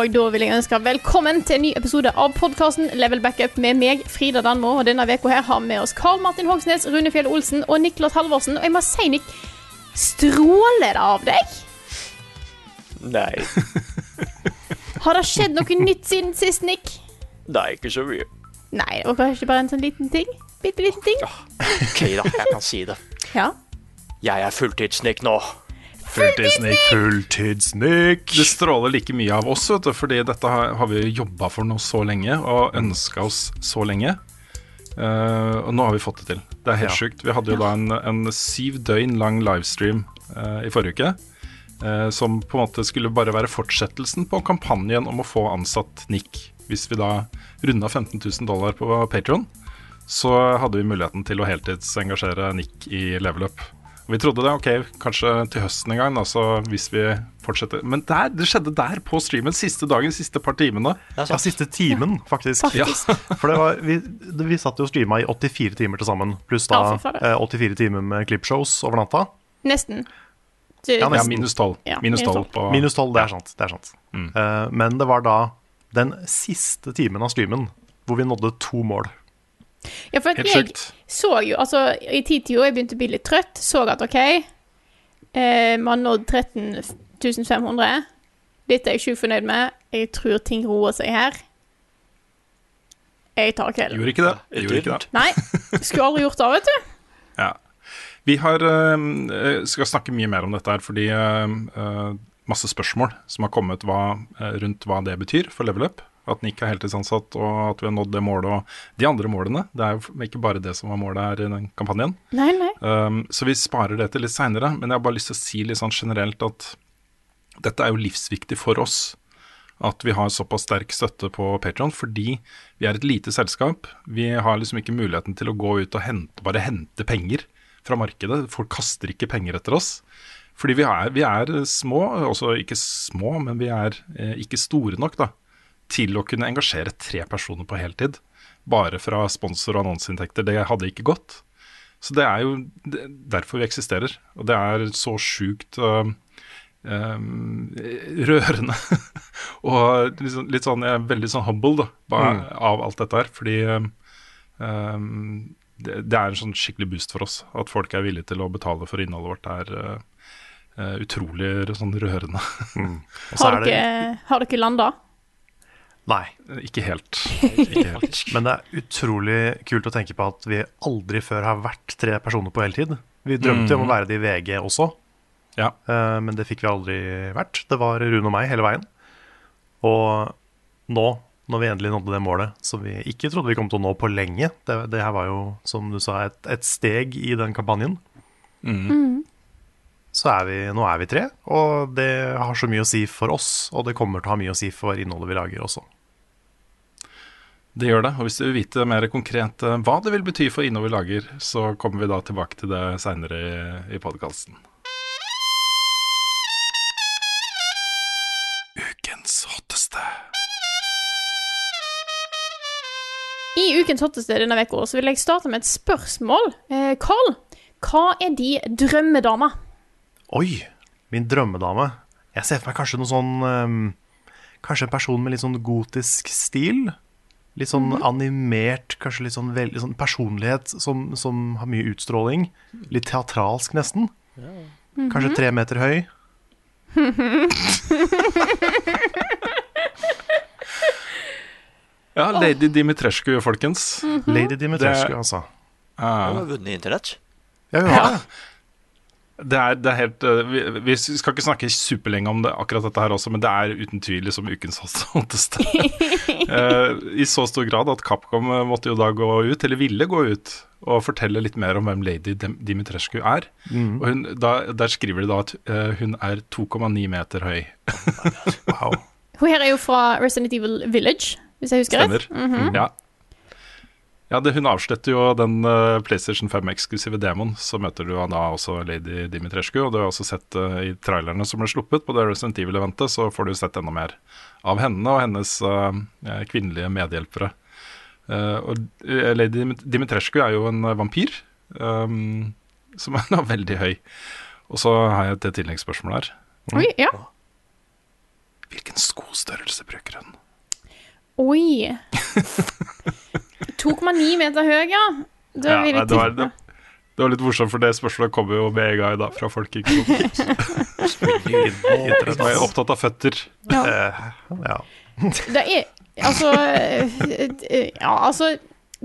Og da vil jeg ønske velkommen til en ny episode av podkasten Level Backup med meg, Frida Danmo. Og denne uka her har vi med oss Karl Martin Hogsnes, Rune Fjell Olsen og Niklas Halvorsen. Og jeg må si, Nick, stråler det av deg? Nei, Har det skjedd noe nytt siden sist, Nick? er ikke så mye. Nei, og kanskje bare en sånn liten ting? Bitte liten ting? Ok da, jeg kan si det. Ja. Jeg er fulltidsnick nå. Fulltidsnik. Fulltidsnik. Det stråler like mye av oss, vet du, fordi dette har, har vi jobba for nå så lenge og ønska oss så lenge. Uh, og nå har vi fått det til. Det er helt sjukt. Vi hadde jo da en, en syv døgn lang livestream uh, i forrige uke. Uh, som på en måte skulle bare være fortsettelsen på kampanjen om å få ansatt Nick. Hvis vi da runda 15 000 dollar på Patron, så hadde vi muligheten til å heltidsengasjere Nick i level up. Vi trodde det, ok, kanskje til høsten en gang, altså, hvis vi fortsetter Men der, det skjedde der, på streamen, siste dagen, siste par timene. Ja, siste timen, faktisk. Faktisk. For det var, vi, det- vi satt jo og streama i 84 timer til sammen, pluss da Ja, eh, 84 timer med clipshows over natta. Nesten. Ja, Ja, nesten. minus 12. Ja, minus minus 12 på Minus 12, det er sant. Det er sant. Mm. Uh, men det var da den siste timen av streamen hvor vi nådde to mål. Ja, for at jeg så jo, altså i titida jeg begynte å bli litt trøtt, så at OK, eh, vi har nådd 13 500. Dette er jeg sjukt fornøyd med. Jeg tror ting roer seg her. Jeg tar kvelden. Gjorde ikke det. Jeg Gjorde ikke det. Nei, skulle aldri gjort det, vet du. Ja. Vi har, eh, skal snakke mye mer om dette her, fordi eh, eh, masse spørsmål som har kommet hva, eh, rundt hva det betyr for level up. At Nick er heltidsansatt, og at vi har nådd det målet og de andre målene. Det er jo ikke bare det som var målet her i den kampanjen. Nei, nei. Um, så vi sparer det til litt seinere, men jeg har bare lyst til å si litt sånn generelt at dette er jo livsviktig for oss. At vi har såpass sterk støtte på Patron, fordi vi er et lite selskap. Vi har liksom ikke muligheten til å gå ut og hente, bare hente penger fra markedet. Folk kaster ikke penger etter oss. Fordi vi er, vi er små, også ikke små, men vi er eh, ikke store nok da, til å kunne engasjere tre personer på heltid. Bare fra sponsor- og annonseinntekter. Det hadde ikke gått. Så det er jo derfor vi eksisterer. Og det er så sjukt uh, øhm, rørende. og sånn, litt sånn, jeg er veldig sånn humble da, ba- av alt dette her. Fordi øhm, det, det er en sånn skikkelig boost for oss. At folk er villige til å betale for innholdet vårt, er Uh, utrolig sånn rørende. Og så Har er det, dere, har dere landa? Nei, ikke helt. Ikke helt. men det er utrolig kult å tenke på at vi aldri før har vært tre personer på heltid. Vi drømte jo om å være det i VG også, Ja. eh, men det fikk vi aldri vært. Det var Rune og meg hele veien. Og nå, når vi endelig nådde det målet som vi ikke trodde vi kom til å nå på lenge Det, det her var jo, som du sa, et, et steg i den kampanjen. Mm. Så er vi, nå er vi tre, og det har så mye å si for oss. Og det kommer til å ha mye å si for innholdet vi lager også. Det gjør det. Og hvis du vil vite mer konkret eh, hva det vil bety for innover lager, så kommer vi da tilbake til det seinere i, i podkasten. Ukens hotteste. I ukens hotteste denne uka så vil jeg starte med et spørsmål. Eh, Carl, hva er de drømmedama? Oi, min drømmedame. Jeg ser for meg kanskje noe sånn um, Kanskje en person med litt sånn gotisk stil. Litt sånn animert, kanskje litt sånn, veldig, sånn personlighet som, som har mye utstråling. Litt teatralsk, nesten. Kanskje tre meter høy. Ja, Lady Dimitrescu, folkens. Lady Dimitrescu, altså. Hun har vunnet internett. Ja, hun har det. Det er, det er helt eh, vi, vi skal ikke snakke superlenge om det, akkurat dette her også, men det er uten tvil liksom ukens hotteste. Eh, I så stor grad at Capcom eh, måtte jo da gå ut, eller ville gå ut, og fortelle litt mer om hvem Lady Dimitrescu er. Og hun, da, der skriver de da at hun er 2,9 meter høy. Wow. Hun her er jo fra Resident Evil Village, hvis jeg husker Stemmer. -hmm. Ja. Ja, det, Hun avslutter jo den uh, PlayStation 5-eksklusive demoen. Så møter du da også Lady Dimitrescu. Og du har også sett uh, i trailerne som ble sluppet på det Resident Evil-eventet, så får du sett enda mer av henne og hennes eh, kvinnelige medhjelpere. Og Lady Dimitrescu er jo en vampyr, um, som er da veldig høy. Og så har jeg et tilleggsspørsmål her. Oi, ja. Hvilken skostørrelse bruker hun? Oi. 2,9 meter høy, ja. Da Ja, vil nei, jeg det, var, tippe. det, det var litt morsomt, for det spørsmålet kommer jo med en gang da, fra folk ikke som er opptatt av føtter. Ja. Uh, ja. Det er Altså eh, Ja, altså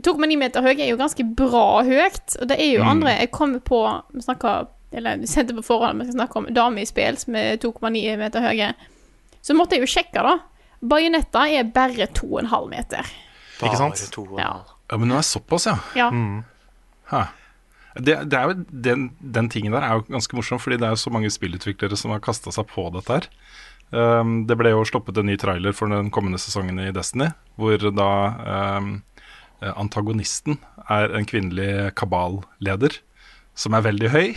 2,9 meter høy er jo ganske bra høyt. Og det er jo Mm. andre Jeg kommer på Vi snakka Eller vi sendte på forhånd vi skal snakke om damer i spill som er 2,9 meter høye. Så måtte jeg jo sjekke, da. Bajonetta er bare 2,5 meter. Ikke sant? To og Ja. Ja, men hun er såpass, ja. Ja. Mm. Det, det er jo, den, den tingen der er jo ganske morsom, fordi det er jo så mange spillutviklere som har kasta seg på dette her. Um, det ble jo stoppet en ny trailer for den kommende sesongen i Destiny, hvor da um, antagonisten er en kvinnelig kaballeder som er veldig høy.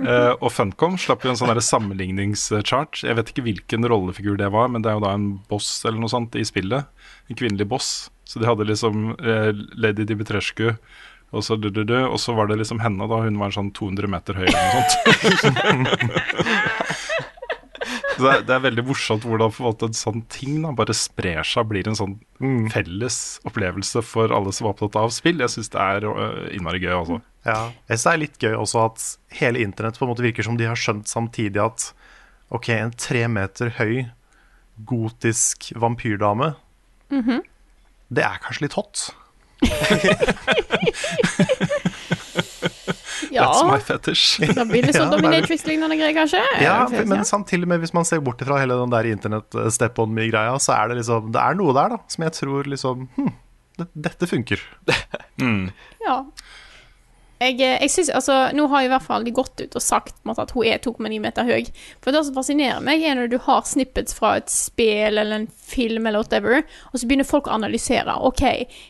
uh, og Funcom slapp jo en sånn sammenligningschart. Jeg vet ikke hvilken rollefigur det var, men det er jo da en boss eller noe sånt i spillet. En kvinnelig boss. Så de hadde liksom eh, Lady Dimitrescu, og så, du, du, du, og så var det liksom henne da hun var sånn 200 meter høy eller noe sånt. Det, er, det er veldig morsomt hvordan en en sånn ting da bare sprer seg og blir en sånn felles opplevelse for alle som er opptatt av spill. Jeg syns det er øh, innmari gøy, altså. Ja. Jeg synes det er litt gøy også at hele internett på en måte virker som de har skjønt samtidig at ok, en tre meter høy gotisk vampyrdame, det er kanskje litt hot. ja. That's my fetish. Da blir det sånn Ja, Dominatrix-lignende greier, kanskje? Ja, men ikke. samtidig med hvis man ser bort fra hele den der internett eh, step on me-greia, så er det liksom Det er noe der da som jeg tror liksom hm, Dette funker. Ja. Jeg, eh, jeg synes, altså, Nå har i hvert fall de gått ut og sagt måtte, at hun er 2,9 meter høy. For det som fascinerer meg, er når du har snippets fra et spill eller en film, eller whatever, og så begynner folk å analysere. OK,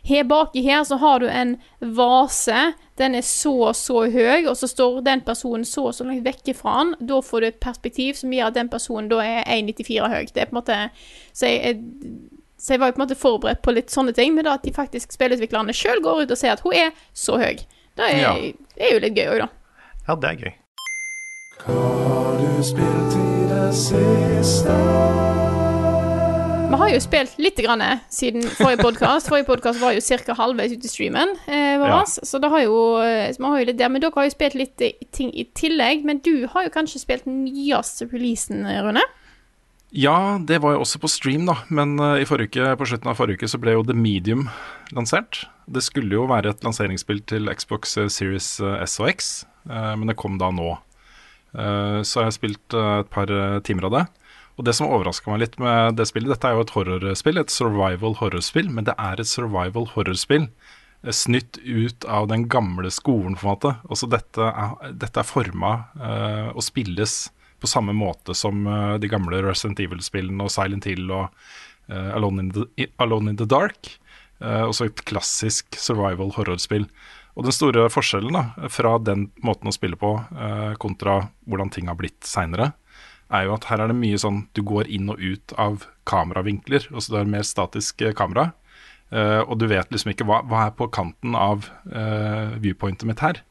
her baki her så har du en vase. Den er så og så høy, og så står den personen så og så langt vekk fra den. Da får du et perspektiv som gjør at den personen da er 1,94 høy. Det er på en måte Så jeg, jeg så jeg var jo på en måte forberedt på litt sånne ting, men da at de faktisk spillutviklerne sjøl går ut og sier at hun er så høy. Det er, Ja. er jo litt gøy òg, da. Ja, det er gøy. Hva har du spilt i det siste? Vi har jo spilt litt grann siden forrige podkast. Forrige podkast var jo ca. halvveis ute i streamen eh, Ja. så det har jo, eh, vi har jo litt der. Men dere har jo spilt litt eh, ting i tillegg. Men du har jo kanskje spilt nyeste releasen, Rune? Ja, det var jo også på stream, da. Men eh, i forrige uke, på slutten av forrige uke så ble jo The Medium lansert. Det skulle jo være et lanseringsspill til Xbox eh, Series eh, S og X, men det kom da nå. Så Så har spilt et par timer av det. Og det som overraska meg litt med det spillet, dette er jo et horrorspill, et survival horrorspill, men det er et survival horrorspill snytt ut av den gamle skolen, på en måte. Også dette er, er forma uh, og spilles på samme måte som uh, de gamle Resident Evil-spillene og Silent Hill og uh, Alone, in the, Alone in the Dark. Uh, også et klassisk survival horrorspill. Og den store forskjellen da, fra den måten å spille på kontra hvordan ting har blitt seinere, er jo at her er det mye sånn du går inn og ut av kameravinkler. Altså du har mer statisk kamera. og du vet liksom ikke hva, hva er på kanten av viewpointet mitt her.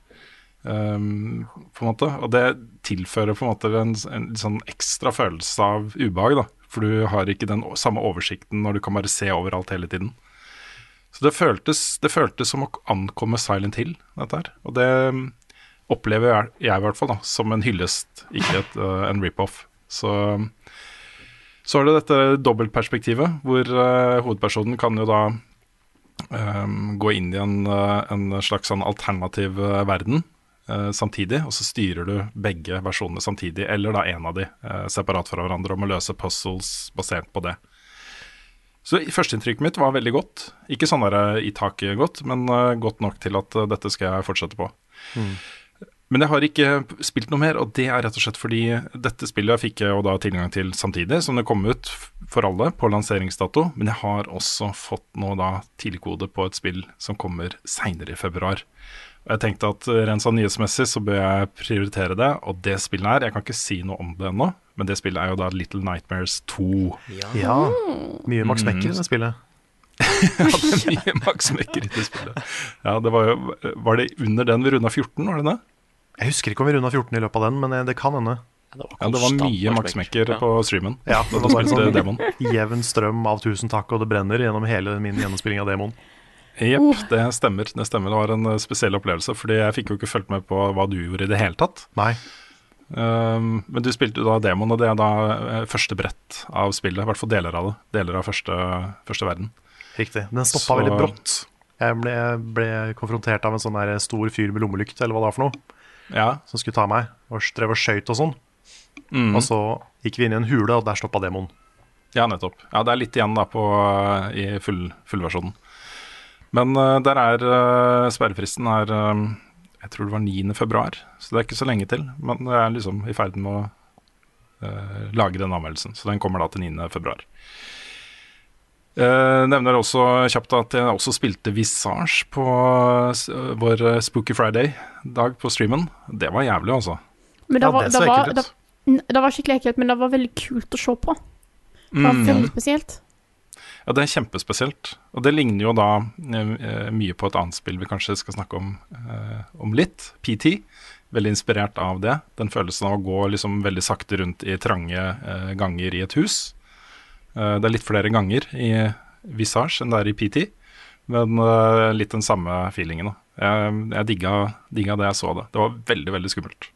Um, på en måte, Og det tilfører på en måte en, en sånn ekstra følelse av ubehag. da For du har ikke den samme oversikten når du kan bare se overalt hele tiden. Så det føltes, det føltes som å ankomme Silent Hill, dette her. Og det um, opplever jeg, jeg i hvert fall da som en hyllest, ikke et, uh, en rip-off. Så så er det dette dobbeltperspektivet, hvor uh, hovedpersonen kan jo da um, gå inn i en, uh, en slags sånn alternativ uh, verden. Eh, samtidig, og så styrer du begge versjonene samtidig, eller da en av de eh, separat fra hverandre, og må løse puzzles basert på det. Så førsteinntrykket mitt var veldig godt. Ikke sånn der i taket godt, men eh, godt nok til at eh, dette skal jeg fortsette på. Men jeg har ikke spilt noe mer, og det er rett og slett fordi dette spillet fikk jeg jo da tilgang til samtidig som det kom ut for alle på lanseringsdato, men jeg har også fått nå da tidligkode på et spill som kommer seinere i februar. Og jeg tenkte at eh, rent sånn nyhetsmessig så bør jeg prioritere det, og det spillet her, jeg kan ikke si noe om det ennå, men det spillet er jo da Little Nightmares 2. Ja. Mye Max Mekker i det spillet. Ja, det er mye Max Mekker i det spillet. Ja, det var jo Var det under den vi runda 14, var det det? Jeg husker ikke om vi runda 14 i løpet av den, men eh, det kan hende. Ja, det var mye Max Mekker Ja. på streamen. Ja, det var bare sånn jevn strøm av 'tusen takk og det brenner' gjennom hele min gjennomspilling av demoen. Jepp, det stemmer. Det stemmer. Det var en eh, spesiell opplevelse, fordi jeg fikk jo ikke fulgt med på hva du gjorde i det hele tatt. Nei. Um, men du spilte jo da demoen, og det er da eh, første brett av spillet. I hvert fall deler av det. Deler av første, første verden. Riktig. Den stoppa Så- veldig brått. Jeg ble, ble konfrontert av en sånn der stor fyr med lommelykt, eller hva det var for noe, Ja. som skulle ta meg, og drev og skøyt og sånn. Mm. Og så gikk vi inn i en hule, og der stoppa demoen. Ja, nettopp. Ja, det er litt igjen da på, eh, i full, fullversjonen. Men eh, der er eh, sperrefristen er eh, Jeg tror det var 9. februar, så det er ikke så lenge til. Men jeg er liksom i ferd med å uh, lage den anmeldelsen, så den kommer da til 9. februar. Uh, nevner også kjapt at jeg også spilte Visage på vår Spooky Friday-dag på streamen. Det var jævlig, altså. Men det Ja, var, det det, var, det, det var skikkelig ekkelt, men det var veldig kult å se på. Det var Mm. veldig spesielt. Ja, det er kjempespesielt. Og det ligner jo da eh, mye på et annet spill vi kanskje skal snakke om, eh, om litt. PT. Veldig inspirert av det. Den følelsen av å gå liksom veldig sakte rundt i trange eh, ganger i et hus. Eh, det er litt flere ganger i Visage enn det er i PT, men eh, litt den samme feelingen. Da. Jeg, jeg digga, digga det jeg så det. Det var veldig, veldig skummelt.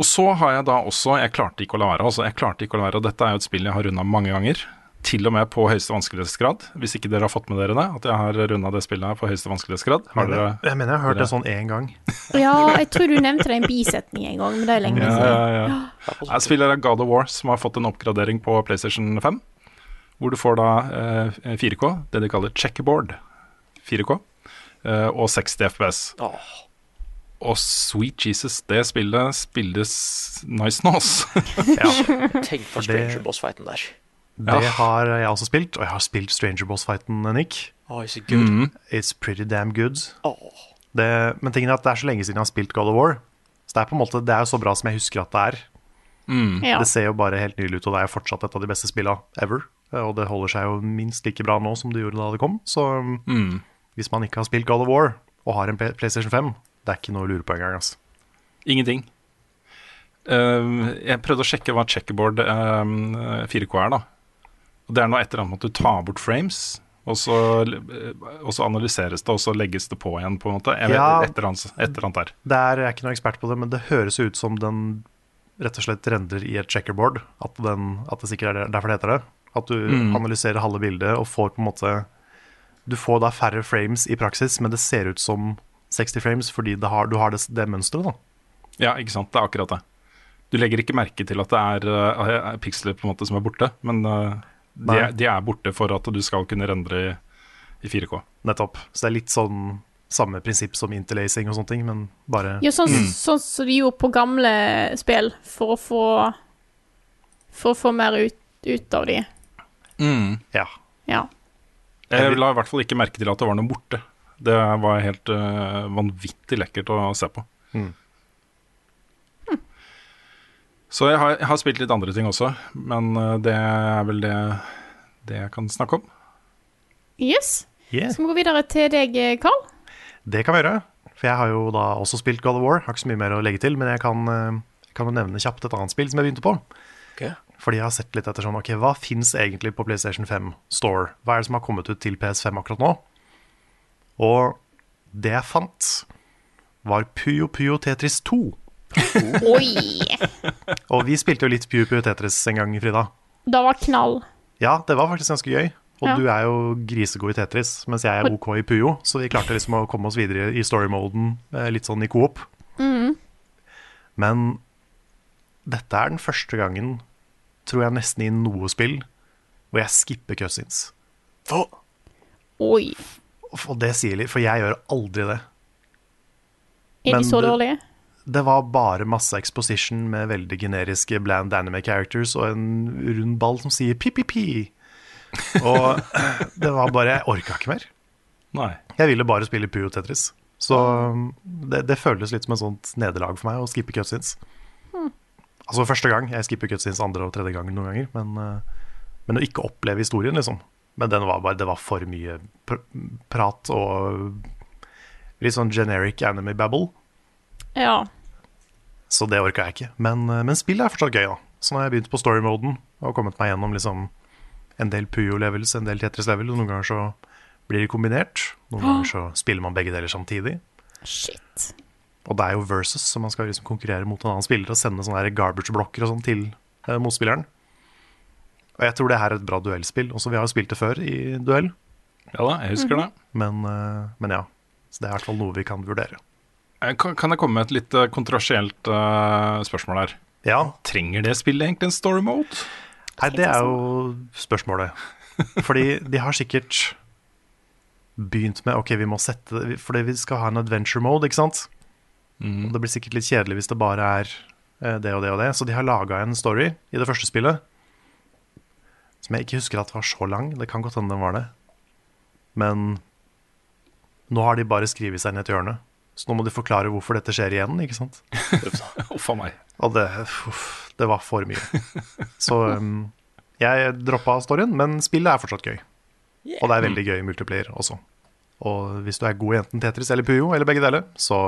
Og så har jeg da også Jeg klarte ikke å la være. Altså, jeg klarte ikke å la være, og Dette er jo et spill jeg har runda mange ganger. Til og med på høyeste vanskelighetsgrad. Hvis ikke dere har fått med dere det, at jeg har runda det spillet her på høyeste vanskelighetsgrad. Har dere jeg, mener jeg har hørt det sånn én gang. Ja, jeg tror du nevnte det i en bisetning en gang, men det er lenge siden. ja, ja. Jeg spiller God of War, som har fått en oppgradering på PlayStation 5. Hvor du får da eh, 4K, det de kaller checkerboard 4K, eh, og 60 FPS. Åh, Og sweet Jesus, det spillet spilles nice nå, ass. tenk på Stranger Boss-fighten der. Det Ja. har jeg også spilt, og jeg har spilt Stranger Boss-fighten, Nick. Åh, is it good? It's pretty damn good. Oh. Det, men tingen er at det er så lenge siden jeg har spilt God of War. Så det er på en måte, det er jo så bra som jeg husker at det er. Ja. Det ser jo bare helt nydelig ut, og det er jo fortsatt et av de beste spillene ever. Og det holder seg jo minst like bra nå som det gjorde da det kom. Så Mm. hvis man ikke har spilt God of War og har en PlayStation 5, det er ikke noe å lure på engang. Altså. Ingenting. Uh, jeg prøvde å sjekke hva checkerboard uh, 4K er, da. Og det er noe et eller annet med at du tar bort frames, og så, eh, og så analyseres det, og så legges det på igjen, på en måte. Jeg Ja. et, eller annet, et der. Det er, jeg ikke noen ekspert på det, men det høres ut som den rett og slett rendrer i et checkerboard. At, den, at det sikkert er derfor det heter det. At du Mm. analyserer halve bildet og får på en måte Du får da færre frames i praksis, men det ser ut som 60 frames fordi har, du har det, det mønsteret, da. Ja, ikke sant. Det er akkurat det. Du legger ikke merke til at det er uh, piksler på en måte som er borte, men eh, de, er- de er borte for at du skal kunne rendre i, i 4K. Nettopp. Så det er litt sånn samme prinsipp som interlacing og sånne ting, men bare Ja, sånn sånn som de gjorde på gamle spill, for å få For å få mer ut, ut av de. Ja. Ja. Jeg la i hvert fall ikke merke til at det var noe borte. Det var helt uh, vanvittig lekkert å se på. Mm. Så jeg har, jeg har spilt litt andre ting også, men eh, det er vel det, det jeg kan snakke om. Yes. Yeah. Skal vi gå videre til deg, Carl? Det kan vi gjøre. For jeg har jo da også spilt God of War. Har ikke så mye mer å legge til, men jeg kan, eh, kan jo nevne kjapt et annet spill som jeg begynte på. Okay. Fordi jeg har sett litt etter sånn, ok, hva fins egentlig på PlayStation 5 Store? Hva er det som har kommet ut til PS5 akkurat nå? Og det jeg fant, var Puyo Puyo Tetris 2. Oi! Og vi spilte jo litt Puyo Puyo Tetris en gang, Frida. Det var knall. Ja, det var faktisk ganske gøy. Og Ja. du er jo grisegod i Tetris, mens jeg er OK i Puyo. Så vi klarte liksom å komme oss videre i story-moden eh, litt sånn i coop. Men dette er den første gangen, tror jeg, nesten i noe spill hvor jeg skipper cutscenes. For, Oi. Og det sier litt, for jeg gjør aldri det. Er de så dårlige? Det var bare masse exposition med veldig generiske bland anime characters og en rund ball som sier pi-pi-pi. Og det var bare Jeg orka ikke mer. Nei. Jeg ville bare spille Puyo Tetris. Så um, det, det føles litt som et sånt nederlag for meg å skippe cutscenes. Altså første gang. Jeg skipper cutscenes andre og tredje gang noen ganger. Men, uh, men å ikke oppleve historien, liksom. Men den var bare, det var for mye pr prat og litt sånn generic anime babble. Ja. Så det orka jeg ikke. Men, uh, men spillet er fortsatt gøy, da. Så nå har jeg begynt på story-moden og kommet meg gjennom liksom en del Puyo-levels, en del Tetris-level. Og noen ganger så blir det kombinert. Noen ganger så spiller man begge deler samtidig. Shit. Og det er jo versus, så man skal liksom konkurrere mot en annen spiller og sende sånne garbage-blokker og sånn til eh, motspilleren. Og jeg tror det her er et bra duellspill. Også vi har jo spilt det før i duell, Ja da, jeg husker det. men, eh, men ja. Så det er i hvert fall noe vi kan vurdere. Eh, Kan, kan jeg komme med et litt eh, kontroversielt eh, spørsmål her? Ja, Trenger det spillet egentlig en story mode? Nei, det er jo spørsmålet. Fordi de har sikkert begynt med Ok, vi må sette Fordi vi skal ha en adventure mode, ikke sant? Og det blir sikkert litt kjedelig hvis det bare er det og det og det. Så de har laga en story i det første spillet som jeg ikke husker at var så lang. Det kan godt hende den var det. Men nå har de bare skrevet seg ned et hjørne. Så nå må de forklare hvorfor dette skjer igjen, ikke sant? Uff a meg. Og det, uff, det var for mye. Så um, jeg droppa storyen, men spillet er fortsatt gøy. Og det er veldig gøy i multiplayer også. Og hvis du er god i enten Tetris eller Puyo, eller begge deler, så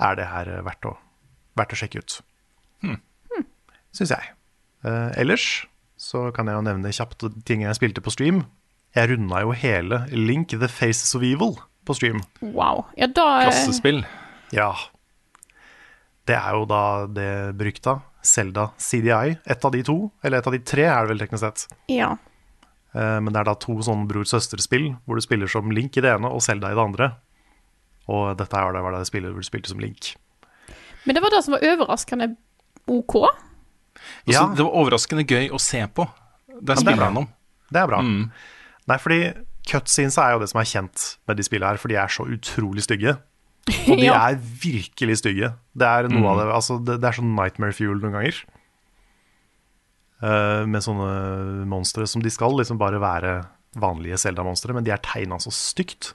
er det her verdt å, verdt å sjekke ut. Syns jeg. Uh, ellers så kan jeg jo nevne kjapt ting jeg spilte på stream. Jeg runda jo hele Link The Faces of Evil på stream. Wow. Ja, da Klassespill. Ja. Det er jo da det berykta Selda CDI. Ett av de to, eller et av de tre er det vel teknisk sett. Ja. Eh, Men det er da to sånn bror-søster-spill, hvor du spiller som Link i det ene og Selda i det andre. Og dette er det var det spillet hvor du spilte som Link. Men det var det som var overraskende OK. Ja. Altså, det var overraskende gøy å se på. Det det er spillet gjennom. Det er bra. Mm. Nei, fordi cutscenes er jo det som er kjent med de spillene her, for de er så utrolig stygge. Og de Ja. er virkelig stygge. Det er noe av det Altså, det, det er sånn Nightmare Fuel noen ganger. Uh, med sånne monstre som de skal liksom bare være vanlige Zelda-monstre, men de er tegna så stygt.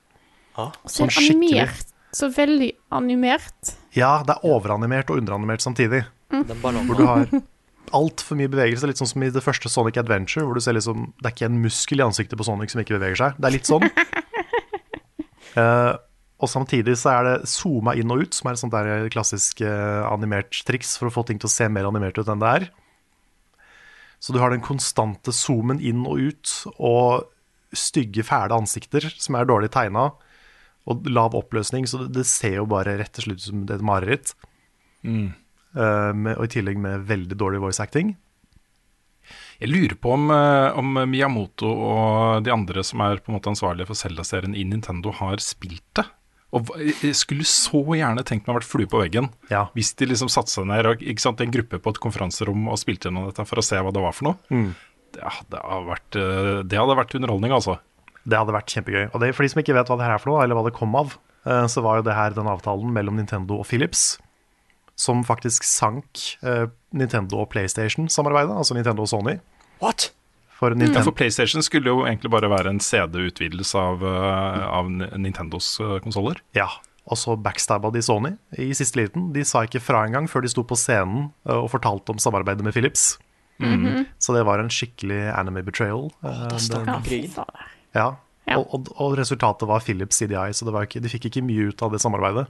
Ah. Sånn skikkelig. Så veldig animert. Ja, det er overanimert og underanimert samtidig. Mm. Hvor du har altfor mye bevegelse. Litt sånn som i det første Sonic Adventure, hvor du ser liksom Det er ikke en muskel i ansiktet på Sonic som ikke beveger seg. Det er litt sånn. uh, og samtidig så er det zooma inn og ut, som er et sånt der klassisk eh, animert triks for å få ting til å se mer animert ut enn det er. Så du har den konstante zoomen inn og ut, og stygge, fæle ansikter som er dårlig tegna, og lav oppløsning, så det, det ser jo bare rett og slett ut som et mareritt. Eh, med, og i tillegg med veldig dårlig voice acting. Jeg lurer på om, eh, om Miyamoto og de andre som er på en måte ansvarlige for Zelda-serien i Nintendo, har spilt det. Og jeg skulle så gjerne tenkt meg å vært flue på veggen Ja. hvis de liksom satte seg ned og, ikke sant, en gruppe på et konferanserom og spilte gjennom dette for å se hva det var for noe. Mm. Det, hadde vært, eh, det hadde vært underholdning, altså. Det hadde vært kjempegøy. Og det, for de som ikke vet hva det her er for noe, eller hva det kom av, eh, så var jo det her den avtalen mellom Nintendo og Philips som faktisk sank eh, Nintendo og PlayStation-samarbeidet, altså Nintendo og Sony. What? For Ja, for PlayStation skulle jo egentlig bare være en CD-utvidelse av, uh, av Nintendos uh, konsoller. ja. Og så backstabba de Sony i siste liten. De sa ikke fra engang før de sto på scenen uh, og fortalte om samarbeidet med Philips. Så det var en skikkelig anime betrayal. Oh, Da det- startet Ja, krigen. Ja, Ja. Og, og, og resultatet var Philips CDI, så det var ikke, de fikk ikke mye ut av det samarbeidet.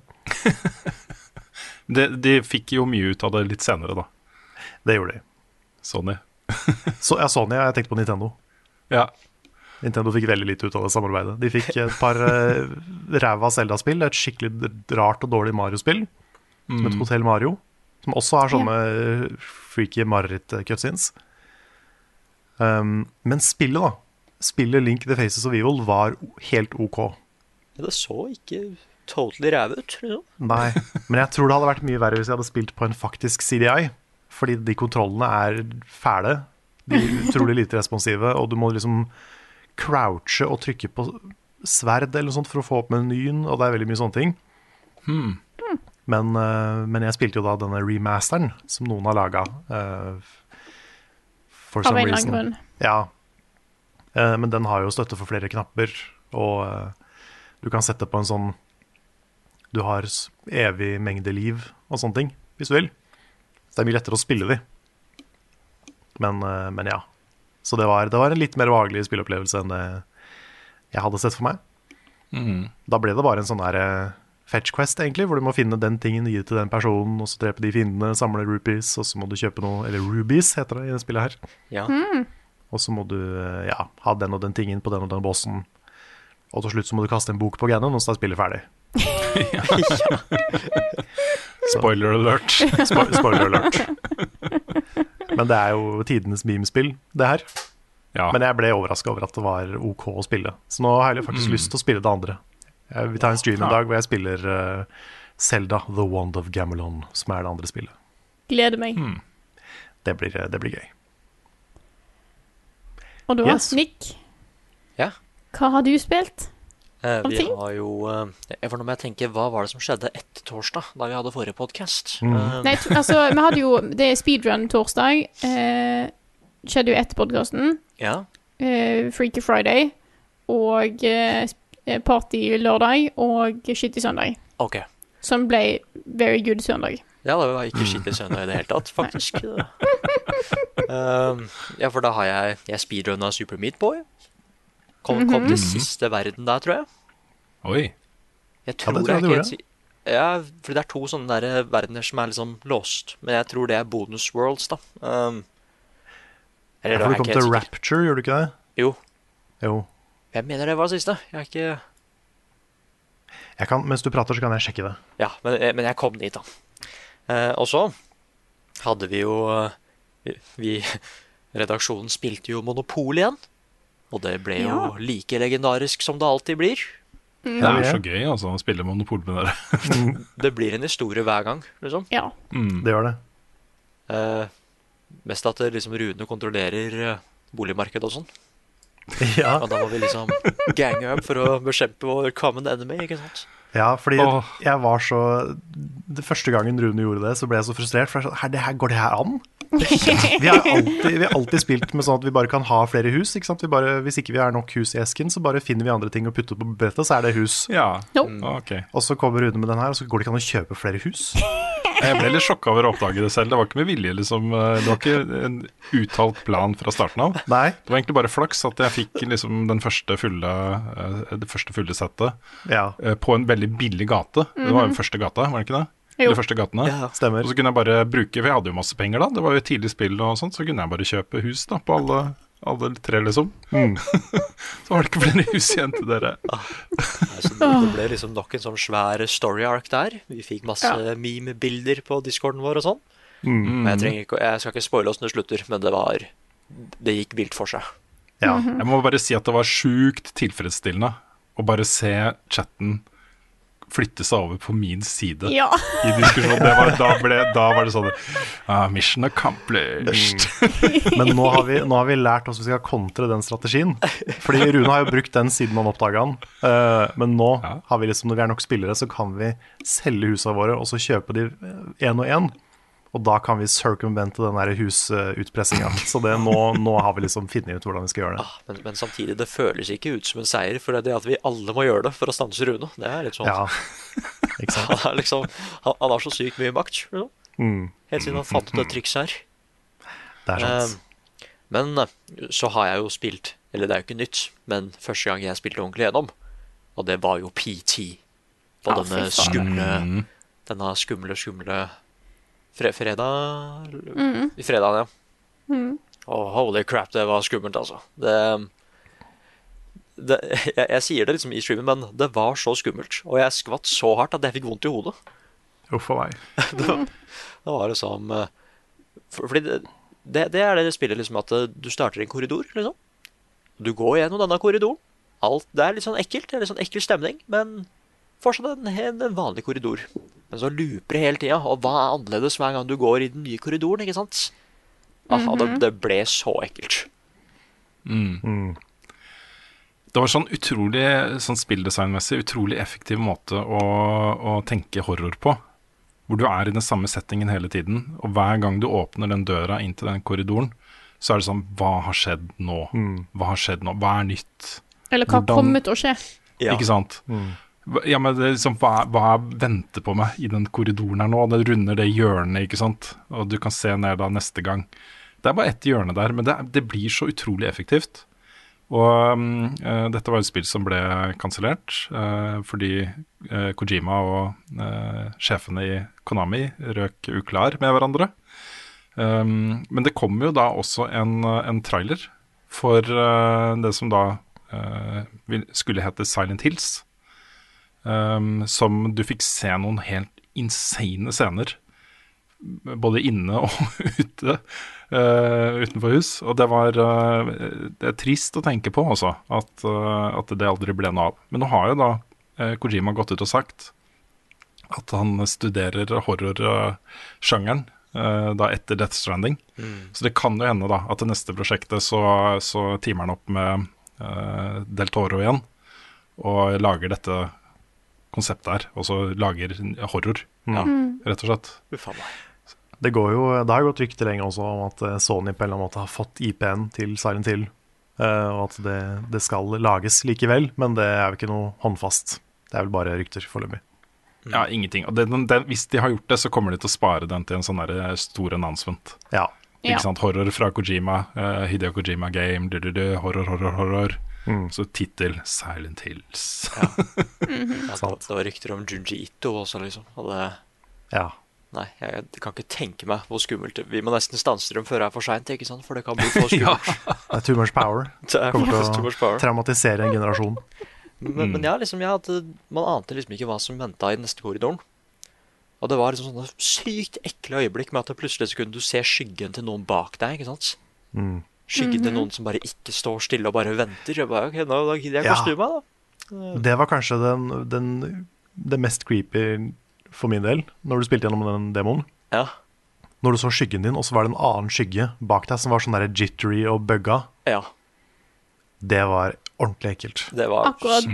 De, de fikk jo mye ut av det litt senere, da. Det gjorde de. Sony. Så, ja, Sony, jeg tenkte på Nintendo. Ja. Nintendo fikk veldig lite ut av det samarbeidet. De fikk et par uh, ræva Zelda-spill, et skikkelig rart og dårlig Mario-spill, som et Hotell Mario, som også har sånne yeah. freaky mareritt-cutscenes. Um, men spillet, da. Spillet Link the Faces of Evil var helt OK. Ja, det så ikke totally rævet, liksom. Nei, men jeg tror det hadde vært mye verre hvis jeg hadde spilt på en faktisk CDI. Fordi de kontrollene er fæle. De er utrolig lite responsive, og du må liksom crouche og trykke på sverd eller noe sånt for å få opp menyen, og det er veldig mye sånne ting. Men, eh, men jeg spilte jo da denne remasteren som noen har laga. for Av some en reason. grunn. Ja. Uh, men den har jo støtte for flere knapper, og uh, du kan sette på en sånn Du har evig mengde liv og sånne ting, hvis du vil. Så det er mye lettere å spille de. Men, eh, men ja. Så det var, det var en litt mer behagelig spilleopplevelse enn det jeg hadde sett for meg. Da ble det bare en sånn der eh, fetch quest, egentlig, hvor du må finne den tingen, gi det til den personen, og så drepe de fiendene, samle rupees, og så må du kjøpe noe Eller rubies, heter det i det spillet her. Ja. Og så må du eh, ja, ha den og den tingen på den og den bossen. Og til slutt så må du kaste en bok på Ganon, og så er spillet ferdig. Spoiler alert. Spo spoiler alert. Men det er jo tidenes memespill, det her. Ja. Men jeg ble overraska over at det var OK å spille. Så nå har jeg faktisk lyst til å spille det andre. Jeg vil ta en stream en dag hvor jeg spiller uh, Zelda The Wand of Gamelon, som er det andre spillet. Gleder meg. Det blir, det blir gøy. Og da, Yes. Nick, Ja. hva har du spilt? Eh, vi har jo eh, For nå må jeg tenke, hva var det som skjedde etter torsdag, da vi hadde forrige podkast? Nei, t- altså, vi hadde jo Det er speedrun torsdag. Eh, skjedde jo etter podkasten. ja. Eh, Freaky Friday. Og eh, eh, Party lørdag. Og Shitty søndag. OK. Som ble very good søndag. Ja, det var ikke skikkelig søndag i det hele tatt, faktisk. um, ja, for da har jeg Jeg speedrunna Super Meat Boy. Kom, kom til siste verden der, tror jeg. Oi. Jeg tror, tror jeg jeg gjorde. helt Ja, for det er to sånne der verdener som er liksom låst. Men jeg tror det er bonus worlds, da. Um, eller Ja, det for du kom til. Rapture, gjorde du ikke det? Jo, Jo. jeg mener det var det siste. Jeg er ikke Jeg kan, mens du prater, så kan jeg sjekke det. Ja, men, eh, men jeg kom dit, da. Uh, og så hadde vi jo uh, vi- Vi, redaksjonen spilte jo Monopol igjen. Og det ble jo Ja. like legendarisk som det alltid blir. Det er så gøy altså, å spille Monopol med dere. Det blir en historie hver gang, liksom. Ja. Det gjør det. Eh, mest at det liksom Rune kontrollerer eh, boligmarkedet og sånn. Ja, Og da må vi liksom gange up for å bekjempe vår common enemy, ikke sant? ja fordi oh. jeg var så Første gangen Rune gjorde det, så ble jeg så frustrert. For jeg sa, "Her, det her, går det her an? Vi har alltid, vi har alltid spilt med sånn at vi bare kan ha flere hus. Ikke sant? Vi bare, hvis ikke vi har nok hus i esken, så bare finner vi andre ting å putte på brettet, så er det hus. Ja. Nope. Okay. Og så kommer Rune med den her, og så går det ikke an å kjøpe flere hus. Jeg ble litt sjokka over å oppdage det selv. Det var ikke med vilje, liksom. Det var ikke en uttalt plan fra starten av. Nei. Det var egentlig bare flaks at jeg fikk liksom den første fulle, eh, det første fulle settet Ja, eh, på en veldig billig gate. Det var jo første gata, var det ikke det? Jo. De første gatene. Ja. stemmer. Og så kunne jeg bare bruke, for jeg hadde jo masse penger da, det var jo et tidlig spill og sånt, så kunne jeg bare kjøpe hus da, på alle, alle tre liksom. så var det ikke flere hus igjen til dere. Nei, så det, ble liksom nok en sånn svær story arc der. Vi fikk masse Ja. meme-bilder på discorden vår og sånn. Mm. Men jeg, trenger ikke, jeg skal ikke spoile åssen det slutter, men det var Det gikk vilt for seg. Ja. Jeg må bare si at det var sjukt tilfredsstillende å bare se chatten flytte seg over på min side ja. i diskusjonen. Det var, da, ble, da var det sånn uh, Mission accomplished. Men nå har, vi, nå har vi lært oss vi skal kontre den strategien. Fordi Rune har jo brukt den siden han oppdaga den. Uh, men nå Ja. har vi liksom, når vi er nok spillere, så kan vi selge husene våre og så kjøpe de én og én. Og da kan vi circumvente den der husutpressinga. Så det, nå, nå har vi liksom funnet ut hvordan vi skal gjøre det. Ah, men, men samtidig, det føles ikke ut som en seier, for det er det at vi alle må gjøre det for å stanse Rune. Det er litt sånn Ja, ikke sant? Han, er liksom, han, han har så sykt mye makt. Liksom. Mm, Helt siden han fant ut det trikset her. det er sant. Eh, men eh, så har jeg jo spilt Eller det er jo ikke nytt, men første gang jeg spilte ordentlig gjennom, og det var jo PT. På Ja, denne skumle Mm. Denne skumle, skumle fre fredag Mm. I fredagen, ja. Og holy crap, det var skummelt, altså. Det, det jeg, jeg sier det liksom i streamen, men det var så skummelt. Og jeg skvatt så hardt at jeg fikk vondt i hodet. Uff a meg. Det var liksom eh, for, Fordi det, det, det er det spillet liksom at eh, du starter en korridor, liksom. Du går gjennom denne korridoren. Alt, det er litt sånn ekkelt. Det er litt sånn ekkel stemning, men fortsatt en, en en vanlig korridor. Men så looper det hele tida, og hva er annerledes hver gang du går i den nye korridoren? ikke sant? Ah, -hmm. det, det ble så ekkelt. Det var sånn utrolig sånn spilldesignmessig utrolig effektiv måte å, å tenke horror på. Hvor du er i den samme settingen hele tiden, og hver gang du åpner den døra inn til den korridoren, så er det sånn Hva har skjedd nå? Hva har skjedd nå? Hva er nytt? Eller hva Hvordan- kommer til å skje? Ja. Ikke sant? Hva- Ja, men det liksom, hva, hva venter på meg i den korridoren her nå? Det runder det hjørnet, ikke sant? Og du kan se ned da neste gang. Det er bare ett hjørne der, men det, det blir så utrolig effektivt. Og eh, dette var et spill som ble kansellert uh, fordi uh, Kojima og sjefene i Konami røk uklar med hverandre. Um, men det kom jo da også en, en trailer for det som da skulle hete Silent Hills. Um, som du fikk se noen helt insane scener. Både inne og ute. uh, utenfor hus. Og det var uh, Det er trist å tenke på også, at, uh, at det aldri ble noe av. Men nå har jo da Kojima gått ut og sagt at han studerer horrorsjangeren da etter Death Stranding. Så det kan jo hende da at det neste prosjektet så, så timer han opp med Del Toro igjen og lager dette konseptet her. Og så lager horror, Ja. rett og slett. Uffa meg. Det, går jo, det har gått rykter lenge også om at eh, Sony på en eller annen måte har fått IP-en til Silent Hill. eh, og at det, det skal lages likevel, men det er jo ikke noe håndfast. Det er vel bare rykter foreløpig. Ja, ingenting. Og det, det, hvis de har gjort det, så kommer de til å spare den til en sånn der stor announcement. Ja. Ja. Ikke sant? Horror fra Kojima, uh, Hideo Kojima Game, du, du, du, horror, horror, horror. Så tittel Silent Hills. Ja, det, var, det var rykter om Junji Ito også, liksom. Og det ja. Nei, jeg, jeg kan ikke tenke meg hvor skummelt Vi må nesten stanse dem før det er for seint, ikke sant? For det kan bli for skummelt. Det er too much power. Det er Kommer til å traumatisere en generasjon. Men, men ja, liksom, jeg hadde, man ante liksom ikke hva som venta i den neste korridoren. Og det var liksom sånne sykt ekle øyeblikk med at det plutselig så kunne du se skyggen til noen bak deg. ikke sant? Mm. Skyggen til noen som bare ikke står stille og bare venter. Jeg bare, ok, nå da gidder jeg ikke Ja. å snu meg, da. Det var kanskje den, den, det mest creepy for min del, når du spilte gjennom den demoen. Ja. Når du så skyggen din, og så var det en annen skygge bak deg som var sånn der jittery og bugga. ja. Det var ordentlig ekkelt. Det var Akkurat,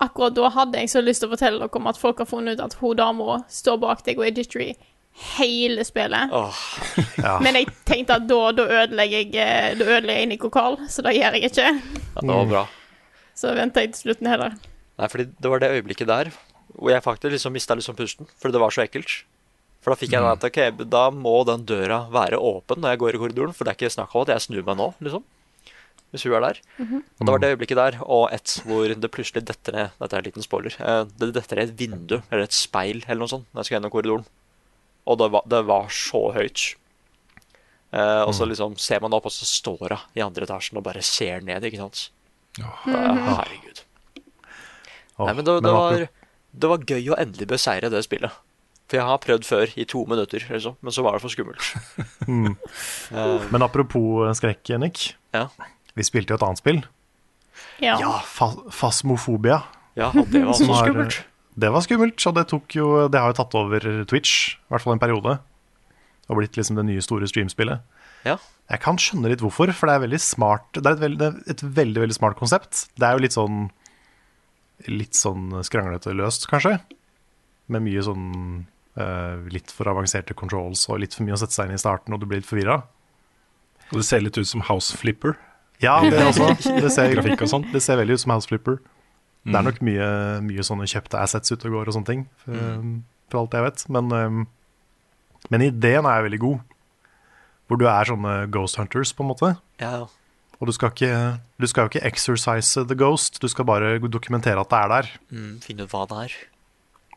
akkurat da hadde jeg så lyst til å fortelle dere om at folk har funnet ut at hun dama står bak deg og er jittery hele spillet. Åh, Men jeg tenkte at da, da ødelegger jeg eh, Da ødelegger jeg Nico Carl, så det gjør jeg ikke. ja, det var bra. Så venter jeg til slutten heller. Nei, fordi det var det øyeblikket der hvor jeg faktisk liksom mista liksom pusten, fordi det var så ekkelt. For da fikk jeg den at ok, da må den døra være åpen når jeg går i korridoren, for det er ikke snakk om at jeg snur meg nå, liksom. Hvis hun er der. Og det var det øyeblikket der, og et hvor det plutselig detter ned Dette er en liten spoiler. eh, Det detter ned et vindu, eller et speil, eller noe sånt, når jeg skal gjennom korridoren. Og det var, det var så høyt. Eh, og så liksom ser man opp, og så står hun i andre etasjen og bare ser ned, ikke sant. Oh. herregud. Oh. Nei, men det, det, var, det var gøy å endelig beseire det spillet. For jeg har prøvd før i to minutter, liksom, men så var det for skummelt. Eh, Men apropos skrekk, Nick. ja. Vi spilte jo et annet spill. Ja. Fa Fasmofobia. ja, og det var så skummelt. Det var skummelt, og det, tok jo, det har jo tatt over Twitch, i hvert fall en periode. Og blitt liksom det nye store streamspillet. Ja. Jeg kan skjønne litt hvorfor, for det er veldig smart Det er et veldig, et veldig, veldig smart konsept. Det er jo litt sånn Litt sånn skranglete løst, kanskje. Med mye sånn uh, litt for avanserte controls og litt for mye å sette seg inn i starten, og du blir litt forvirra. Og det ser litt ut som House Flipper. Ja, det også. Det ser, og sånn. Det ser veldig ut som House Flipper. Det er nok mye, mye sånne kjøpte assets ute og går og sånne ting, for, for alt jeg vet. Men, um, men ideen er veldig god. Hvor du er sånne ghost hunters, på en måte. Ja, ja. Og du skal, ikke, du skal jo ikke exercise the ghost, du skal bare dokumentere at det er der. Mm, finne ut hva det er.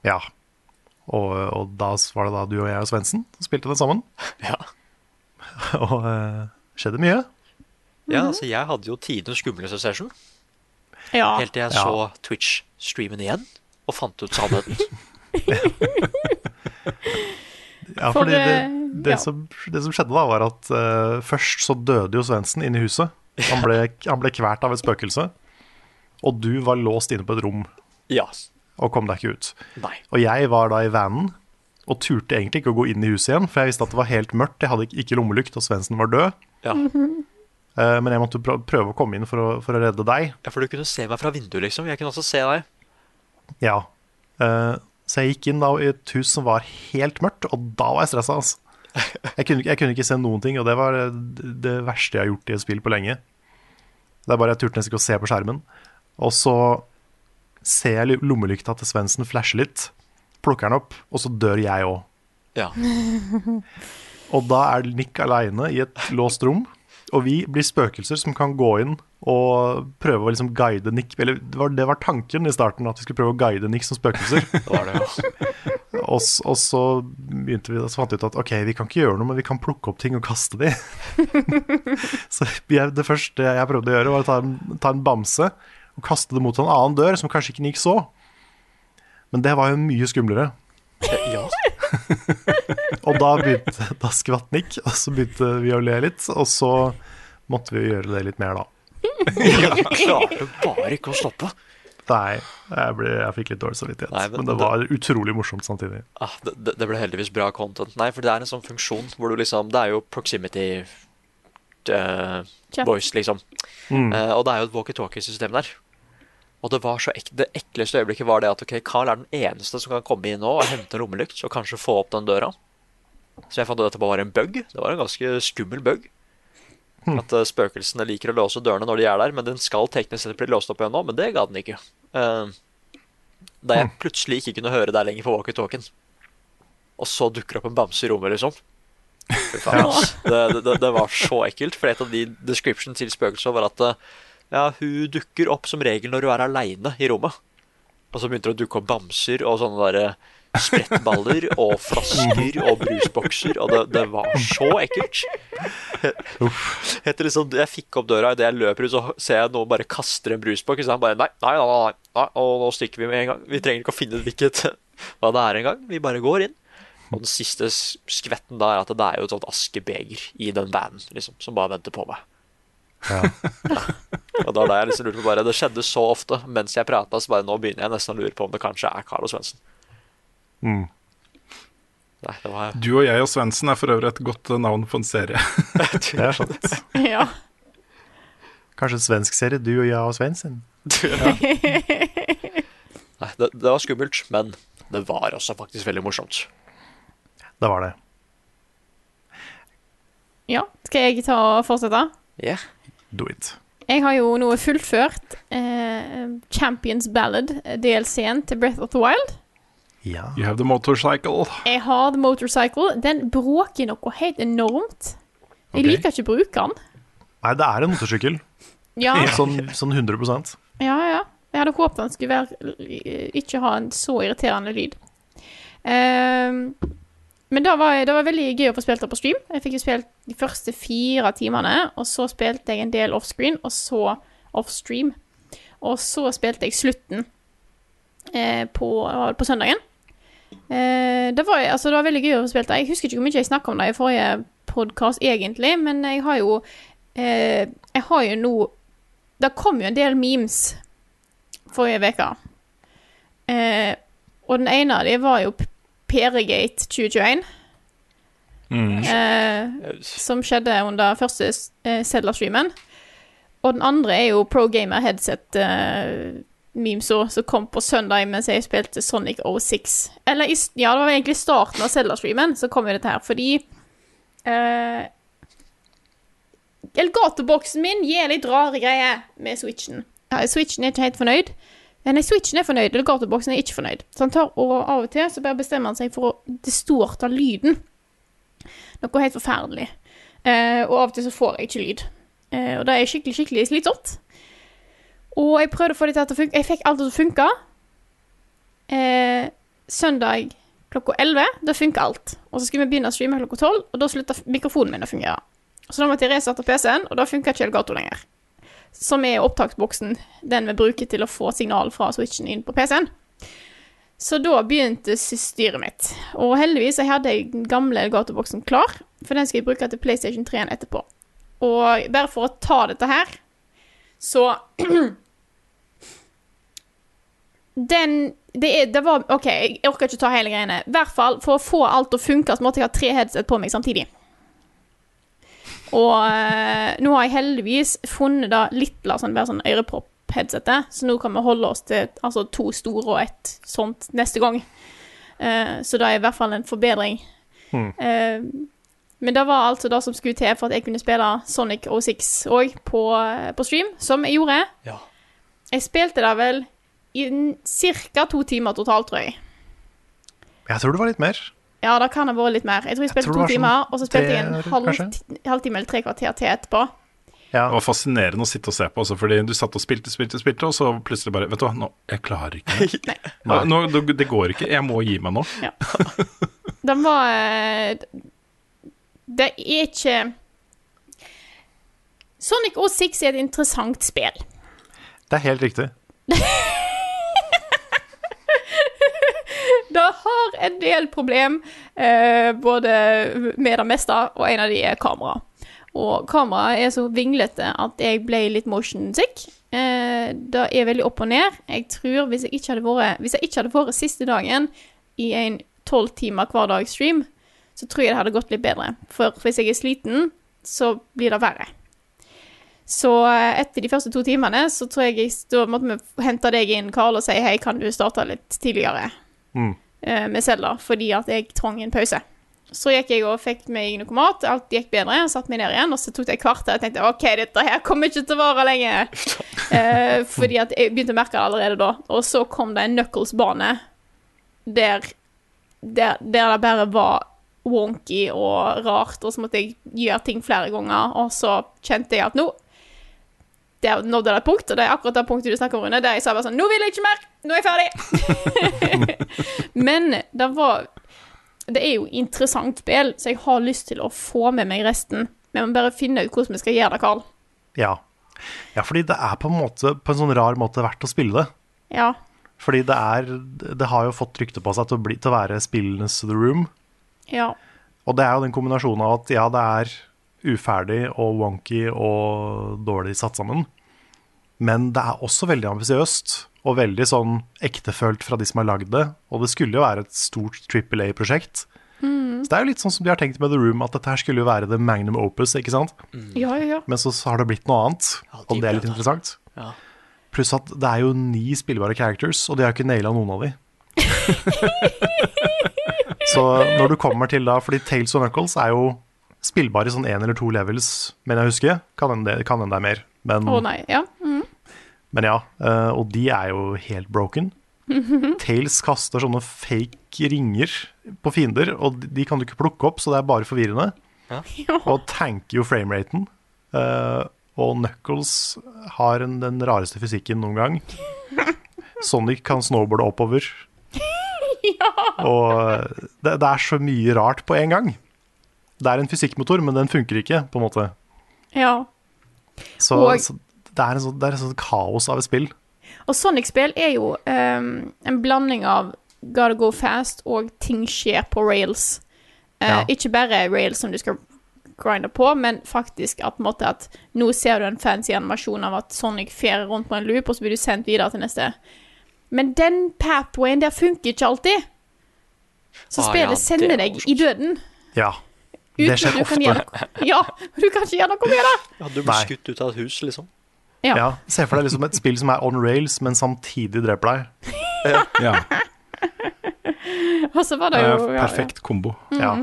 Ja. Og, og da var det da du og jeg og Svendsen spilte den sammen. Ja. Og uh, skjedde mye. ja, altså jeg hadde jo tidenes skumleste session. Ja. Helt til jeg Ja. så Twitch-streamen igjen og fant ut sannheten. Ja, For, fordi det, det, ja. som, det som skjedde da, var at uh, først så døde jo Svendsen inne i huset. Han ble, han ble kvert av et spøkelse. Og du var låst inne på et rom. Ja. og kom deg ikke ut. Nei. Og jeg var da i vanen og turte egentlig ikke å gå inn i huset igjen, for jeg visste at det var helt mørkt. Jeg hadde ikke- lommelykt, og Svendsen var død. Ja. Eh, Men jeg måtte prøve å komme inn for å, for å redde deg. ja, for du kunne se meg fra vinduet, liksom. Jeg kunne også se deg. Ja. Eh, Så jeg gikk inn da i et hus som var helt mørkt, og da var jeg stressa. Altså. Jeg, kunne, ikke- jeg kunne ikke se noen ting, og det var eh, det verste jeg har gjort i et spill på lenge. Det er bare jeg turte nesten ikke å se på skjermen. Og så ser jeg lommelykta til Svendsen flashe litt, plukker den opp, og så dør jeg òg. Ja. Og da er Nick aleine i et låst rom, og vi blir spøkelser som kan gå inn og prøve å liksom guide Nick. Eller det var, det var tanken i starten, at vi skulle prøve å guide Nick som spøkelser. Det var det, ja. og, og så begynte vi, så fant vi ut at ok, vi kan ikke gjøre noe, men vi kan plukke opp ting og kaste de. så jeg, det første jeg prøvde å gjøre, var å ta en, ta en bamse og kaste det mot en annen dør, som kanskje ikke Nick så. Men det var jo mye skumlere. Og da, begynte, da skvatt Nick, og så begynte vi å le litt, og så måtte vi gjøre det litt mer, da. Jeg klarte bare ikke å stoppe. Nei, jeg, ble, jeg fikk litt dårlig samvittighet. Nei, men, men det det- var utrolig morsomt samtidig. Ah, det, det det ble heldigvis bra content. Nei, for det er en sånn funksjon hvor du liksom Det er jo proximity uh, voice, liksom. Eh, og det er jo et walkietalkie-system der. Og det var så ek det ekleste øyeblikket var det at ok, Carl er den eneste som kan komme inn nå og hente en lommelykt og kanskje få opp den døra. Så jeg fant ut at dette bare var en bug. Det var en ganske skummel bug. At eh, spøkelsene liker å låse dørene når de er der, men den skal teknisk sett bli låst opp igjen nå, men det ga den ikke. Uh, da jeg plutselig ikke kunne høre deg lenger på walkietalkien, og så dukker det opp en bamse i rommet, liksom. Fy faen, ass. Det, det, det var så ekkelt, for et av de description til spøkelser var at eh, ja, hun dukker opp som regel når hun er aleine i rommet. Og så begynte det å dukke opp bamser og sånne derre sprettballer og flasker og brusbokser, og det, det var så ekkelt. Etter liksom, jeg fikk opp døra, idet jeg løper ut, så ser jeg noen bare kaster en brusboks. Så han bare nei, nei, nei, nei, nei, og nå stikker vi med en gang. Vi trenger ikke å finne ut hvilket hva det er engang. Vi bare går inn. Og den siste skvetten da er at det er jo et sånt askebeger i den vanen liksom, som bare venter på meg. Ja. Og da er det jeg liksom lurte på bare Det skjedde så ofte mens jeg prata, så bare nå begynner jeg nesten å lure på om det kanskje er Carlo Svendsen. Mm. Nei, var Du og jeg og Svendsen er for øvrig et godt navn på en serie. Det er sant. Ja. Kanskje en svensk serie, du og jeg og Svendsen. Nei, det, det var skummelt, men det var også faktisk veldig morsomt. Det var det. ja. Skal jeg ta og fortsette? Ja. Do it. Jeg har jo nå fullført eh, Champions Ballad, eh, DLC-en til Breath of the Wild. Ja. You have the motorcycle. Jeg har The Motorcycle. Den bråker noe helt enormt. Jeg okay. liker ikke å bruke den. Nei, det er en motorsykkel. Ja, Sånn, sånn 100% ja, ja. Jeg hadde håpet den skulle være, ikke ha en så irriterende lyd. Ehm, men det var, det var veldig gøy å få spilt det på stream. Jeg fikk jo spilt de første fire timene, og så spilte jeg en del offscreen, og så offstream. Og så spilte jeg slutten eh, på, på søndagen. Eh, det, var, altså, det var veldig gøy å få spilt det. Jeg husker ikke hvor mye jeg snakka om det i forrige podkast, egentlig, men jeg har jo eh, Jeg har jo nå Det kom jo en del memes forrige uke. Eh, og den ene av dem var jo P- Peregate 2021. Eh, som skjedde under første eh, Zelda-streamen. Og den andre er jo Pro Gamer Headset eh, memesa som kom på søndag mens jeg spilte Sonic 06. Eller i, ja, det var egentlig starten av Zelda-streamen så kom jo dette her, fordi eh, Elgato-boksen min gir litt rare greier med Switchen. Ja, Switchen er ikke helt fornøyd. Nei, Switchen er fornøyd, Elgato-boksen er ikke fornøyd. Så han tar, og av og til så bare bestemmer han seg for å distorte lyden. Noe helt forferdelig. Eh, og av og til så får jeg ikke lyd. Eh, og det er skikkelig, skikkelig slitsomt. Og jeg prøvde å få det til å funke. Jeg fikk alt til å funke. Eh, søndag klokka 11, da funka alt. Og så skulle vi begynne å streame klokka 12, og da slutta mikrofonen min å fungere. Så da måtte jeg resette PC-en, og da funka ikke Elgato lenger. Som er opptaksboksen den vi bruker til å få signal fra switchen inn på PC-en. Så da begynte styret mitt. Og heldigvis jeg hadde jeg den gamle Elgato-boksen klar, for den skal jeg bruke til PlayStation 3 etterpå. Og bare for å ta dette her, så Den det, er, det var OK, jeg orker ikke ta hele greiene. I hvert fall, for å få alt til å funke, så måtte jeg ha tre headset på meg samtidig. Og eh, nå har jeg heldigvis funnet da litt sånn, sånn ørepropp-headsetet, så nå kan vi holde oss til altså, to store og ett sånt neste gang. Eh, så det er i hvert fall en forbedring. Eh, men det var altså det som skulle til for at jeg kunne spille Sonic 06 òg på, på stream, som jeg gjorde. Ja. Jeg spilte det vel i ca. to timer totalt, tror jeg. Jeg tror det var litt mer. Ja, det kan ha vært litt mer. Jeg tror jeg spilte tror to sånn timer, og så spilte jeg en halvtime halv, eller tre kvarter til etterpå. Ja. Det var fascinerende å sitte og se på, også, fordi du satt og spilte, spilte, spilte, og så plutselig bare Vet du hva, nå, jeg klarer ikke mer. Nå, nå, det- går ikke. Jeg må gi meg nå. Den var eh, Det er ikke Sonic O6 er et interessant spill. Det er helt riktig. Det har en del problem, eh, både med det meste, og en av de er kamera. Og kameraet er så vinglete at jeg ble litt motion sick. Eh, det er veldig opp og ned. Jeg tror hvis jeg ikke hadde vært, hvis jeg ikke hadde vært siste dagen i en tolv timer hver dag stream, så tror jeg det hadde gått litt bedre. For hvis jeg er sliten, så blir det verre. Så eh, etter de første to timene, så tror jeg da måtte vi hente deg inn, Karl, og si hei, kan du starte litt tidligere Mm. eh, med celler fordi at jeg trang en pause. Så gikk jeg og fikk meg noe mat, alt gikk bedre, Jeg satte meg ned igjen, og så tok det et kvarter, og jeg tenkte OK, dette her kommer ikke til å vare lenge. Eh, fordi at jeg begynte å merke det allerede da. Og så kom det en Knuckles-bane der, der, der det bare var wonky og rart, og så måtte jeg gjøre ting flere ganger, og så kjente jeg at nå der nådde det et punkt, og det er akkurat det punktet du snakker om, Rune, der jeg sa bare sånn Nå vil jeg ikke mer! Nå er jeg ferdig! Men det var Det er jo interessant spill, så jeg har lyst til å få med meg resten. Vi må bare finne ut hvordan vi skal gjøre det, Karl. Ja. ja, fordi det er på en måte På en sånn rar måte verdt å spille det. Ja. Fordi det er Det har jo fått rykte på seg til å, bli, til å være spillenes The Room. Ja. Og det er jo den kombinasjonen av at ja, det er uferdig og wonky og dårlig satt sammen. Men det er også veldig ambisiøst og veldig sånn ektefølt fra de som har lagd det. Og det skulle jo være et stort Triple A-prosjekt. Så det er jo litt sånn som de har tenkt med The Room, at dette her skulle jo være the magnum opus, ikke sant? Ja, ja, ja. Men så har det blitt noe annet, og det er litt interessant. Ja. Pluss at det er jo ni spillbare characters, og de har ikke naila noen av de. så når du kommer til da Fordi Tales of Knuckles er jo spillbare i sånn én eller to levels, men jeg husker. Kan hende det, er mer. Men, Å nei. Ja. Mm. men ja, eh, og de er jo helt broken. Tales kaster sånne fake ringer på fiender, og de- kan du ikke plukke opp, så det er bare forvirrende. ja. Og tanker jo frameraten. Uh, og Knuckles har den rareste fysikken noen gang. Sonic kan snowboarde oppover. Og det, det er så mye rart på en gang. Det er en fysikkmotor, men den funker ikke, på en måte. ja. Så, Og- så det er sånn, en sånn kaos av et spill. Og Sonic-spill er jo um, en blanding av gotta go fast og ting skjer på rails. Uh, Ja. Ikke bare rails som du skal grinde på, men faktisk at, måte, at nå ser du en fancy animasjon av at Sonic fjerer rundt på en loop, og så blir du sendt videre til neste. Men den pathwayen der funker ikke alltid. Så Ah, spillet ja, sender er deg i døden. Ja. Uten Det skjer ofte. gjøre noe. Ja, du kan ikke gjøre noe med det. Ja, du blir Nei. skutt ut av et hus, liksom. Ja. ja. Se for deg liksom et spill som er on rails, men samtidig dreper deg. Ja, Og så var det jo ja, ja. perfekt kombo. Ja.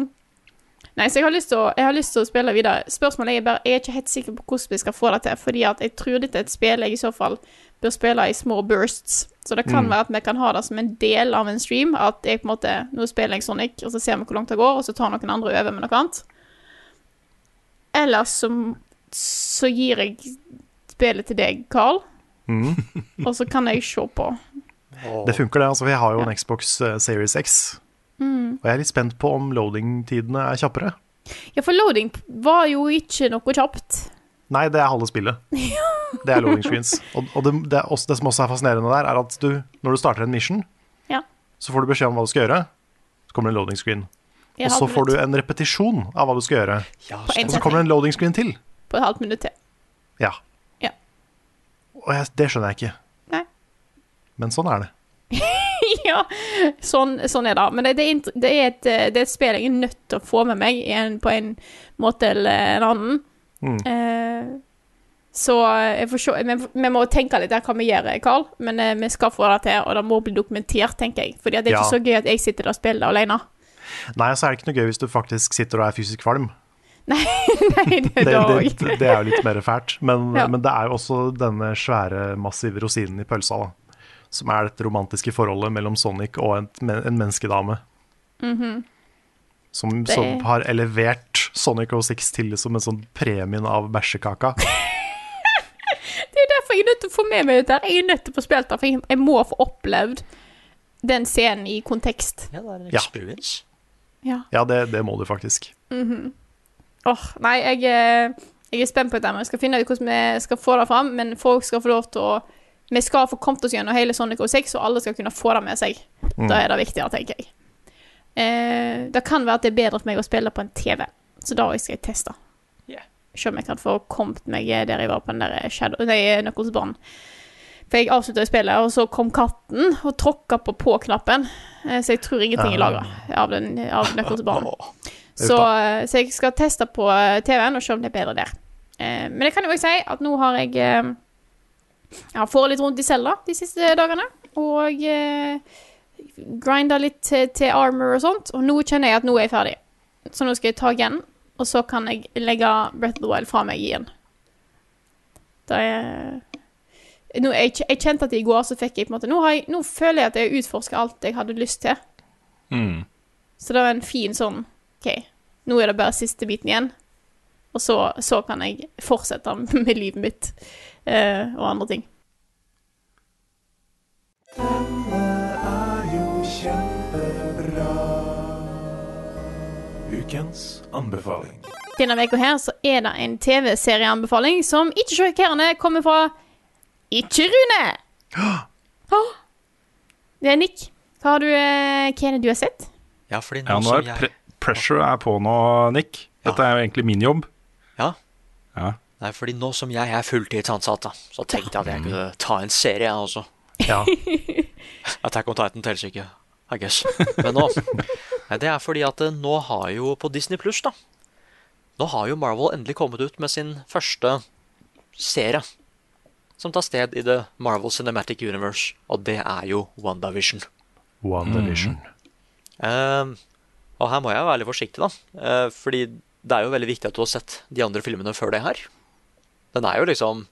Nei, så jeg har, lyst til å, jeg har lyst til å spille videre. Spørsmålet er bare, jeg er ikke helt sikker på hvordan vi skal få det til, fordi at jeg tror dette er et spill jeg i så fall bør spille i små bursts. Så det kan være at vi kan ha det som en del av en stream, at jeg på en måte, nå spiller jeg Sonic, og så ser vi hvor langt det går, og så tar noen andre over med noe annet. Eller så, så gir jeg spillet til deg, Carl, Mm. og så kan jeg se på. Det funker, det. altså Vi har jo en Xbox eh, Series X. Mm. Og jeg er litt spent på om loading-tidene er kjappere. Ja, for loading var jo ikke noe kjapt. Nei, det er halve spillet. Det er loading screens. Og, og det, det, også, det som også er fascinerende der, er at du, når du starter en mission, Ja. så får du beskjed om hva du skal gjøre. Så kommer det en loading screen. Og så får du en repetisjon av hva du skal gjøre. Ja, Og så kommer det en loading screen til. På et halvt minutt til. Ja. Ja. Og jeg, det skjønner jeg ikke. Nei. Men sånn er det. ja, sånn, sånn er det. Men det, det, er, det, er et, eh, det er et spill jeg er nødt til å få med meg en, på en måte eller en annen. Mm. Eh, så jeg får se vi, vi må tenke litt der hva vi gjør, Karl. Men eh, vi skal få det til, og det må bli dokumentert, tenker jeg. Fordi det er Ja. ikke så gøy at jeg sitter der og spiller det alene. Nei, så er det ikke noe gøy hvis du faktisk sitter og er fysisk kvalm. Nei, det Det, er det, det er jo litt mer fælt. Men, Ja. men det er jo også denne svære, massive rosinen i pølsa, da. Som er dette romantiske forholdet mellom Sonic og en, en menneskedame. Som, Mhm. Det som har elevert Sonic 06 til som en sånn premien av bæsjekaka. Det er derfor jeg er nødt til å få med meg dette. Jeg er nødt til å få spilt det, for jeg, jeg må få opplevd den scenen i kontekst. Ja, det er en experience. Ja. Ja, det, det må du faktisk. Åh, nei, jeg, er- jeg er spent på dette. men Jeg skal finne ut hvordan vi skal få det fram, men folk skal få lov til å Vi skal få kommet oss gjennom hele Sonic 06, og alle skal kunne få det med seg. Da er det viktigere, tenker jeg. Eh, det kan være at det er bedre for meg å spille på en TV, så da skal jeg teste. Yeah. Se om jeg kan få kommet meg der jeg var på den der Shadow Nei, Knuckles Barn. For jeg avslutta spillet, og så kom katten og tråkka på på-knappen. Eh, så jeg tror ingenting er lagra av, den- av Knuckles Barn. Så, eh, så jeg skal teste på eh, TV-en og se om det er bedre der. Eh, men jeg kan jo òg si at nå har jeg Jeg får litt rundt i cella de siste dagene. Og eh, grinda litt til, til armor og sånt. Og nå kjenner jeg at nå er jeg ferdig. Så nå skal jeg ta igjen, og så kan jeg legge Breath of the Wild fra meg igjen. Da er nå, jeg, jeg kjente at i går så fikk jeg på en måte Nå, har jeg, nå føler jeg at jeg utforsker alt jeg hadde lyst til. Mm. Så det var en fin sånn OK, nå er det bare siste biten igjen. Og så, så kan jeg fortsette med livet mitt eh, og andre ting. Ukens anbefaling. Denne uka her så er det en TV-serieanbefaling som ikke sjokkerende kommer fra ikke Rune. Åh. Det er Nick. Hva har du, eh, hva er det du har sett? Ja, fordi nå Ja, nå er jeg pre pressure er på nå, Nick. Dette er jo egentlig min jobb. Ja. Ja. Nei, fordi nå som jeg er fulltidsansatt, da, så tenkte jeg at jeg kunne ta en serie, jeg også. Ja. Attack on Titan teller ikke, I guess. Men nå Nei, Det er fordi at eh, nå har jo på Disney Pluss, da Nå har jo Marvel endelig kommet ut med sin første serie. Som tar sted i The Marvel Cinematic Universe, og det er jo WandaVision. WandaVision. Ehm, og her må jeg være litt forsiktig, da. Uh, fordi det er jo veldig viktig at du har sett de andre filmene før det her. Den er jo liksom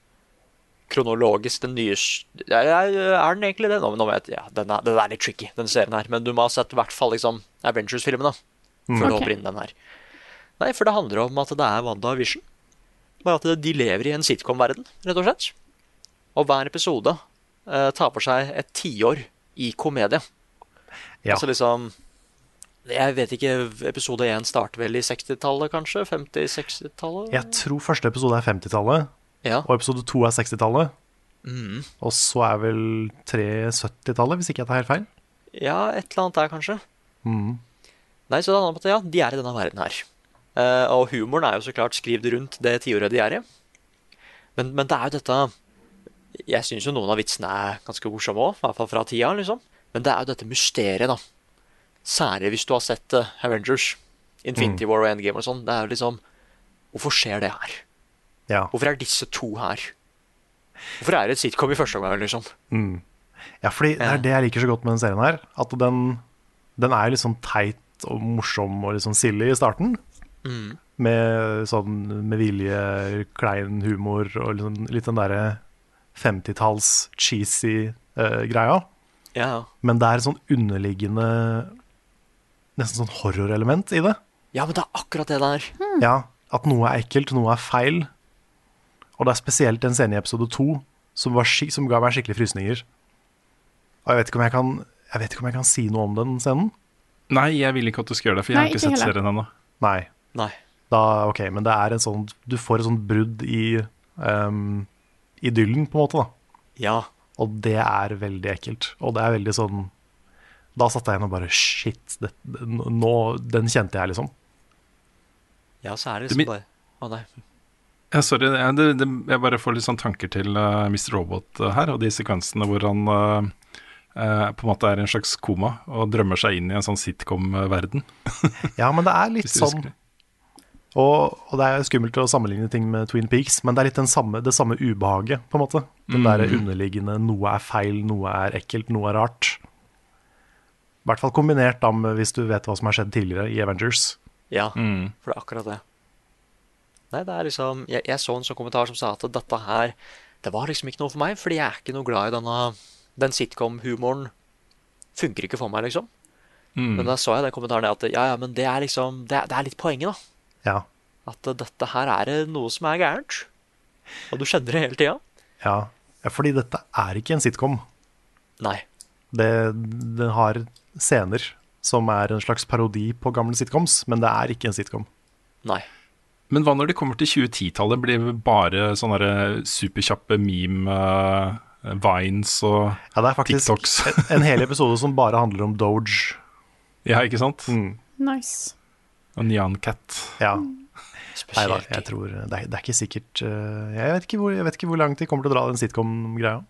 kronologisk den nye Er, er den egentlig det? Nå, nå vet jeg, ja, den er, den er litt tricky, den serien her. Men du må ha sett i hvert fall liksom Avengers-filmene før du å hopper inn den her. Nei, for det handler om at det er WandaVision. Bare at de lever i en sitcom-verden, rett og slett. Og hver episode eh, tar for seg et tiår i komedie. Ja. Altså liksom Jeg vet ikke, episode 1 starter vel i 60-tallet, kanskje? 50-60-tallet? Jeg tror første episode er 50-tallet, Ja. og episode 2 er 60-tallet. Mm. Og så er vel tre 70-tallet, hvis ikke jeg tar helt feil. ja, et eller annet der, kanskje. Mm. Nei, så det om at ja, de er i denne verden her. Uh, og humoren er jo så klart skrevet rundt det tiåret de er i. Men, men det er jo dette Jeg syns jo noen av vitsene er ganske morsomme òg, i hvert fall fra tida, liksom. Men det er jo dette mysteriet, da. Særlig hvis du har sett eh, Avengers, Infinity War og Endgame og sånn. Det er jo liksom Hvorfor skjer det her? Ja. Hvorfor er disse to her? Hvorfor er det et sitcom i første omgang, liksom? Mm. ja, fordi det er det jeg liker så godt med den serien her. At den, den er litt sånn teit og morsom og litt sånn silly i starten. Mm. Med sånn med vilje klein humor og sånn, litt den derre 50-talls cheesy uh, greia. Ja, ja. Men det er en sånn underliggende Nesten sånn horrorelement i det. ja, men det er akkurat det der. Ja, At noe er ekkelt, noe er feil. Og det er spesielt en scene i episode to som, som ga meg skikkelig frysninger. Og jeg vet, ikke om jeg, kan, jeg vet ikke om jeg kan si noe om den scenen. Nei, jeg vil ikke at du skal gjøre det, for jeg Nei, har ikke ikke sett serien ennå. Nei. Nei. Da, ok, Men det er en sånn Du får et sånt brudd i um, idyllen, på en måte. da Ja. Og det er veldig ekkelt. Og det er veldig sånn Da satt jeg igjen og bare Shit, det, nå, den kjente jeg, liksom. ja, så er det liksom bare Å, nei. Ja, sorry, jeg, det, det, jeg bare får litt sånn tanker til uh, Mr. Robot uh, her, og de sekvensene hvor han uh, eh, på en måte er i en slags koma og drømmer seg inn i en sånn sitcom-verden. Ja, men det er litt sånn og, og det er skummelt å sammenligne ting med Twin Peaks, men det er litt den samme, det samme ubehaget, på en måte. Den Mm. der underliggende noe er feil, noe er ekkelt, noe er rart. I hvert fall kombinert da med hvis du vet hva som har skjedd tidligere i Avengers. Ja, Mm. for det er akkurat det. Nei, det er liksom Jeg, jeg så en sånn kommentar som sa at dette her Det var liksom ikke noe for meg, fordi jeg er ikke noe glad i denne Den sitcom-humoren. Funker ikke for meg, liksom. Mm. Men da så jeg den kommentaren at ja, ja, men det er liksom Det, er- det er litt poenget, da. Ja. At uh, dette her er noe som er gærent. Og du kjenner det hele tida. Ja. ja, fordi dette er ikke en sitcom. Nei. Det, det har scener som er en slags parodi på gamle sitcoms, men det er ikke en sitcom. Nei. Men hva når de kommer til 2010-tallet? Blir det bare sånne superkjappe meme, uh, vines og TikToks? Ja, det er faktisk TikToks? en, en hel episode som bare handler om Doge. ja, ikke sant? Mm. Nice. Og Nyan Cat. Ja. Nei da, jeg tror det er, det er ikke sikkert uh, jeg vet ikke, hvor, jeg vet ikke hvor langt de kommer til å dra den sitcom-greia.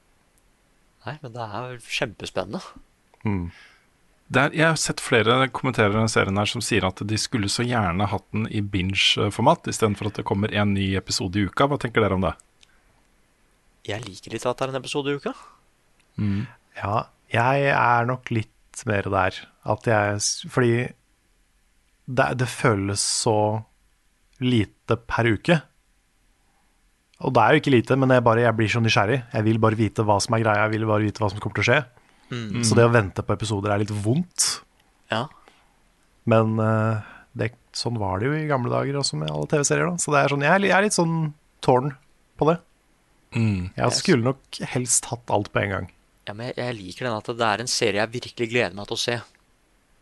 Nei, men det er kjempespennende. Mm. Det er, jeg har sett flere kommentere denne serien her som sier at de skulle så gjerne hatt den i binge-format, istedenfor at det kommer en ny episode i uka. Hva tenker dere om det? Jeg liker litt at det er en episode i uka. Ja, jeg er nok litt mer der. At jeg Fordi det, det føles så lite per uke. Og det er jo ikke lite, men jeg, bare, jeg blir så nysgjerrig. Jeg vil bare vite hva som er greia, jeg vil bare vite hva som kommer til å skje. Mm. Så det å vente på episoder er litt vondt. Ja. Men eh, det, sånn var det jo i gamle dager også med alle TV-serier. da Så det er sånn, jeg, er, jeg er litt sånn tårn på det. Mm. Jeg skulle nok helst hatt alt på en gang. Ja, men jeg, jeg liker den at det er en serie jeg virkelig gleder meg til å se.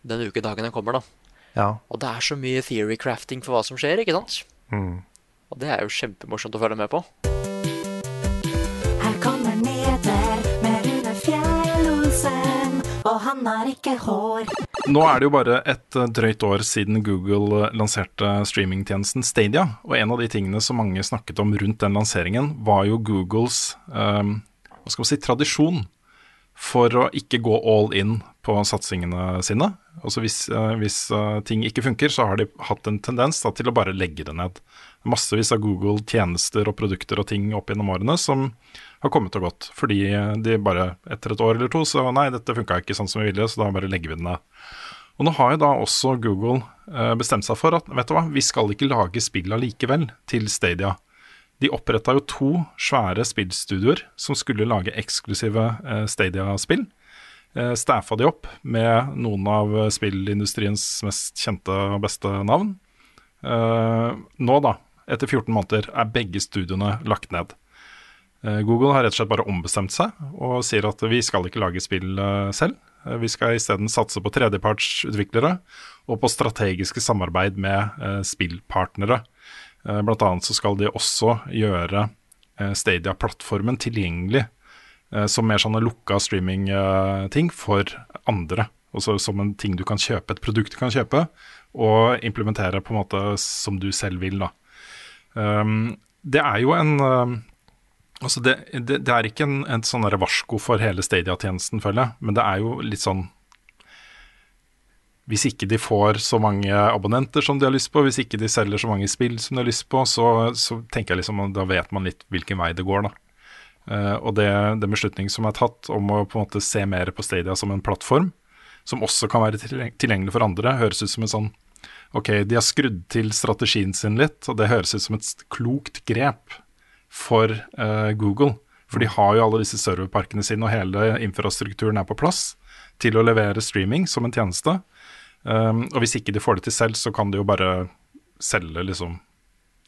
Den ukedagen den kommer, da. Ja. Og det er så mye theory crafting for hva som skjer, ikke sant? Mm. Og det er jo kjempemorsomt å følge med på. Her kommer nyheter med Rune Fjell-Olsen, og han har ikke hår. Nå er det jo bare et eh, drøyt år siden Google eh, lanserte streamingtjenesten Stadia. Og en av de tingene som mange snakket om rundt den lanseringen, var jo Googles um, hva skal man si, tradisjon for å ikke gå all in på satsingene sine. Altså hvis, eh, hvis ting ikke funker, så har de hatt en tendens da, til å bare legge det ned. Massevis av Google-tjenester og produkter og ting opp gjennom årene som har kommet og gått. Fordi de bare etter et år eller to så nei, dette funka ikke sånn som vi ville, så da bare legger vi den ned. Og nå har jo da også Google eh, bestemt seg for at vet du hva, vi skal ikke lage spill allikevel til Stadia. De oppretta jo to svære spillstudioer som skulle lage eksklusive eh, Stadia-spill. Eh, Staffa de opp med noen av spillindustriens mest kjente og beste navn. Eh, nå, da, etter 14 måneder, er begge studioene lagt ned. Eh, Google har rett og slett bare ombestemt seg og sier at vi skal ikke lage spill eh, selv. Eh, Vi skal isteden satse på tredjepartsutviklere og på strategiske samarbeid med spillpartnere. Blant annet så skal de også gjøre Stadia-plattformen tilgjengelig som mer sånne lukka streaming-ting for andre. Også som en ting du kan kjøpe, et produkt du kan kjøpe, og implementere på en måte som du selv vil. da. Um, det er jo en um, Altså det, det, det er ikke en, en sånn varsko for hele Stadia-tjenesten, føler jeg, men det er jo litt sånn Hvis ikke de får så mange abonnenter som de har lyst på, hvis ikke de selger så mange spill som de har lyst på, så, så tenker jeg liksom da vet man litt hvilken vei det går, da. Uh, og det, den beslutningen som er tatt om å på en måte se mer på Stadia som en plattform, som også kan være tilgjengelig for andre, høres ut som en sånn Ok, de har skrudd til strategien sin litt, og det høres ut som et klokt grep for uh, Google. For de har jo alle disse serverparkene sine, og hele infrastrukturen er på plass til å levere streaming som en tjeneste. Um, og hvis ikke de får det til selv, så kan de jo bare selge liksom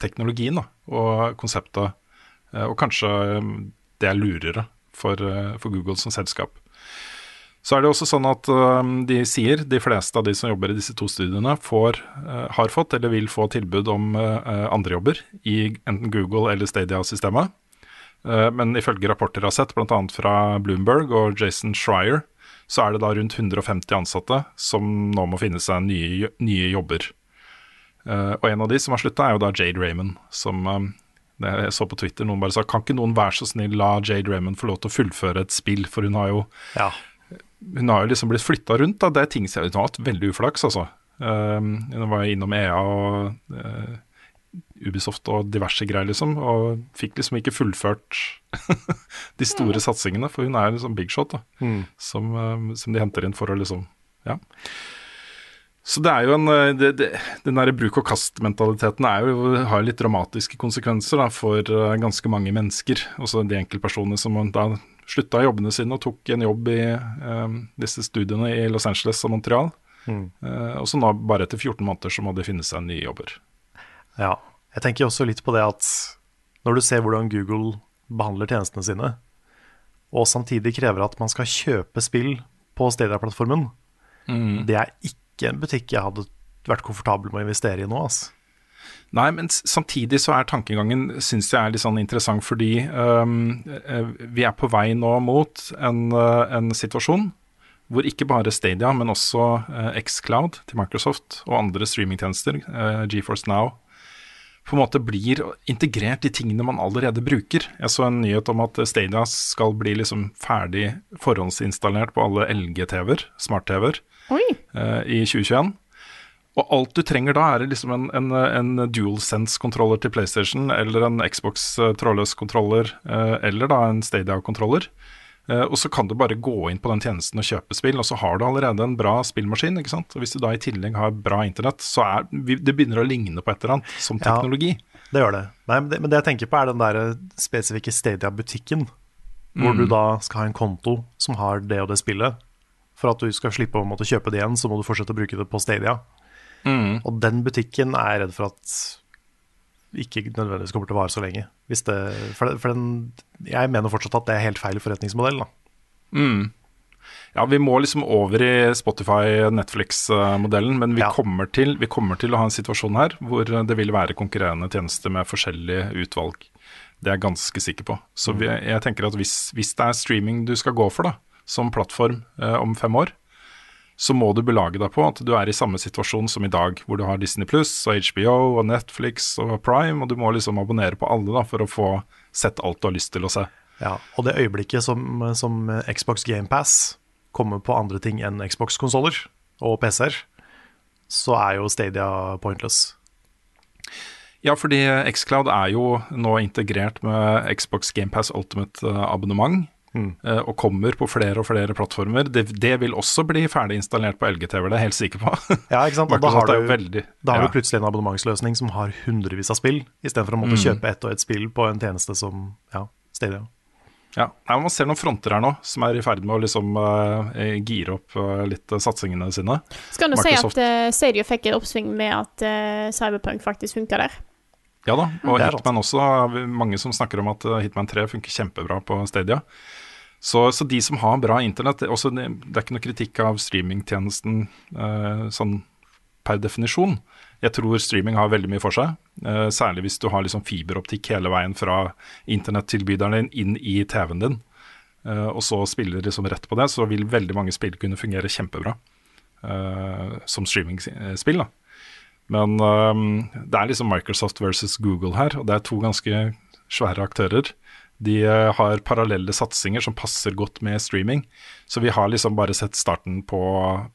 teknologien da, og konseptet. Eh, og kanskje um, det er lurere for, eh, for Google som selskap. Så er det også sånn at um, de sier, de fleste av de som jobber i disse to studiene, får, eh, har fått eller vil få tilbud om eh, andre jobber i enten Google eller Stadia-systemet. Eh, men ifølge rapporter jeg har sett, bl.a. fra Bloomberg og Jason Schreier, så er det da rundt 150 ansatte som nå må finne seg nye, nye jobber. Eh, og en av de som har slutta, er jo da Jade Raymond, som eh, det jeg så på Twitter, noen bare sa kan ikke noen være så snill la Jade Raymond få lov til å fullføre et spill, for hun har jo hun har jo liksom blitt flytta rundt. Da. Det er ting som hun har hatt veldig uflaks, altså. Um, hun var innom EA og uh, Ubisoft og diverse greier, liksom. Og fikk liksom ikke fullført de store satsingene, for hun er liksom big shot da, Mm. som, um, som de henter inn for å liksom Ja. Så det er jo en eh, det, det, Den der bruk og kast-mentaliteten har litt dramatiske konsekvenser da, for ganske mange mennesker. Også de enkeltpersonene som da slutta jobbene sine og tok en jobb i eh, disse studiene i Los Angeles og Montreal. Mm. Eh, og så nå, bare etter 14 måneder, så må de finne seg nye jobber. Ja. Jeg tenker også litt på det at når du ser hvordan Google behandler tjenestene sine, og samtidig krever at man skal kjøpe spill på Stadia-plattformen, det er ikke en butikk jeg hadde vært komfortabel med å investere i nå. Altså. Nei, men samtidig så er tankegangen syns jeg er litt sånn interessant, fordi eh, vi er på vei nå mot en, eh, en situasjon hvor ikke bare Stadia, men også eh, Xcloud til Microsoft og andre streamingtjenester, uh, GeForce Now, på en måte blir integrert i tingene man allerede bruker. Jeg så en nyhet om at Stadia skal bli liksom ferdig forhåndsinstallert på alle LG-TV-er, smart-TV-er, eh, i 2021. Og alt du trenger da, er liksom en, en, en DualSense-kontroller til PlayStation, eller en Xbox eh, trådløs kontroller, eh, eller da en Stadia-kontroller. Eh, og så kan du bare gå inn på den tjenesten og kjøpe spill, og så har du allerede en bra spillmaskin. ikke sant? Og Hvis du da i tillegg har bra internett, så er det begynner å ligne på et eller annet som teknologi. Ja. Det gjør det. Nei, men det. Men det jeg tenker på, er den der spesifikke Stadia-butikken, hvor Mm. du da skal ha en konto som har det og det spillet. For at du skal slippe å måtte kjøpe det igjen, så må du fortsette å bruke det på Stadia. Mm. Og den butikken er jeg redd for at ikke nødvendigvis kommer til å vare så lenge. Hvis det, for, det, for den, jeg mener fortsatt at det er helt feil forretningsmodell. Da. Mm. Ja, vi må liksom over i Spotify-Netflix-modellen, men vi, Ja. kommer til, vi kommer til å ha en situasjon her hvor det vil være konkurrerende tjenester med forskjellig utvalg. Det er jeg ganske sikker på. Så vi, jeg tenker at hvis, hvis det er streaming du skal gå for da, som plattform eh, om fem år, så må du belage deg på at du er i samme situasjon som i dag, hvor du har Disney Pluss og HBO og Netflix og Prime, og du må liksom abonnere på alle da, for å få sett alt du har lyst til å se. Ja, og det øyeblikket som, som Xbox GamePass kommer på andre ting enn Xbox-konsoller og PC-er, så er jo Stadia pointless. Ja, fordi Xcloud er jo nå integrert med Xbox GamePass Ultimate abonnement. eh, Og kommer på flere og flere plattformer. Det, det vil også bli ferdig installert på LGTV, det er jeg helt sikker på. Ja, ikke sant? Og da har du, veldig- da har ja. du plutselig en abonnementsløsning som har hundrevis av spill, istedenfor å måtte Mm. kjøpe ett og ett spill på en tjeneste som ja, Stadia. Ja, Nei, Man ser noen fronter her nå som er i ferd med å liksom uh, gire opp uh, litt uh, satsingene sine. Skal du si at uh, Stadia fikk et oppsving med at Cyberpunk faktisk funka der? Ja da, og er Hitman også. Mange som snakker om at eh, Hitman 3 funker kjempebra på Stadia. Så, så de som har bra internett det, også, det, det er ikke noe kritikk av streamingtjenesten eh, sånn per definisjon. Jeg tror streaming har veldig mye for seg, eh, særlig hvis du har liksom fiberoptikk hele veien fra internettilbyderen din inn i TV-en din, eh, og så spiller liksom rett på det, så vil veldig mange spill kunne fungere kjempebra eh, som streamingspill. da. Men øhm, det er liksom Microsoft versus Google her, og det er to ganske svære aktører. De øh, har parallelle satsinger som passer godt med streaming. Så vi har liksom bare sett starten på,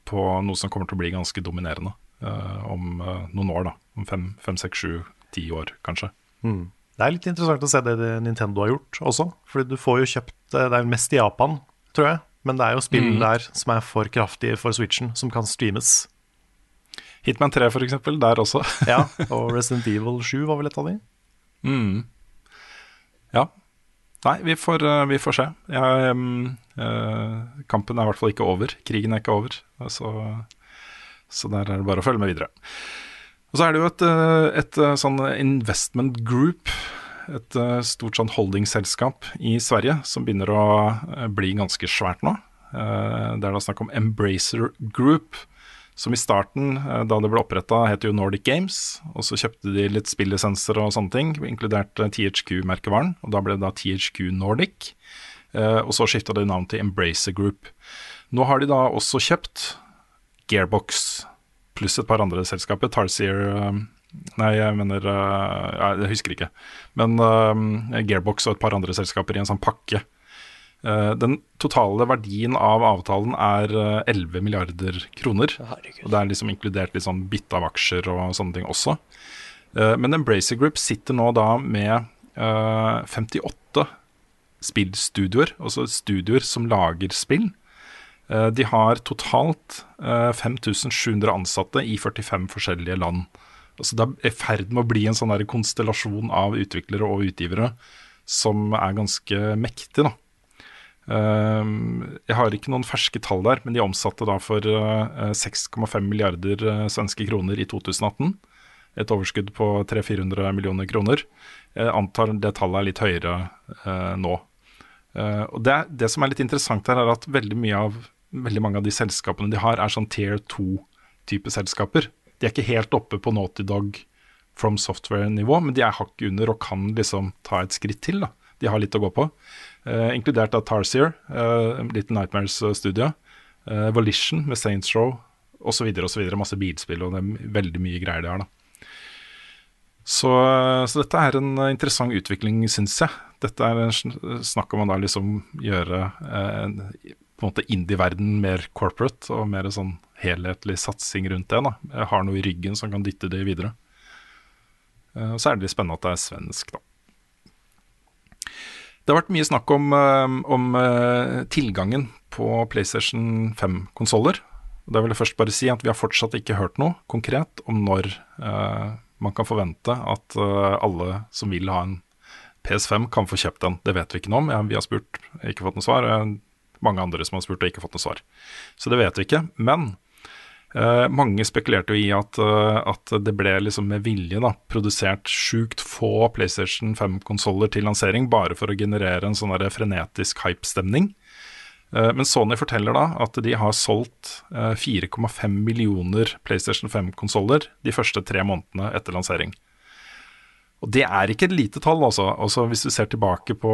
på noe som kommer til å bli ganske dominerende øh, om øh, noen år. da, Om fem, fem seks, sju, ti år, kanskje. Mm. Det er litt interessant å se det Nintendo har gjort også. Fordi du får jo kjøpt eh, Det er mest i Japan, tror jeg. Men det er jo spill Mm. der som er for kraftige for Switchen, som kan streames. Hitman 3 for eksempel, der også. Ja, og Resident Evil 7 var vel et av de. Mm. Ja. Nei, vi får, øh, vi får se. Jeg, øh, kampen er i hvert fall ikke over. Krigen er ikke over. Så, så der er det bare å følge med videre. Og så er det jo et, et, et sånn investment group, et stort sånn holdingselskap i Sverige, som begynner å bli ganske svært nå. Eh, Det er da snakk om Embracer Group, som i starten, eh, da det ble oppretta, het jo Nordic Games. Og så kjøpte de litt spillisenser og sånne ting, inkludert eh, THQ-merkevaren. Og da ble det da THQ Nordic. Eh, Og så skifta de navn til Embracer Group. Nå har de da også kjøpt Gearbox pluss et par andre selskaper. Tarsier Nei, jeg mener Jeg husker ikke. Men Gearbox og et par andre selskaper i en sånn pakke. Eh, den totale verdien av avtalen er eh, 11 milliarder kroner. Og det er liksom inkludert litt sånn bytte av aksjer og sånne ting også. Eh, men Embracer Group sitter nå da med eh, 58 spillstudioer, altså studioer som lager spill. Eh, De har totalt eh, 5700 ansatte i 45 forskjellige land. Altså det er i ferd med å bli en sånn konstellasjon av utviklere og utgivere som er ganske mektig, da. Eh, Jeg har ikke noen ferske tall der, men de omsatte da for eh, 6,5 milliarder eh, svenske kroner i 2018. Et overskudd på 300-400 millioner kroner. Jeg antar det tallet er litt høyere eh, nå. Eh, og det, det som er litt interessant her, er at veldig, av, veldig mange av de selskapene de har, er sånn tier 2-type selskaper. De er ikke helt oppe på Naughty Dog from software-nivå, men de er hakket under og kan liksom ta et skritt til. da. De har litt å gå på. Eh, inkludert av Tarsier, uh, Little Nightmares-studio. eh, Volition med Saints Row osv. osv. Masse bilspill og det er veldig mye greier de har. da. Så, så dette er en eh, interessant utvikling, syns jeg. Dette er en snakk om å da liksom gjøre en, på en måte indie-verden mer corporate og mer sånn helhetlig satsing rundt det. da. Jeg har noe i ryggen som kan dytte det videre. Eh, og så er det litt spennende at det er svensk, da. Det har vært mye snakk om, eh, om eh, tilgangen på PlayStation 5-konsoller. Da vil jeg først bare si at vi har fortsatt ikke hørt noe konkret om når eh, man kan forvente at alle som vil ha en PS5, kan få kjøpt den. Det vet vi ikke noe om. Vi har spurt, ikke fått noe svar. Mange andre som har spurt og ikke fått noe svar. Så det vet vi ikke. Men mange spekulerte jo i at, eh, at det ble liksom med vilje da, produsert sjukt få PlayStation 5-konsoller til lansering, bare for å generere en sånn frenetisk hype-stemning. Eh, men Sony forteller da at de har solgt eh, 4,5 millioner PlayStation 5-konsoller de første tre månedene etter lansering. Og Det er ikke et lite tall, altså. altså hvis du ser tilbake på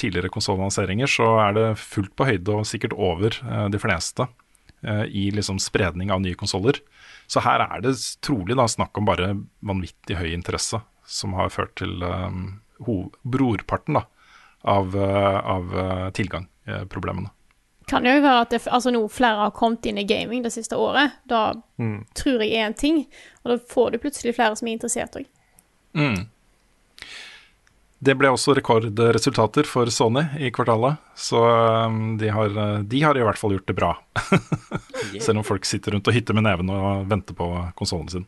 tidligere konsollanseringer, så er det fullt på høyde og sikkert over eh, de fleste eh, i liksom spredning av nye konsoller. Så her er det trolig da snakk om bare vanvittig høy interesse, som har ført til um, brorparten da, av, eh, av eh, tilgangproblemene. Kan det jo være at det, altså nå flere har kommet inn i gaming det siste året. Da Mm. tror jeg én en ting, og da får du plutselig flere som er interessert òg. Mm. Det ble også rekordresultater for Sony i kvartalet, så um, de har, uh, de har i hvert fall gjort det bra. Selv om folk sitter rundt og hytter med neven og venter på konsollen sin.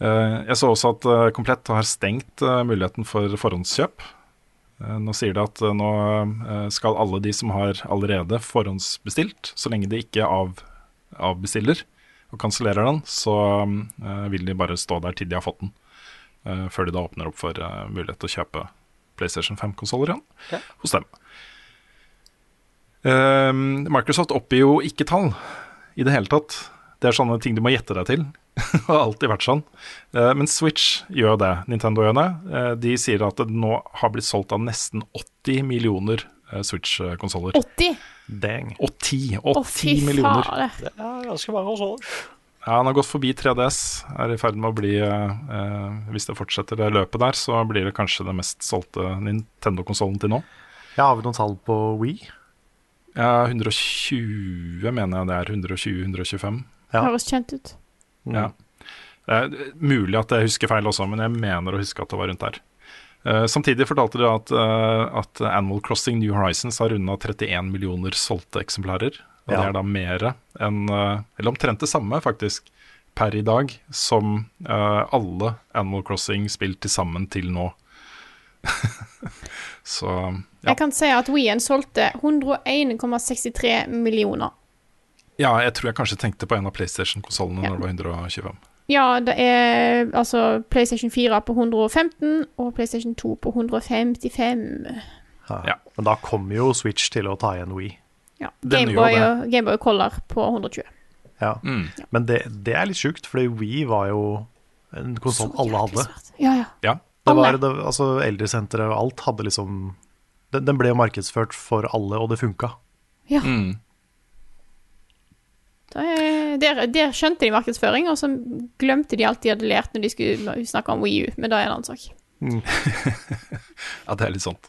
Uh, Jeg så også at uh, Komplett har stengt muligheten for forhåndskjøp. Nå sier de at nå skal alle de som har allerede forhåndsbestilt, så lenge de ikke av, avbestiller og kansellerer den, så vil de bare stå der til de har fått den. Eh, før de da åpner opp for eh, mulighet til å kjøpe PlayStation 5-konsoller igjen Ja. hos dem. Eh, Microsoft oppgir jo ikke tall i det hele tatt. Det er sånne ting du må gjette deg til. Det har alltid vært sånn. Eh, men Switch gjør det. Nintendo gjør det. De sier at det nå har blitt solgt av nesten 80 millioner Switch-konsoller. 80? Dang. 80, 80 Å, millioner. Det er ganske mange konsoller. Ja, han har gått forbi 3DS. Er i ferd med å bli eh, eh, Hvis det fortsetter det løpet der, så blir det kanskje den mest solgte Nintendo-konsollen til nå. Ja, har vi noen tall på Wii? Ja, 120 mener jeg det er. 120-125. Ja. Høres kjent ut. Ja. Det er mulig at jeg husker feil også, men jeg mener å huske at det var rundt der. Uh, samtidig fortalte de at, uh, at Animal Crossing New Horizons har runda 31 millioner solgte eksemplarer. Og det er da mer enn eh, Eller omtrent det samme, faktisk, per i dag, som eh, alle Animal Crossing-spill til sammen til nå. Så ja. Jeg kan si at Wien solgte 101,63 millioner. ja, jeg tror jeg kanskje tenkte på en av PlayStation-konsollene når det var 125. Ja, det er altså PlayStation 4 på 115 og PlayStation 2 på 155. Ja. Men da kommer jo Switch til å ta igjen Wii. Ja. Gameboy gjør og Gameboy Color på 120. Ja. Men det, det er litt sjukt, fordi Wii var jo en konsoll alle hadde. Ja, ja. Ja. Det var, det, altså Eldresenteret og alt hadde liksom den, den ble jo markedsført for alle, og det funka. Ja. Mm. Da er- Der, der skjønte de markedsføring, og så glemte de alt de hadde lært når de skulle snakke om Wii U, men da er det en annen sak. Ja, det er litt sånt.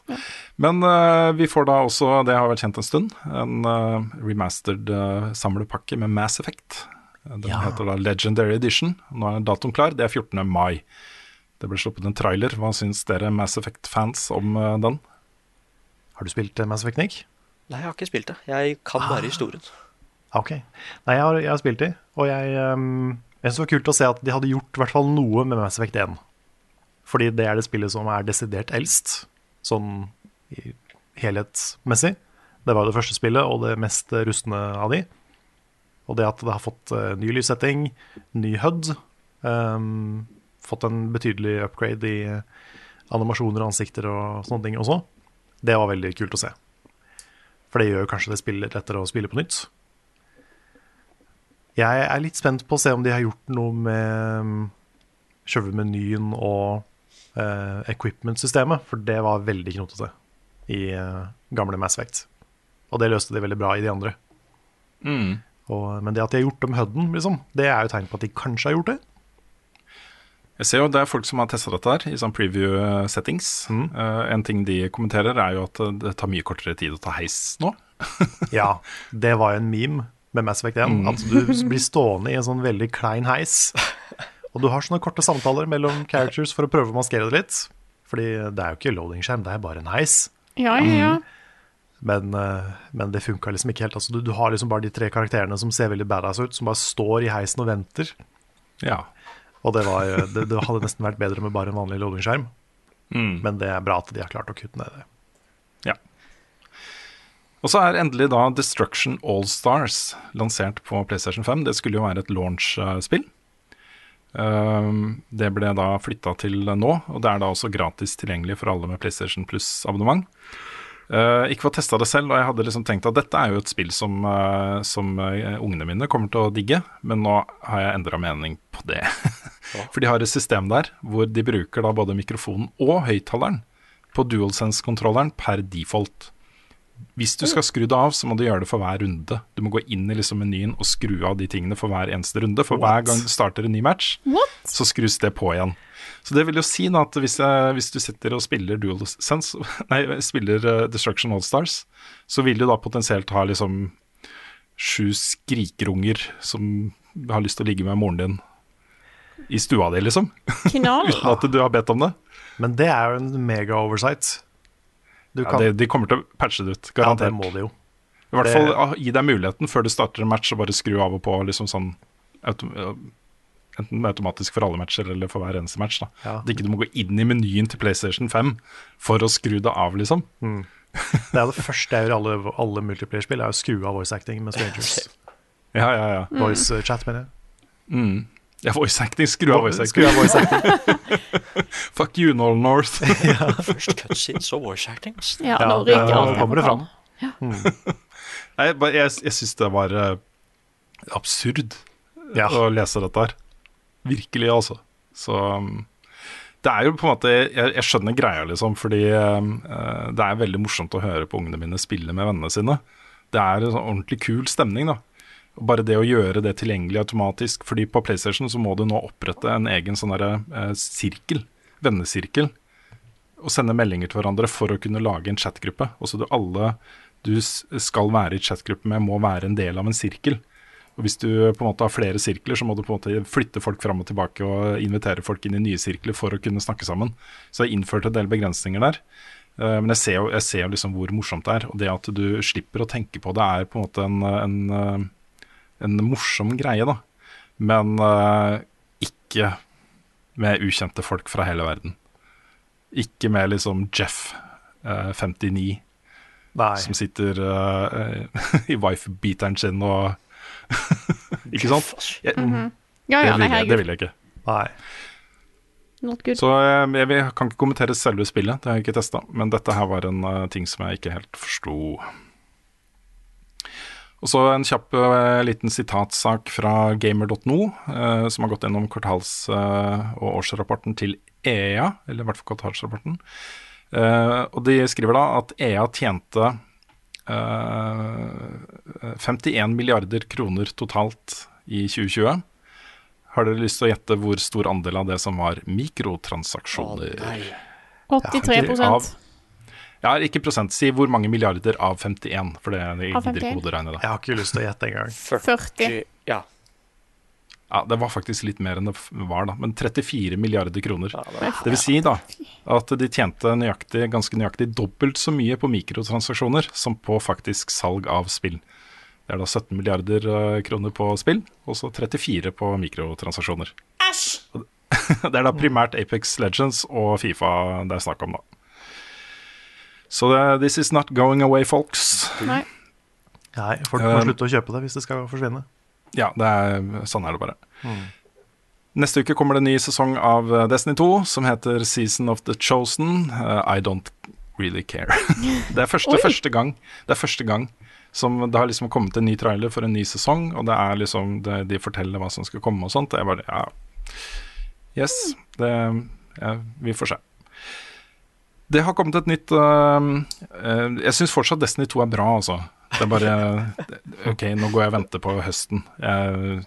Men uh, vi får da også, det har vært kjent en stund, en uh, remastered uh, samlepakke med Mass Effect. Den Ja. heter da Legendary Edition. Nå er datoen klar, det er 14. mai. Det ble sluppet en trailer. Hva syns dere Mass Effect-fans om den? Har du spilt Mass Effect, Nick? Nei, jeg har ikke spilt det. Jeg kan bare historien. Ah, Ok. Nei, jeg har, jeg har spilt de, og jeg um, Jeg synes det var kult å se at de hadde gjort i hvert fall noe med Mass Effect 1. Fordi det er det spillet som er desidert eldst, sånn helhetsmessig. Det var jo det første spillet, og det mest rustne av de. Og det at det har fått eh, ny lyssetting, ny HUD, um, fått en betydelig upgrade i animasjoner og ansikter og sånne ting også, det var veldig kult å se. For det gjør kanskje det spillet lettere å spille på nytt. Jeg er litt spent på å se om de har gjort noe med sjølve menyen og eh, equipment-systemet, for det var veldig knotete i uh, gamle Mass Effect. Og det løste de veldig bra i de andre. Og, men det at de har gjort om Hudden, liksom, det er jo tegn på at de kanskje har gjort det. Jeg ser jo det er folk som har testa dette her i sånn preview settings. settings. Uh, en ting de kommenterer, er jo at eh, det tar mye kortere tid å ta heis nå. Ja, det var jo en meme med Mass Effect 1. At du blir stående i en sånn veldig klein heis. Og du har sånne korte samtaler mellom characters for å prøve å maskere det litt. Fordi det er jo ikke loading-skjerm, det er bare en heis. Ja, ja, ja. Men, eh, men det funka liksom ikke helt. Altså, du, du har liksom bare de tre karakterene som ser veldig badass ut, som bare står i heisen og venter. Ja. Og det, var, eh, det, det hadde nesten vært bedre med bare en vanlig loading-skjerm. Men det er bra at de har klart å kutte ned det. Ja. Og så er endelig da Destruction All Stars lansert på PlayStation 5. Det skulle jo være et launch-spill. Um, det ble da flytta til nå, og det er da også gratis tilgjengelig for alle med PlayStation Plus-abonnement. Uh, ikke for å teste det selv, og jeg hadde liksom tenkt at dette er jo et spill som, uh, som uh, ungene mine kommer til å digge, men nå har jeg endra mening på det. For de har et system der hvor de bruker da både mikrofonen og høyttaleren på DualSense-kontrolleren per default. Hvis du skal skru det av, så må du gjøre det for hver runde. Du må gå inn i liksom menyen og skru av de tingene for hver eneste runde. For hver gang du starter en ny match, What? så skrus det på igjen. Så det vil jo si da at hvis, jeg, hvis du sitter og spiller DualSense, nei, spiller eh, Destruction All Stars, så vil du da potensielt ha liksom sju skrikerunger som har lyst til å ligge med moren din i stua di, liksom. Uten at du har bedt om det. Men det er jo en mega-oversight. Ja, det, de kommer til å patche det ut, ja, det må de jo. I hvert fall ah, gi deg muligheten før du starter en match, å bare skru av og på liksom sånn Enten automatisk for alle matcher eller for hver eneste match. da Ja. At ikke du må gå inn i menyen til PlayStation 5 for å skru det av, liksom. Det er det første jeg gjør i alle, alle multiplayer-spill, er å skru av voice acting med strangers. Ja, ja, ja. Voice eh, chat, mener jeg. Ja voice acting. Skru av voice Skru acting. av voice acting. Fuck you, Nolan North. Først cutscenes og voice acting. Ja, Ja, nå ryker alt. nå kommer det fram. Nei, jeg, jeg syns det var eh, absurd Ja. å lese dette her. Virkelig, altså. Så um, det er jo på en måte Jeg, jeg skjønner greia, liksom, fordi eh, det er veldig morsomt å høre på ungene mine spille med vennene sine. Det er en sånn ordentlig kul stemning, da. Og Bare det å gjøre det tilgjengelig automatisk. Fordi på PlayStation så må du nå opprette en egen sånn der, eh, sirkel, vennesirkel, og sende meldinger til hverandre for å kunne lage en chatgruppe. Og så du alle du skal være i chatgruppe med, må være en del av en sirkel. Og Hvis du på en måte har flere sirkler, så må du på en måte flytte folk fram og tilbake og invitere folk inn i nye sirkler for å kunne snakke sammen. Så jeg har innført en del begrensninger der. Eh, Men jeg ser jo, liksom hvor morsomt det er. Og det at du slipper å tenke på det, er på en måte en, en, eh, en morsom greie, da. Men uh, ikke med ukjente folk fra hele verden. Ikke med liksom Jeff, uh, 59, Nei. som sitter uh, i wife-beateren sin og Ikke sant? Jeg, Ja, det, ja, vil jeg, det vil jeg ikke. Nei. Not good. Så jeg, jeg, kan ikke kommentere selve spillet, det har jeg ikke testa. Men dette her var en uh, ting som jeg ikke helt forsto. Og så en kjapp eh, liten sitatsak fra gamer.no, eh, som har gått gjennom kvartals- eh, og årsrapporten til EA, eller i hvert fall kvartalsrapporten. Eh, og de skriver da at EA tjente eh, 51 milliarder kroner totalt i 2020. Har dere lyst til å gjette hvor stor andel av det som var mikrotransaksjoner? 83 Av, ja, ikke prosent. Si hvor mange milliarder av 51, for det jeg Av gidder ikke 51? hoderegne. Jeg har ikke lyst til å gjette engang. 40. Ja. Ja, det var faktisk litt mer enn det var, da. Men 34 milliarder kroner. ja det Det vil si da at de tjente nøyaktig, ganske nøyaktig dobbelt så mye på mikrotransaksjoner som på faktisk salg av spill. Det er da 17 milliarder eh, kroner på spill, og så 34 på mikrotransaksjoner. Æsj! Det er da primært Apex Legends og Fifa det er snakk om, da. Så det, this is not going away, folks. Nei. Nei, folk må Um, slutte å kjøpe det hvis det skal forsvinne. Ja, det er, sånn er det bare. Neste uke kommer det en ny sesong av eh, Destiny 2 som heter Season of the Chosen. Uh, I don't really care. det er første, første gang Det er første gang som det har liksom kommet en ny trailer for en ny sesong, og det er liksom det, De forteller hva som skal komme og sånt. Det er bare Ja. Yes. Det ja, Vi får se. Det har kommet et nytt øh, øh, Jeg syns fortsatt Destiny 2 er bra, altså. Det er bare OK, nå går jeg og venter på høsten. Jeg,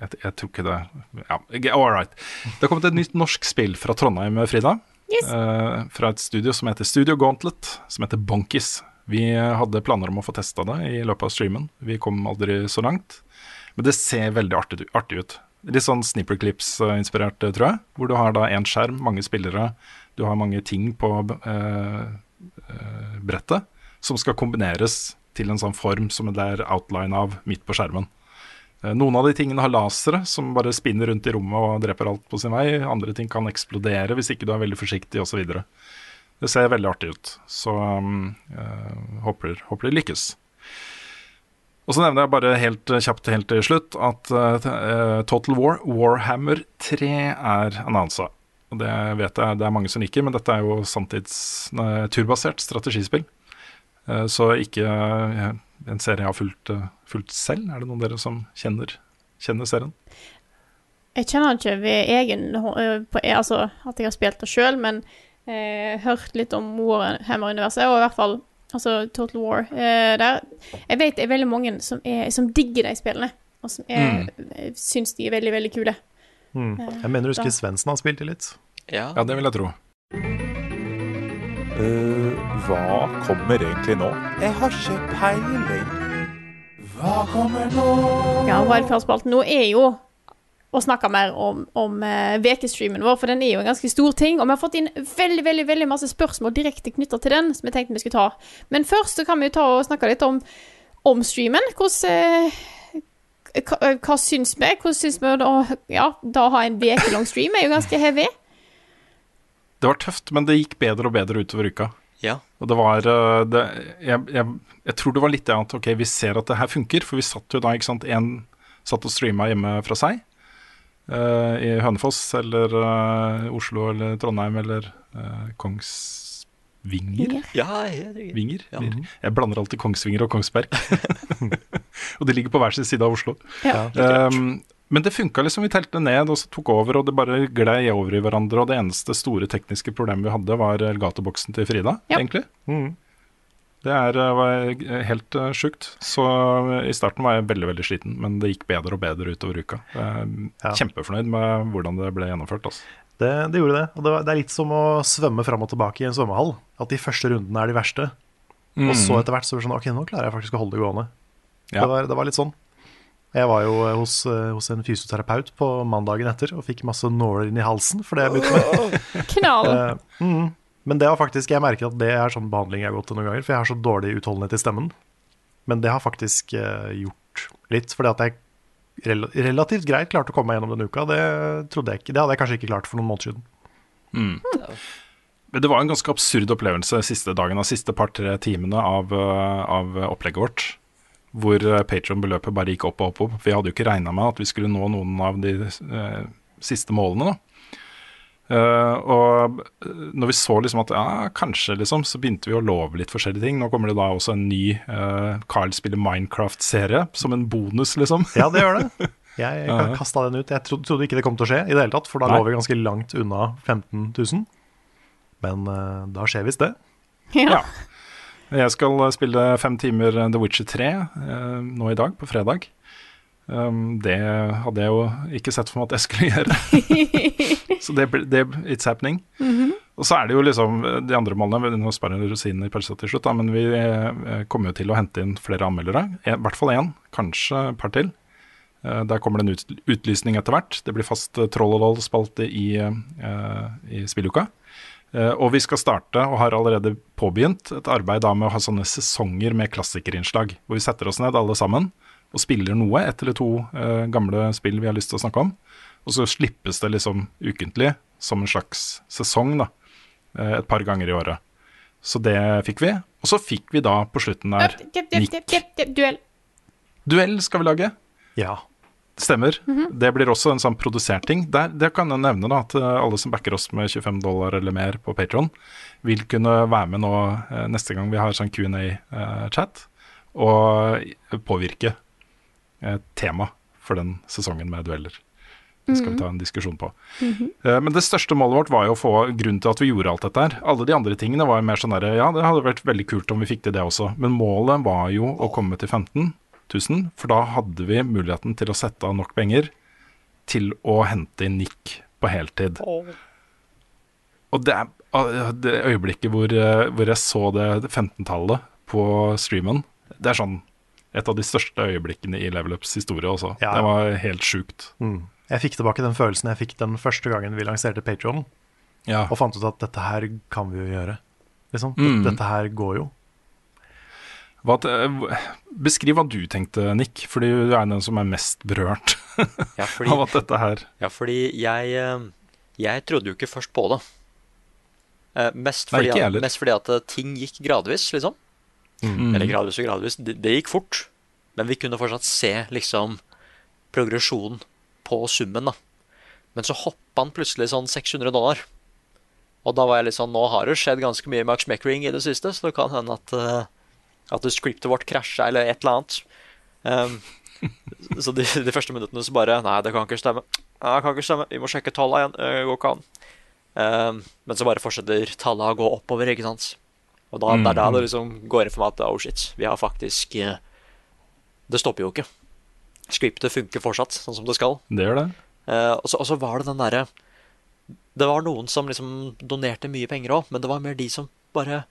jeg, jeg tror ikke det Ja, all right. Det har kommet et nytt norsk spill fra Trondheim, Frida. Yes. Eh, fra et studio som heter Studio Gauntlet, som heter Bonkis. Vi hadde planer om å få testa det i løpet av streamen. Vi kom aldri så langt. Men det ser veldig artig, artig ut. Litt sånn Snipper Clips-inspirert, eh, tror jeg. Hvor du har da én skjerm, mange spillere, du har mange ting på eh, eh, brettet som skal kombineres til en sånn form som det er outline av midt på skjermen. Eh, Noen av de tingene har lasere som bare spinner rundt i rommet og dreper alt på sin vei. Andre ting kan eksplodere hvis ikke du er veldig forsiktig osv. Det ser veldig artig ut. Så um, håper, håper det lykkes. Og så nevner jeg bare helt kjapt helt til slutt at uh, Total War, Warhammer 3, er annonsa. Og det vet jeg det er mange som liker, men dette er jo samtids nei, turbasert strategispill. Eh, så ikke eh, en serie jeg har fulgt, eh, fulgt selv. Er det noen av dere som kjenner, kjenner serien? Jeg kjenner den ikke ved egen på, Altså at jeg har spilt det sjøl, men eh, hørt litt om Warhammer-universet, og i hvert fall altså Total War. Eh, der. Jeg vet det er veldig mange som, er, som digger de spillene, og som er, mm. syns de er veldig, veldig kule. Mm. Eh, Jeg mener du husker. Svendsen har spilt det litt. Ja. Ja, det vil jeg tro. hva kommer egentlig nå? Jeg har ikke peiling. Hva kommer nå? Ja, Wildcard-spalten nå er jo å snakke mer om, om eh, vekestreamen vår, for den er jo en ganske stor ting. Og vi har fått inn veldig veldig, veldig masse spørsmål direkte knytta til den, som jeg tenkte vi skulle ta. Men først så kan vi jo ta og snakke litt om, om streamen. Hvordan uh, hva, eh, hva syns vi? Hvordan syns vi da, ja, da ha en ukelang stream er jo ganske heavy. Det var tøft, men det gikk bedre og bedre utover uka. ja. Og det var eh, det, jeg, jeg, jeg tror det var litt det at ok, vi ser at det her funker, for vi satt jo da, ikke sant, en satt og streama hjemme fra seg. Uh, I Hønefoss eller uh, Oslo eller Trondheim eller uh, Kongsvinger. ja jeg. Vinger? Ja. Jeg blander alltid Kongsvinger og Kongsberg. og de ligger på hver sin side av Oslo. Ja. Um, men det funka liksom. Vi telte ned og så tok over, og det bare glei over i hverandre. Og det eneste store tekniske problemet vi hadde, var Elgato-boksen til Frida, Ja. egentlig. Mm. Det er, uh, var helt uh, sjukt. Så uh, i starten var jeg veldig veldig sliten, men det gikk bedre og bedre utover uka. Jeg er Ja. Kjempefornøyd med hvordan det ble gjennomført. Altså. Det, det gjorde det. Og det, var, det er litt som å svømme fram og tilbake i en svømmehall. At de første rundene er de verste. Og så etter hvert så blir det sånn Ok, nå klarer jeg faktisk å holde det gående. Ja. Det, var, det var litt sånn. Jeg var jo eh, hos, eh, hos en fysioterapeut på mandagen etter og fikk masse nåler inn i halsen for det jeg begynte med. Knall. uh, mm. Men det var faktisk, jeg merker at det er sånn behandling jeg har gått til noen ganger, for jeg har så dårlig utholdenhet i stemmen. Men det har faktisk uh, gjort litt, fordi at jeg rel relativt greit klarte å komme meg gjennom den uka. Det trodde jeg ikke, det hadde jeg kanskje ikke klart for noen måneder siden. Men det var en ganske absurd opplevelse siste dagen, de siste par-tre timene av, av opplegget vårt. Hvor uh, Patron-beløpet bare gikk opp og opp. opp. Vi hadde jo ikke regna med at vi skulle nå noen av de eh, siste målene. da. Uh, og uh, når vi så liksom at ja, kanskje, liksom, så begynte vi å love litt forskjellige ting. Nå kommer det da også en ny uh, Carl spiller Minecraft-serie, som en bonus, liksom. Ja, det gjør det. Jeg Ja. kasta den ut. Jeg trodde, trodde ikke det kom til å skje i det hele tatt, for da Nei. lå vi ganske langt unna 15 000. Men eh, da skjer visst det. Ja. Ja. Jeg skal uh, spille fem timer uh, The Witcher 3 uh, nå i dag, på fredag. Um, det hadde jeg jo ikke sett for meg at jeg skulle gjøre. så det, det It's happening. Og så er det jo liksom de andre målene Nå sparer jeg rosinen i pølsa til slutt, da, men vi eh, kommer jo til å hente inn flere anmeldere. I hvert fall én, kanskje et par til. Eh, der kommer det en ut, utlysning etter hvert. Det blir fast Troll og doll-spalte i, eh, i spilluka. Eh, og vi skal starte, og har allerede påbegynt, et arbeid da med å ha sånne sesonger med klassikerinnslag. Hvor vi setter oss ned alle sammen og spiller noe, ett eller to eh, gamle spill vi har lyst til å snakke om. Og så slippes det liksom ukentlig som en slags sesong, da. eh, Et par ganger i året. Så det fikk vi. Og så fikk vi da på slutten der jepp, Duell. Duell skal vi lage. Ja. Stemmer. Det blir også en sånn produsert ting. Der, det kan jeg nevne da, at eh, alle som backer oss med 25 dollar eller mer på Patron, vil kunne være med nå eh, neste gang vi har sånn Q&A-chat, og påvirke eh, tema for den sesongen med dueller. Det skal vi ta en diskusjon på. Eh, Men det største målet vårt var jo å få grunnen til at vi gjorde alt dette her. Alle de andre tingene var jo mer sånn derre Ja, det hadde vært veldig kult om vi fikk til det også. Men målet var jo å komme til 15 000, for da hadde vi muligheten til å sette av nok penger til å hente inn Nick på heltid. Og det er ah, det øyeblikket hvor, eh, hvor jeg så det 15-tallet på streamen, det er sånn et av de største øyeblikkene i Level Ups historie også. Ja. Det var helt sjukt. Mm. Jeg fikk tilbake den følelsen jeg fikk den første gangen vi lanserte Patreon, Ja. og fant ut at dette her kan vi jo gjøre. Liksom. Mm. Dette her går jo. Hva, eh, beskriv hva du tenkte, Nick, fordi du er den som er mest berørt Ja, fordi, av at dette her ja, fordi jeg, eh, jeg trodde jo ikke først på det. Eh, Mest fordi, Nei, at, mest fordi at ting gikk gradvis, liksom. Mm. Eller gradvis og gradvis. Det, det gikk fort. Men vi kunne fortsatt se liksom progresjonen på summen, da. Men så hoppa han plutselig sånn 600 dollar. Og da var jeg litt sånn Nå har det skjedd ganske mye med Max-Meckering i det siste, så det kan hende at, eh, at scriptet vårt krasja eller et eller annet. Um, så de, de første minuttene så bare Nei, det kan ikke stemme. Nei, det kan ikke stemme. Vi må sjekke tallene igjen. Det går ikke an. Um, men så bare fortsetter tallene å gå oppover, ikke sant. Og da, det er da det liksom går inn for meg at oh shit, vi har faktisk eh, Det stopper jo ikke. Scriptet funker fortsatt sånn som det skal. Det gjør det. Uh, og, så, og så var det den derre Det var noen som liksom donerte mye penger òg, men det var mer de som bare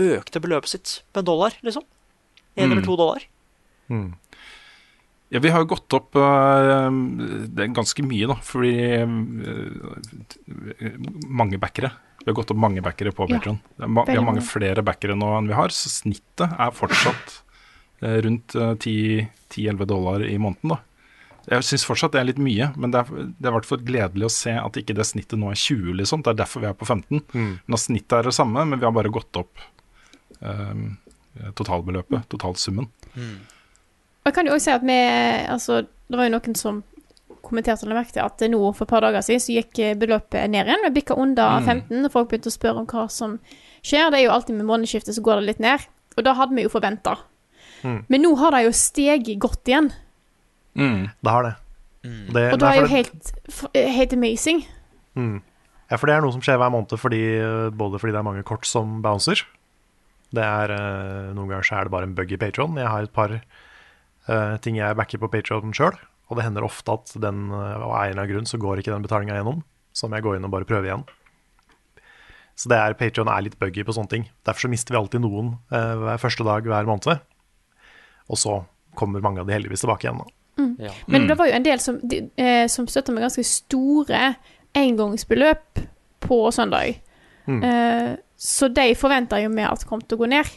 økte beløpet sitt med dollar, liksom. Én eller Mm. to dollar. Ja, vi har jo gått opp uh, det er ganske mye, da, fordi uh, mange backere. Vi har gått opp mange backere på Ja, Patreon. Er ma vi har mange flere backere nå enn vi har, så snittet er fortsatt uh, rundt øh, 10-11 dollar i måneden. da. Jeg syns fortsatt det er litt mye, men det er, det er hvert fall gledelig å se at ikke det snittet nå er 20, liksom. Det er derfor vi er på 15. Nå snittet er det samme, men vi har bare gått opp totalbeløpet, totalsummen. Og jeg kan jo også si at vi Altså, det var jo noen som kommenterte eller merket at nå for et par dager siden så gikk eh, beløpet ned igjen. Vi bikka under 15, og folk begynte å spørre om hva som skjer. Det er jo alltid med månedsskiftet så går det litt ned. Og da hadde vi jo forventa. Men nå har det jo steget godt igjen. Det har det. det Og da er jo det- helt, helt amazing. Ja, for det er noe som skjer hver måned, fordi, både fordi det er mange kort som bouncer. Det er, eh, Noen ganger så er det bare en bug i Patron. Jeg har et par eh, ting jeg backer på Patron sjøl, og det hender ofte at den, eh, av en eller annen grunn så går ikke den betalinga gjennom. Så må jeg gå inn og bare prøve igjen. Så det er, Patron er litt buggy på sånne ting. Derfor så mister vi alltid noen eh, hver første dag hver måned. Og så kommer mange av de heldigvis tilbake igjen. Da. Ja. Men det var jo en del som, de, eh, som støtta med ganske store engangsbeløp på søndag. Eh, så de forventa jo vi at kom til å gå ned.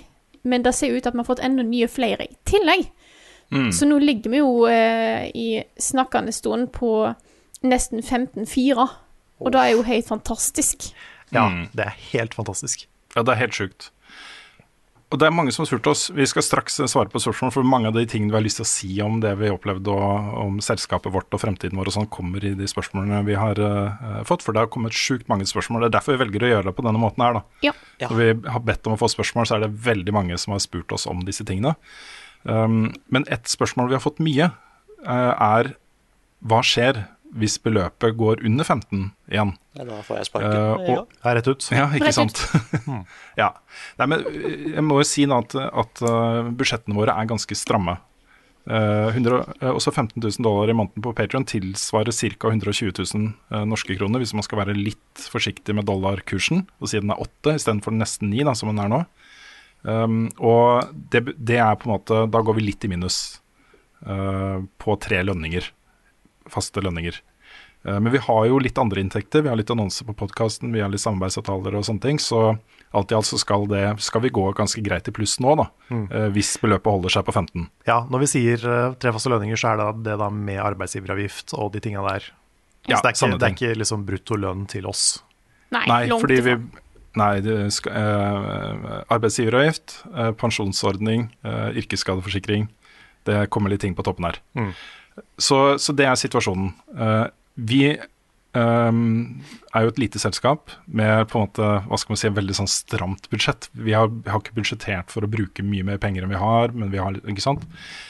Men det ser ut til at vi har fått enda nye flere i tillegg. Så nå ligger vi jo eh, i snakkende stund på nesten 15-4. Og det er jo helt fantastisk. Ja, det er helt fantastisk. Ja, det er helt sjukt. Og det er mange som har spurt oss. Vi skal straks svare på spørsmål, for mange av de tingene vi har lyst til å si om det vi opplevde og om selskapet vårt og fremtiden vår og sånn, kommer i de spørsmålene vi har uh, fått. For det har kommet sjukt mange spørsmål. Det er derfor vi velger å gjøre det på denne måten her, da. Ja. Ja. Når vi har bedt om å få spørsmål, så er det veldig mange som har spurt oss om disse tingene. Um, men ett spørsmål vi har fått mye, uh, er hva skjer hvis beløpet går under 15 igjen? Ja, da får jeg sparken. Uh, og- ja. Det rett ut. Ja, ikke Rett sant? ja. Nei, men øh, jeg må jo si at, at øh, budsjettene våre er ganske stramme. Uh, 100, uh, også 15 000 dollar i måneden på Patreon tilsvarer ca. 120 000 uh, norske kroner, hvis man skal være litt forsiktig med dollarkursen og si den er 8 istedenfor nesten 9, da, som den er nå. Um, og det, det er på en måte Da går vi litt i minus eh, på tre lønninger. Faste lønninger. Eh, men vi har jo litt andre inntekter. Vi har litt annonser på podkasten, vi har litt samarbeidsavtaler og sånne ting. Så alt i alt så skal, det, skal vi gå ganske greit i pluss nå, da. Mm. eh, hvis beløpet holder seg på 15. Ja, når vi sier uh, tre faste lønninger, så er det det da med arbeidsgiveravgift og de tinga der. Ja, så det er ikke, det er ikke liksom brutto lønn til oss. Nei, Nei, langt fordi vi. Nei, det skal, eh, arbeidsgiveravgift, eh, pensjonsordning, eh, yrkesskadeforsikring. Det kommer litt ting på toppen her. Mm. Så, så det er situasjonen. Vi um, er jo et lite selskap med på en måte, hva skal man si, veldig sånn stramt budsjett. Vi har, vi har ikke budsjettert for å bruke mye mer penger enn vi har, men vi har, ikke sant?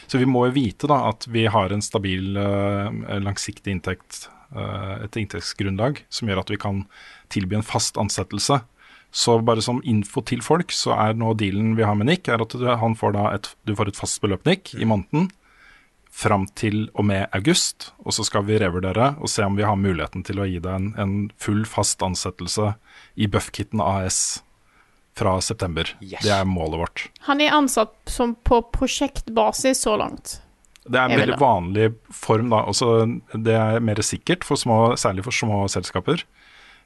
Så vi må jo vite da at vi har en stabil, uh, langsiktig inntekt, uh, et inntektsgrunnlag som gjør at vi kan tilby en fast ansettelse. Så bare som info til folk, så er nå dealen vi har med Nick, er at du, får et, du får et fast beløp, Nick, i måneden fram til og med august. Og så skal vi revurdere og se om vi har muligheten til å gi deg en, en full fast ansettelse i Buffkitten AS fra september. Det er målet vårt. Han er ansatt som på prosjektbasis så langt. Det er en veldig vanlig form, da. Også, det er mer sikkert, for små, særlig for små selskaper.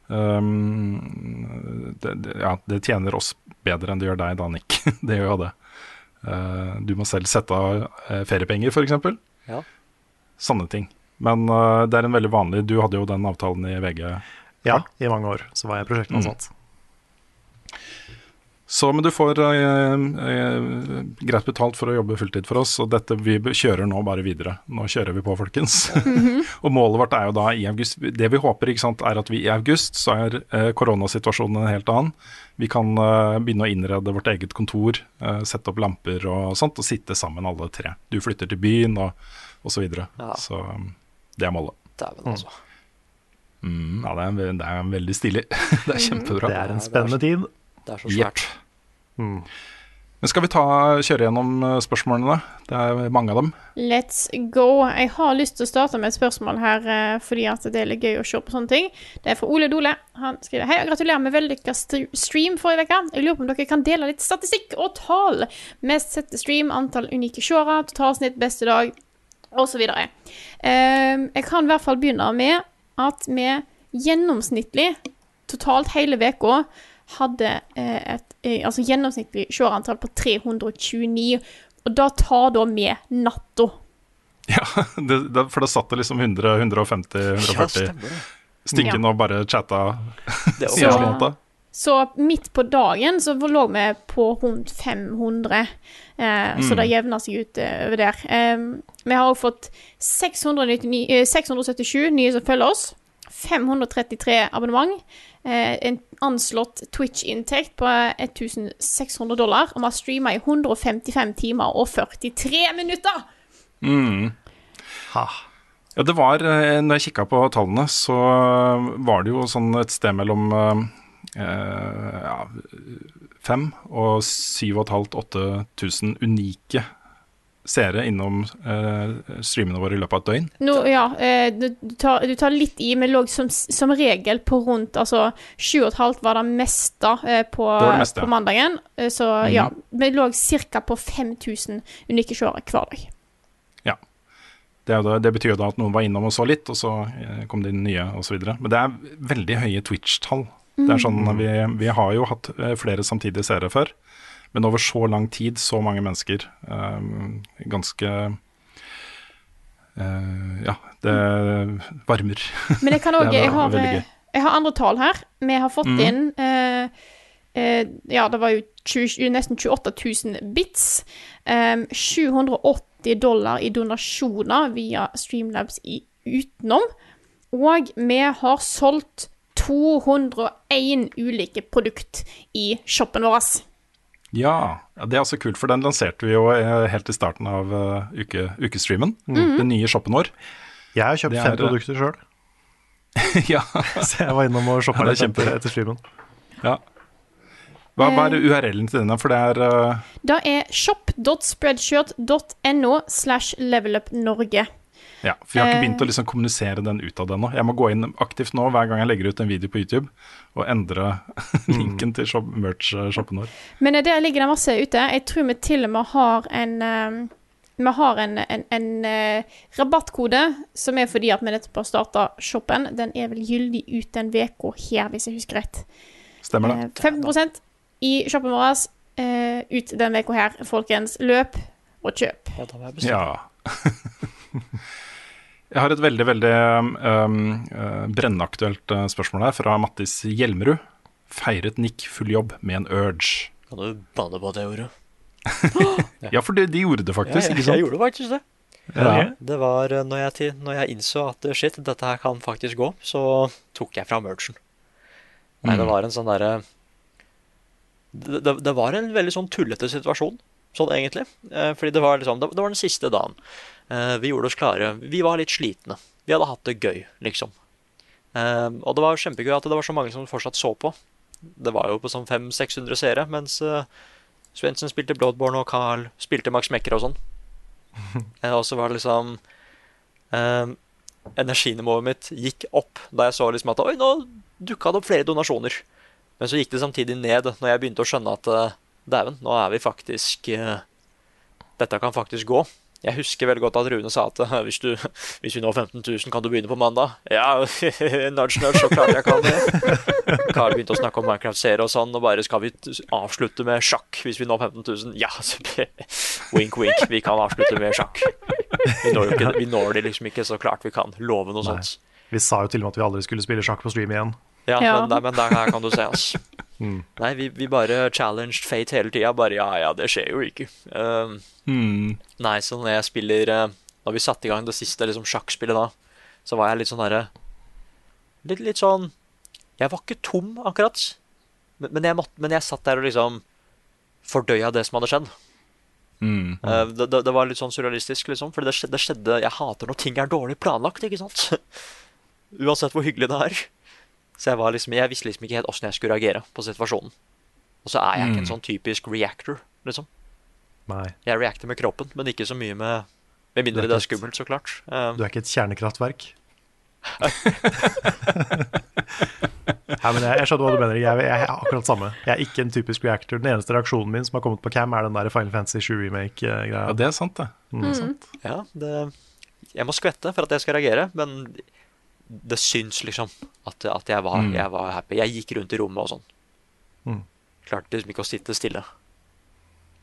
Um, det, det, ja, det tjener oss bedre enn det gjør deg da, Nick. det gjør jo det. Uh, du må selv sette av uh, feriepenger, f.eks. Ja. Sånne ting. Men uh, det er en veldig vanlig Du hadde jo den avtalen i VG. Ja, i mange år så var jeg prosjektansatt. Så, men du får eh, eh, greit betalt for å jobbe fulltid for oss, og dette vi kjører nå bare videre. Nå kjører vi på, folkens. og målet vårt er jo da i august Det vi håper, ikke sant, er at vi i august så er eh, koronasituasjonen en helt annen. Vi kan eh, begynne å innrede vårt eget kontor, eh, sette opp lamper og sånt, og sitte sammen alle tre. Du flytter til byen og, og så videre. Ja. Så um, det er målet. Dæven, altså. Mm, ja, det er, det er veldig stilig. det er kjempebra. Det er en spennende tid. Det er så svært. Jepp. Men skal vi ta, kjøre gjennom eh, spørsmålene? Det er mange av dem. Let's go. Jeg har lyst til å starte med et spørsmål her, eh, fordi at det er litt gøy å se på sånne ting. Det er fra Ole Dole. Han skriver Hei, og gratulerer med vellykka st stream forrige uke. Jeg lurer på om dere kan dele litt statistikk og tall. Mest sette stream, antall unike seere, totalsnitt, beste dag, osv. Um, jeg kan i hvert fall begynne med at vi gjennomsnittlig, totalt hele uka, hadde eh, et eh, altså gjennomsnittlig seerantall på 329. Og da tar da med natta. Ja, det, det, for da satt det liksom 100, 150, Ja, 140 stemmer det. Ja. og bare chatta Det er også- hele. Så midt på dagen så lå vi på rundt 500, eh, så Mm. det jevner seg ut eh, over der. Eh, vi har også fått 699, eh, 677 nye som følger oss. 533 abonnement. Eh, en anslått Twitch-inntekt på 1600 dollar. Og vi har streama i 155 timer og 43 minutter! Mm. Ha. Ja, det var, eh, når jeg kikka på tallene, så var det jo sånn et sted mellom eh, eh, ja, 5 og 7500-8000 unike seere innom eh, streamene våre i løpet av et døgn. No, ja, eh, du, tar, du tar litt i, men lå som, som regel på rundt Altså 7,5 var det meste eh, på, Det det meste, på mandagen. så så ja, vi lå ca. på 5000 unike seere hver dag. Det, er det betyr jo da at noen var innom og så litt, og så kom det inn nye osv. Men det er veldig høye Twitch-tall. Det er sånn, vi, vi har jo hatt flere samtidige seere før, men over så lang tid, så mange mennesker, eh, ganske eh, Ja, det varmer. Men jeg kan òg jeg, eh, jeg har andre tall her. Vi har fått mm. inn eh, eh, Ja, det var jo 20, nesten 28 000 bits. Eh, 780 dollar i donasjoner via Streamlabs i utenom. Og vi har solgt 201 ulike produkt i shoppen vår. Ja, det er også kult, for den lanserte vi jo eh, helt i starten av eh, uke, ukestreamen. Den nye shoppen vår. Jeg har kjøpt er- fem produkter sjøl, ja. så jeg var innom og shoppa Ja, det litt etter, streamen. Ja. Hva, hva er URL-en til denne? For det er uh... Da er shop.spreadshirt.no slash levelupnorge. Ja, for jeg har ikke Eh. begynt å liksom kommunisere den ut av det ennå. Jeg må gå inn aktivt nå hver gang jeg legger ut en video på YouTube, og endre linken til shop, merch-shoppen vår. Men eh, der ligger det masse ute. Jeg tror vi til og med har en um, Vi har en, en, en uh, rabattkode som er fordi at vi nettopp har starta shoppen. Den er vel gyldig ut den uka her, hvis jeg husker rett. Stemmer det? Uh, 15 i shoppen vår uh, ut den uka her. Folkens, løp og kjøp. Ja, jeg har et veldig, veldig um, uh, brennaktuelt uh, spørsmål her fra Mattis Hjelmerud. Feiret Nick full jobb med en urge? Kan du banne på det gjorde? Ja, for de, de gjorde det faktisk, ja, jeg, ikke sant? jeg gjorde faktisk det. Ja. Det var eh, når jeg, når jeg innså at eh, shit, dette her kan faktisk gå, så tok jeg fram urgen. Nei, det Mm. var en sånn derre det, det, det var en veldig sånn tullete situasjon, sånn egentlig. Eh, fordi det var liksom Det, det var den siste dagen. Eh, vi gjorde oss klare. Vi var litt slitne. Vi hadde hatt det gøy, liksom. Eh, og det var kjempegøy at det var så mange som fortsatt så på. Det var jo på sånn 500-600 seere, mens uh, Svendsen spilte Bloodborne, og Carl spilte Max Mekker og sånn. Eh, og så var det liksom eh, Energinivået mitt gikk opp da jeg så liksom at Oi, nå dukka det opp flere donasjoner. Men så gikk det samtidig ned når jeg begynte å skjønne at eh, dæven, nå er vi faktisk eh, Dette kan faktisk gå. Jeg husker veldig godt at Rune sa at hvis, du, hvis vi når 15 000, kan du begynne på mandag. Ja, nudge, nudge, så klart jeg kan det. Karl begynte å snakke om Minecraft-serie og sånn, og bare skal vi avslutte med sjakk hvis vi når 15 000? Ja, wink, wink, vi kan avslutte med sjakk. Vi når, ikke, vi når det liksom ikke så klart vi kan. Love noe Nei. sånt. Vi sa jo til og med at vi aldri skulle spille sjakk på stream igjen. Ja, Ja. Men, nei, men der her kan du se, altså. Mm. Nei, vi, vi bare challenged fate hele tida. Bare ja, ja, det skjer jo ikke. Uh, Mm. nei, så når jeg spiller uh, Når vi satte i gang det siste liksom, sjakkspillet da, så var jeg litt sånn derre litt, litt sånn Jeg var ikke tom, akkurat. Men, men, jeg måtte, men jeg satt der og liksom fordøya det som hadde skjedd. Mm. Uh, det, det, det var litt sånn surrealistisk, liksom. For det skjedde, det skjedde Jeg hater når ting er dårlig planlagt, ikke sant? Uansett hvor hyggelig det er. Så jeg var liksom Jeg visste liksom ikke helt åssen jeg skulle reagere på situasjonen. Og så er jeg ikke en Mm. sånn typisk reactor, liksom. Nei, Jeg reacter med kroppen, men ikke så mye med Med mindre er det er skummelt, så klart. Um, du er ikke et kjernekraftverk. Nei, men jeg, jeg skjønner hva du mener. Jeg, jeg er akkurat samme. Jeg er ikke en typisk reactor. Den eneste reaksjonen min som har kommet på cam, er den der Final Fantasy 7 remake-greia. Ja, det er sant, det. Mm. er ja, det Jeg må skvette for at jeg skal reagere, men det syns liksom at, at jeg, var, Mm. jeg var happy. Jeg gikk rundt i rommet og sånn. Mm. Klarte liksom ikke å sitte stille.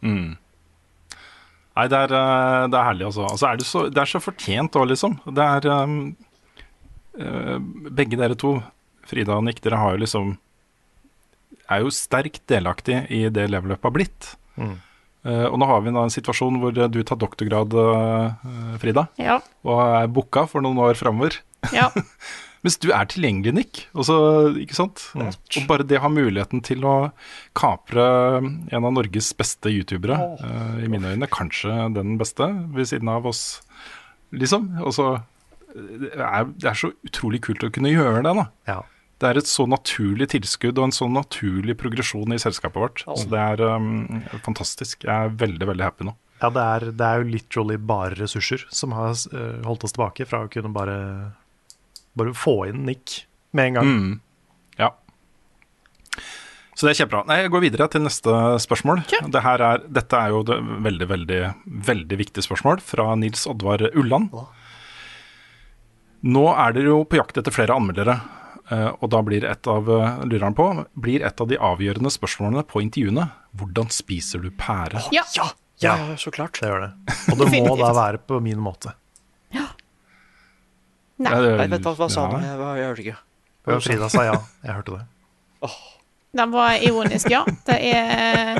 Mm. Nei, det er, eh, det er herlig, altså. altså er det, så, det er så fortjent òg, liksom. Det er um, eh, Begge dere to, Frida og Nick, dere har jo liksom Er jo sterkt delaktig i det level up har blitt. Mm. Eh, og nå har vi da en situasjon hvor eh, du tar doktorgrad, eh, Frida, Ja. og er booka for noen år framover. ja. Mens du er tilgjengelig, Nick. Også, ikke sant? Mm. Og bare det å ha muligheten til å kapre en av Norges beste youtubere, eh, i mine øyne kanskje den beste, ved siden av oss, liksom. Også, det er, det er så utrolig kult å kunne gjøre det, da. Ja. Det er et så naturlig tilskudd og en så naturlig progresjon i selskapet vårt. Så det er um, fantastisk. Jeg er veldig, veldig happy nå. Ja, det er, det er jo literally bare ressurser som har uh, holdt oss tilbake fra å kunne bare, bare få inn Nick med en gang. Mm. Ja. Så det er kjempebra. Nei, Jeg går videre til neste spørsmål. Det her er, dette er jo det veldig, veldig, veldig viktig spørsmål fra Nils Oddvar Ulland. Nå er dere jo på jakt etter flere anmeldere, og da blir et av eh, lurer han på, blir et av de avgjørende spørsmålene på intervjuene hvordan spiser du pære? Ja. Ja, ja, ja, så klart. Det gjør det. Og det må da være på min måte. Ja, Nei, Nei, vent, hva, hva sa ja. Jeg, jeg hørte ikke. Frida sa ja. Jeg hørte det. Den var ironisk, ja. Det er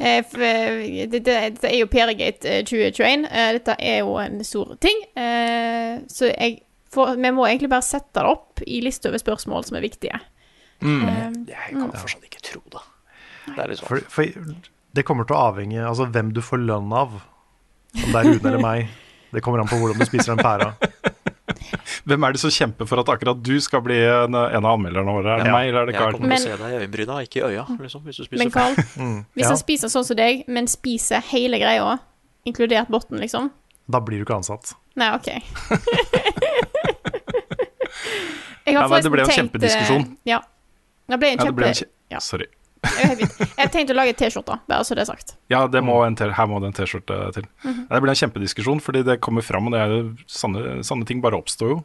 eh, eh, Dette er jo Perigate eh, 2021. Eh, Dette er jo en stor ting. Eh, Så jeg får, vi må egentlig bare sette det opp i liste over spørsmål som er viktige. Mm. Eh, Jeg kan fortsatt ikke tro det. Det er litt sånn. For, for det kommer til å avhenge altså hvem du får lønn av. Om det er Rune eller meg. Det kommer an på hvordan du spiser den pæra. Hvem er det som kjemper for at akkurat du skal bli en, en av anmelderne våre? Er det Ja. meg, eller er det Jeg Carl? kommer til å se deg i øyenbryna, ikke i øya, liksom, hvis du spiser Men Carl, Mm, hvis ja, han spiser sånn som deg, men spiser hele greia, inkludert botten, liksom da blir du ikke ansatt. Nei, OK. Jeg Ja, det ble en tenkt, kjempediskusjon. eh, Ja. Det ble en Ja, ble en kje- Ja. Sorry. Jeg tenkte å lage T-skjorte, bare så det er sagt. Ja, det må en her må det en T-skjorte til. Mhm. Det ble en kjempediskusjon, fordi det kommer fram, og det er jo sanne, sanne ting bare oppstår jo.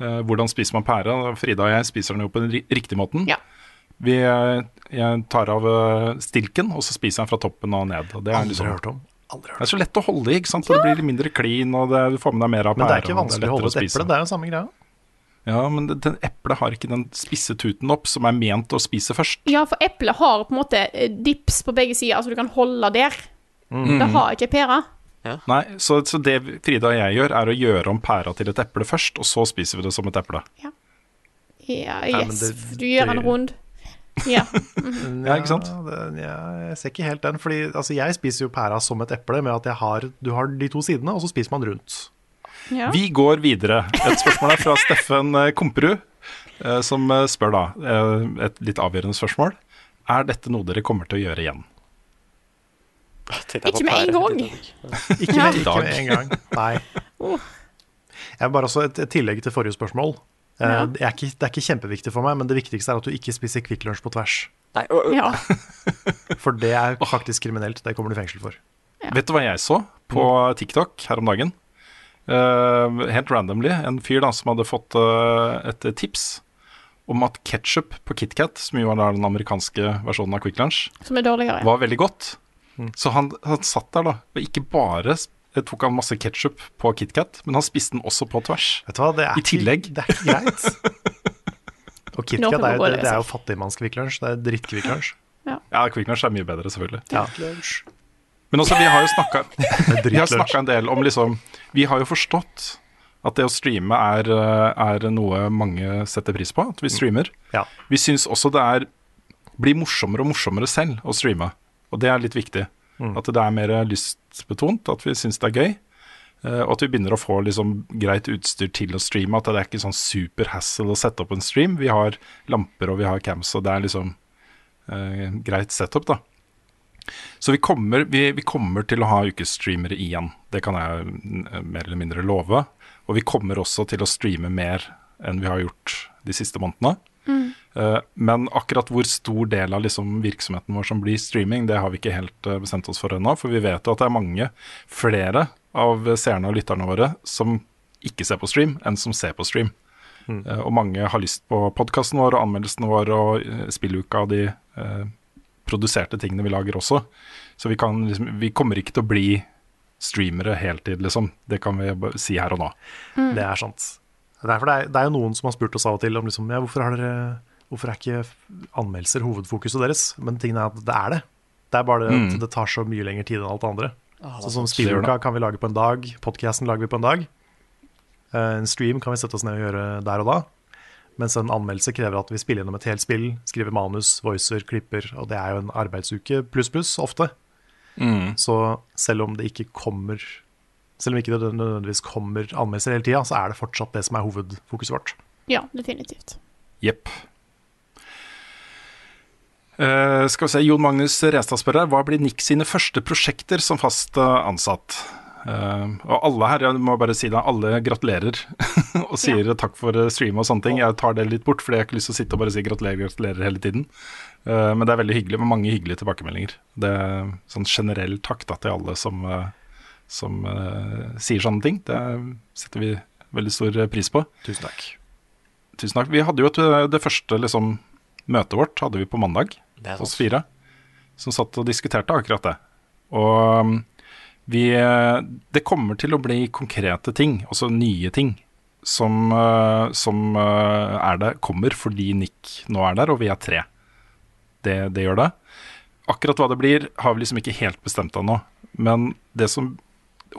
Eh, hvordan spiser man pære? Frida og jeg spiser den jo på den riktige måten. Ja. Vi, eh, jeg tar av eh, stilken, og så spiser jeg den fra toppen og ned. Og det, er Aldri liksom, hørt om. Aldri hørt det er så lett å holde i, ikke sant? Ja. det blir mindre klin, og det, du får med deg mer av Men det er ikke vanskelig å holde et eple, det er jo samme greia. Ja, men det, den eplet har ikke den spisse tuten opp, som er ment å spise først. Ja, for eplet har på en måte eh, dips på begge sider, altså du kan holde der. Mm. Det har ikke pæra. Nei, så, så det Frida og jeg gjør, er å gjøre om pæra til et eple først, og så spiser vi det som et eple. Ja, ja yes. det- du gjør en rund. Ja. Ja, ikke sant? det, ja, jeg ser ikke helt den, fordi altså, jeg spiser jo pæra som et eple med at jeg har, du har de to sidene, og så spiser man rundt. ja. Vi går videre. Et spørsmål er fra Steffen eh, Komperud, eh, som eh, spør da et litt avgjørende spørsmål. Er dette noe dere kommer til å gjøre igjen? Ikke med en gang. Ikke, med, ikke med en gang. Nei. Jeg vil bare også et, et tillegg til forrige spørsmål. Eh, Ja. det, er ikke, det er ikke kjempeviktig for meg, men det viktigste er at du ikke spiser Kvikk Lunsj på tvers. Nei, Ja. For det er faktisk kriminelt. Det kommer du i fengsel for. Vet du hva jeg så på TikTok her om dagen? Uh, helt randomly. En fyr da som hadde fått uh, et tips om at ketsjup på KitKat, som jo er den amerikanske versjonen av Quick Lunch, Som er dårligere. var veldig godt. Så han, han satt der, da. Og ikke bare tok han masse ketsjup på KitKat, men han spiste den også på tvers. Vet du hva, det er I tillegg. Ikke, det er ikke greit. Og KitKat er, det, det er jo fattigmannskvikk Lunsj. Det er drittkvikk lunsj. Ja, ja Kvikk lunsj er mye bedre, selvfølgelig. Ja. Men også, vi har jo snakka Vi har snakka en del om liksom Vi har jo forstått at det å streame er, er noe mange setter pris på. At vi streamer. Ja. Vi syns også det er blir morsommere og morsommere selv å streame. Og det er litt viktig. At det er mer lystbetont, at vi syns det er gøy. eh, Og at vi begynner å få liksom greit utstyr til å streame. At det er ikke sånn super hassle å sette opp en stream. Vi har lamper og vi har cams, og det er liksom eh, greit setup, da. Så vi kommer, vi, vi kommer til å ha ukesstreamere igjen. Det kan jeg mm, mer eller mindre love. Og vi kommer også til å streame mer enn vi har gjort de siste månedene. Eh, men akkurat hvor stor del av liksom virksomheten vår som blir streaming, det har vi ikke helt eh, bestemt oss for ennå. For vi vet jo at det er mange flere av seerne og lytterne våre som ikke ser på stream, enn som ser på stream. Mm. og mange har lyst på podkasten vår og anmeldelsene våre og spilluka og de eh, produserte tingene vi lager også. Så vi, kan, liksom, vi kommer ikke til å bli streamere heltid, liksom. Det kan vi si her og nå. Det er sant. Det er, for det, er, det er jo noen som har spurt oss av og til om liksom, ja, hvorfor, har dere, hvorfor er ikke anmeldelser hovedfokuset deres? Men tingen er at det er det. Det er bare det at Mm. det tar så mye lengre tid enn alt det andre. Ah, Sånn som det spilluka kan vi lage på en dag, podcasten lager vi på en dag. Eh, En stream kan vi sette oss ned og gjøre der og da. Mens en anmeldelse krever at vi spiller gjennom et helt spill, skriver manus, voicer, klipper, og det er jo en arbeidsuke pluss pluss ofte. Så selv om det ikke kommer Selv om ikke det nødvendigvis kommer anmeldelser hele tida, så er det fortsatt det som er hovedfokuset vårt. Ja, definitivt. Jepp. Eh, skal vi se, Jon Magnus Restad spør her hva blir Nick sine første prosjekter som fast eh, ansatt? Uh, og alle her, jeg må bare si det, alle gratulerer og sier takk for stream og sånne ting. Jeg tar det litt bort, fordi jeg har ikke lyst til å sitte og bare si gratulerer, gratulerer hele tiden. Uh, men det er veldig hyggelig med mange hyggelige tilbakemeldinger. Det er sånn generell takk da, til alle som, som sier sånne ting. Det setter vi veldig stor pris på. Tusen takk. Tusen takk. Vi hadde jo et, det første liksom, møtet vårt hadde vi på mandag hos fire, som satt og diskuterte akkurat det. Og um, vi Det kommer til å bli konkrete ting, altså nye ting, som, uh, som uh, er det, kommer fordi Nick nå er der, og vi er tre. Det, det gjør det. Akkurat hva det blir, har vi liksom ikke helt bestemt ennå. Men det som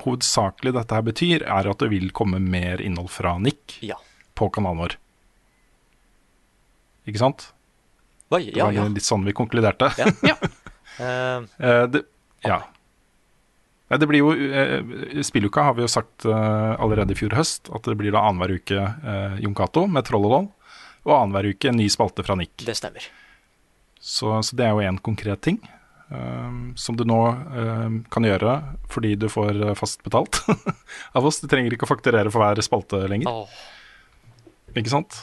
hovedsakelig dette her betyr, er at det vil komme mer innhold fra Nick Ja. på kanalen vår. Ikke sant? Oi, Det var ja. litt sånn vi konkluderte. Ja. Ja. Eh, det, ja. Det blir jo, eh, Spilluka har vi jo sagt allerede i fjor høst at det blir da annenhver uke uh, Jon Cato med Troll og Doll, og annenhver uke en ny spalte fra Nick. Det stemmer. Så, så det er jo en konkret ting Um, som du nå um, kan gjøre fordi du får fast betalt av oss. Du trenger ikke å fakturere for hver spalte lenger. Ikke sant?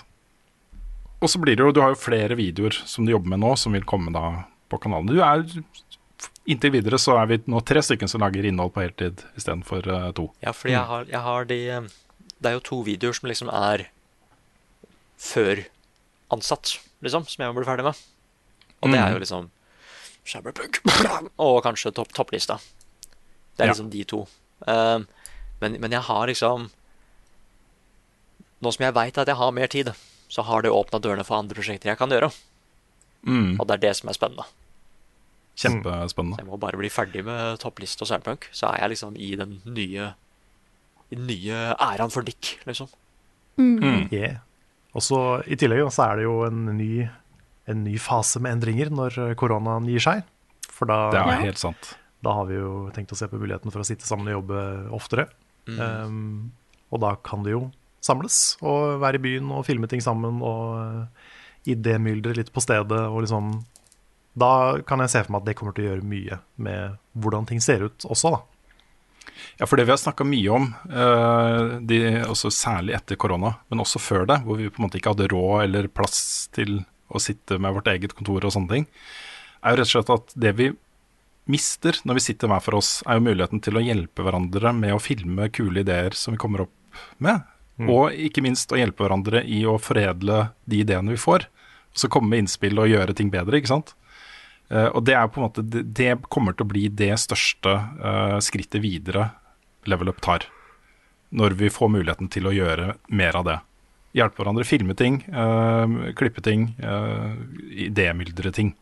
Og så blir det jo, du har jo flere videoer som du jobber med nå, som vil komme da på kanalen. Du er, inntil videre så er vi nå tre stykker som lager innhold på heltid istedenfor uh, to. Ja, fordi jeg har, jeg har de eh, Det er jo to videoer som liksom er før ansatt, liksom, som jeg må bli ferdig med. Og det er jo Mm. liksom Shabberpunk og kanskje topp, topplista. Det er Ja. liksom de to. Um, men, men jeg har liksom Nå som jeg veit at jeg har mer tid, så har det åpna dørene for andre prosjekter jeg kan gjøre. Mm. Og det er det som er spennende. Kjempespennende. Så jeg må bare bli ferdig med toppliste og Cyberpunk, så er jeg liksom i den nye I den nye æraen for Dick, liksom. Yeah. Og så I tillegg så er det jo en ny, en ny fase med endringer når koronaen gir seg. For da, Det er helt sant. da har vi jo tenkt å se på muligheten for å sitte sammen og jobbe oftere. Mm. Um, og da kan det jo samles og være i byen og filme ting sammen og uh, idémyldre litt på stedet. Og liksom, da kan jeg se for meg at det kommer til å gjøre mye med hvordan ting ser ut også, da. Ja, for det vi har snakka mye om, eh, de, særlig etter korona, men også før det, hvor vi på en måte ikke hadde råd eller plass til å sitte med vårt eget kontor og sånne ting, er jo rett og slett at det vi mister når vi sitter hver for oss, er jo muligheten til å hjelpe hverandre med å filme kule ideer som vi kommer opp med. Mm. Og ikke minst å hjelpe hverandre i å foredle de ideene vi får. Og så komme med innspill og gjøre ting bedre, ikke sant. Uh, og det er på en måte det, det kommer til å bli det største uh, skrittet videre Level Up tar. Når vi får muligheten til å gjøre mer av det. Hjelpe hverandre, filme ting, uh, klippe ting, uh, idémyldre ting.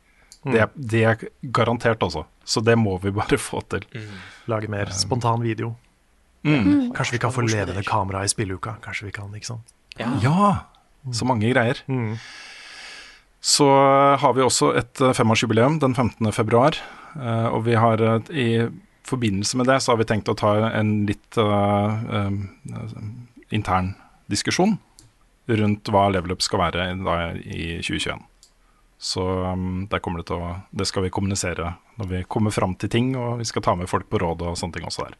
Det, er- det er garantert, altså. Så det må vi bare få til. Lage mer spontan video. Mm. Kanskje vi kan få levende kamera i spilleuka. Kanskje vi kan, ikke sant? Ja, så mange greier. Så har vi også et eh, femårsjubileum den 15. februar. eh, Og vi har i forbindelse med det så har vi tenkt å ta en litt uh, uh, intern diskusjon rundt hva level up skal være da i 2021. Så um, der kommer det til å Det skal vi kommunisere når vi kommer fram til ting, og vi skal ta med folk på råd og sånne ting også der.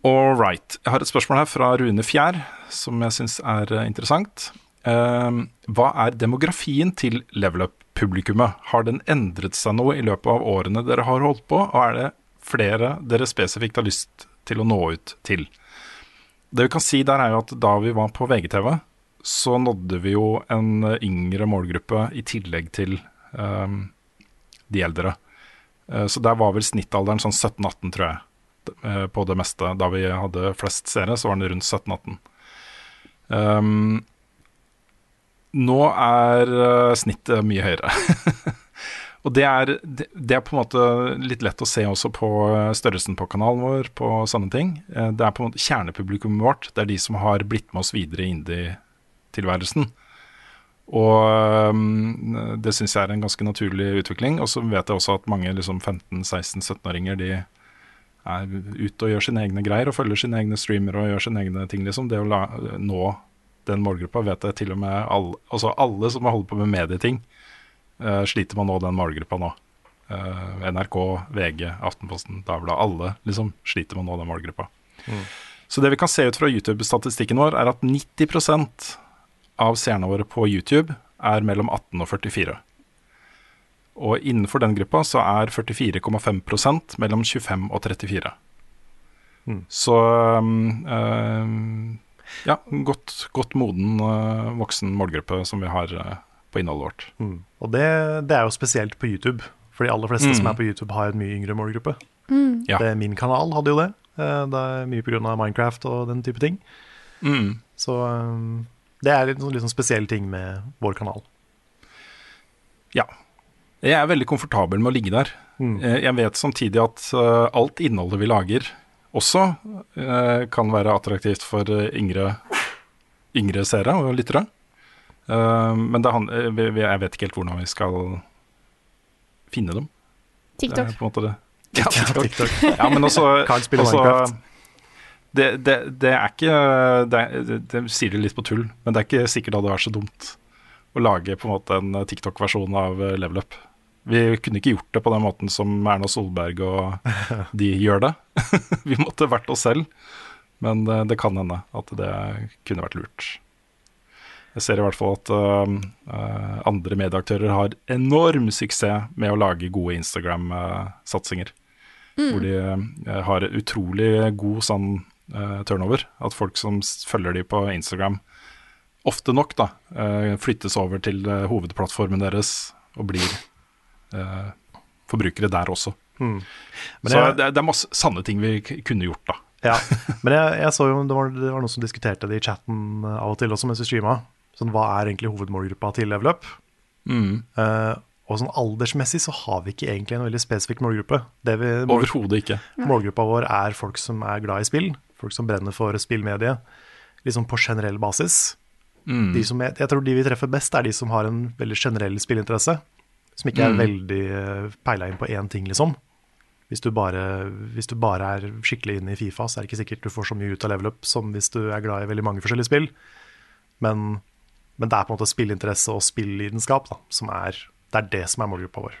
All right. Jeg har et spørsmål her fra Rune Fjær, som jeg syns er eh, interessant. Uh, hva er demografien til level up-publikummet? Har den endret seg noe i løpet av årene dere har holdt på, og er det flere dere spesifikt har lyst til å nå ut til? Det vi kan si der er jo at da vi var på VGTV, så nådde vi jo en eh, yngre målgruppe i tillegg til eh, de eldre. Uh, så der var vel snittalderen sånn 17-18, tror jeg på det meste. Da vi hadde flest seere, så var den rundt 17-18. Um, nå er eh, snittet mye høyere. Og det er, det, er på en måte litt lett å se også på eh, størrelsen på kanalen vår, på sånne ting. Eh, Det er på en måte kjernepublikummet vårt. Det er de som har blitt med oss videre i indie-tilværelsen. Og um, det syns jeg er en ganske naturlig utvikling. Og så vet jeg også at mange liksom 15-16-17-åringer de er ute og gjør sine egne greier og følger sine egne streamere og gjør sine egne ting, liksom. Det å la, nå den målgruppa vet jeg til og med alle, altså alle som holder på med medieting, uh, sliter med å nå den målgruppa nå. Uh, NRK, VG, Aftenposten, Dagbladet, alle liksom sliter med å nå den målgruppa. Så det vi kan se ut fra YouTube-statistikken vår, er at 90% av seerne våre på YouTube er mellom 18 og 44. Og innenfor den gruppa så er 44,5% mellom 25 og 34. Så um, ja, godt, godt moden uh, voksen målgruppe som vi har uh, på innholdet vårt. Mm. Og det, det er jo spesielt på YouTube. For de aller fleste Mm. som er på YouTube, har en mye yngre målgruppe. Mm. Ja. Det, min kanal hadde jo det. Det er mye pga. Minecraft og den type ting. Mm. Så um, det er litt, sånn- litt sånn spesiell ting med vår kanal. Ja. Jeg er veldig komfortabel med å ligge der. Mm. Jeg vet samtidig at uh, alt innholdet vi lager, også uh, kan være attraktivt for yngre, yngre seere og lyttere. Uh, men det eh, jeg vet ikke helt hvordan vi skal finne dem. Det TikTok. er på en måte det. Ja, TikTok. Ja, men også, Kan spille også Minecraft. det, det, det er ikke det, det, sier det litt på tull, men det er ikke sikkert det hadde vært så dumt å lage på en måte en TikTok-versjon av eh, Level Up. Vi kunne ikke gjort det på den måten som Erna Solberg og de gjør det. Vi måtte vært oss selv, men det, det kan hende at det kunne vært lurt. Jeg ser i hvert fall at uh, eh, andre medieaktører har enorm suksess med å lage gode Instagram-satsinger. Hvor de uh, har utrolig god sånn uh, turnover. At folk som følger de på Instagram, ofte nok da, eh, flyttes over til eh, hovedplattformen deres og blir eh, forbrukere der også. Mm. Men Så jeg- det, er- det er masse sanne ting vi kunne gjort, da. Ja, men jeg, jeg så jo det var, det var noen som diskuterte det i chatten eh, av og til også mens vi streama. Sånn, hva er egentlig hovedmålgruppa til Level Up? Mm. Eh, og sånn aldersmessig så har vi ikke egentlig en veldig spesifikk målgruppe. Det vi, mål, Overhodet ikke. målgruppa vår er folk som er glad i spill, folk som brenner for spillmediet, liksom på generell basis. Mm. De som jeg, jeg tror de vi treffer best, er de som har en veldig generell spillinteresse. Som ikke er Mm. veldig uh, peila inn på én ting, liksom. Hvis du, bare, hvis du bare er skikkelig inne i Fifa, så er det ikke sikkert du får så mye ut av level up som hvis du er glad i veldig mange forskjellige spill. Men, men det er på en måte spillinteresse og spillidenskap da, som er, det er det som er målgruppa vår.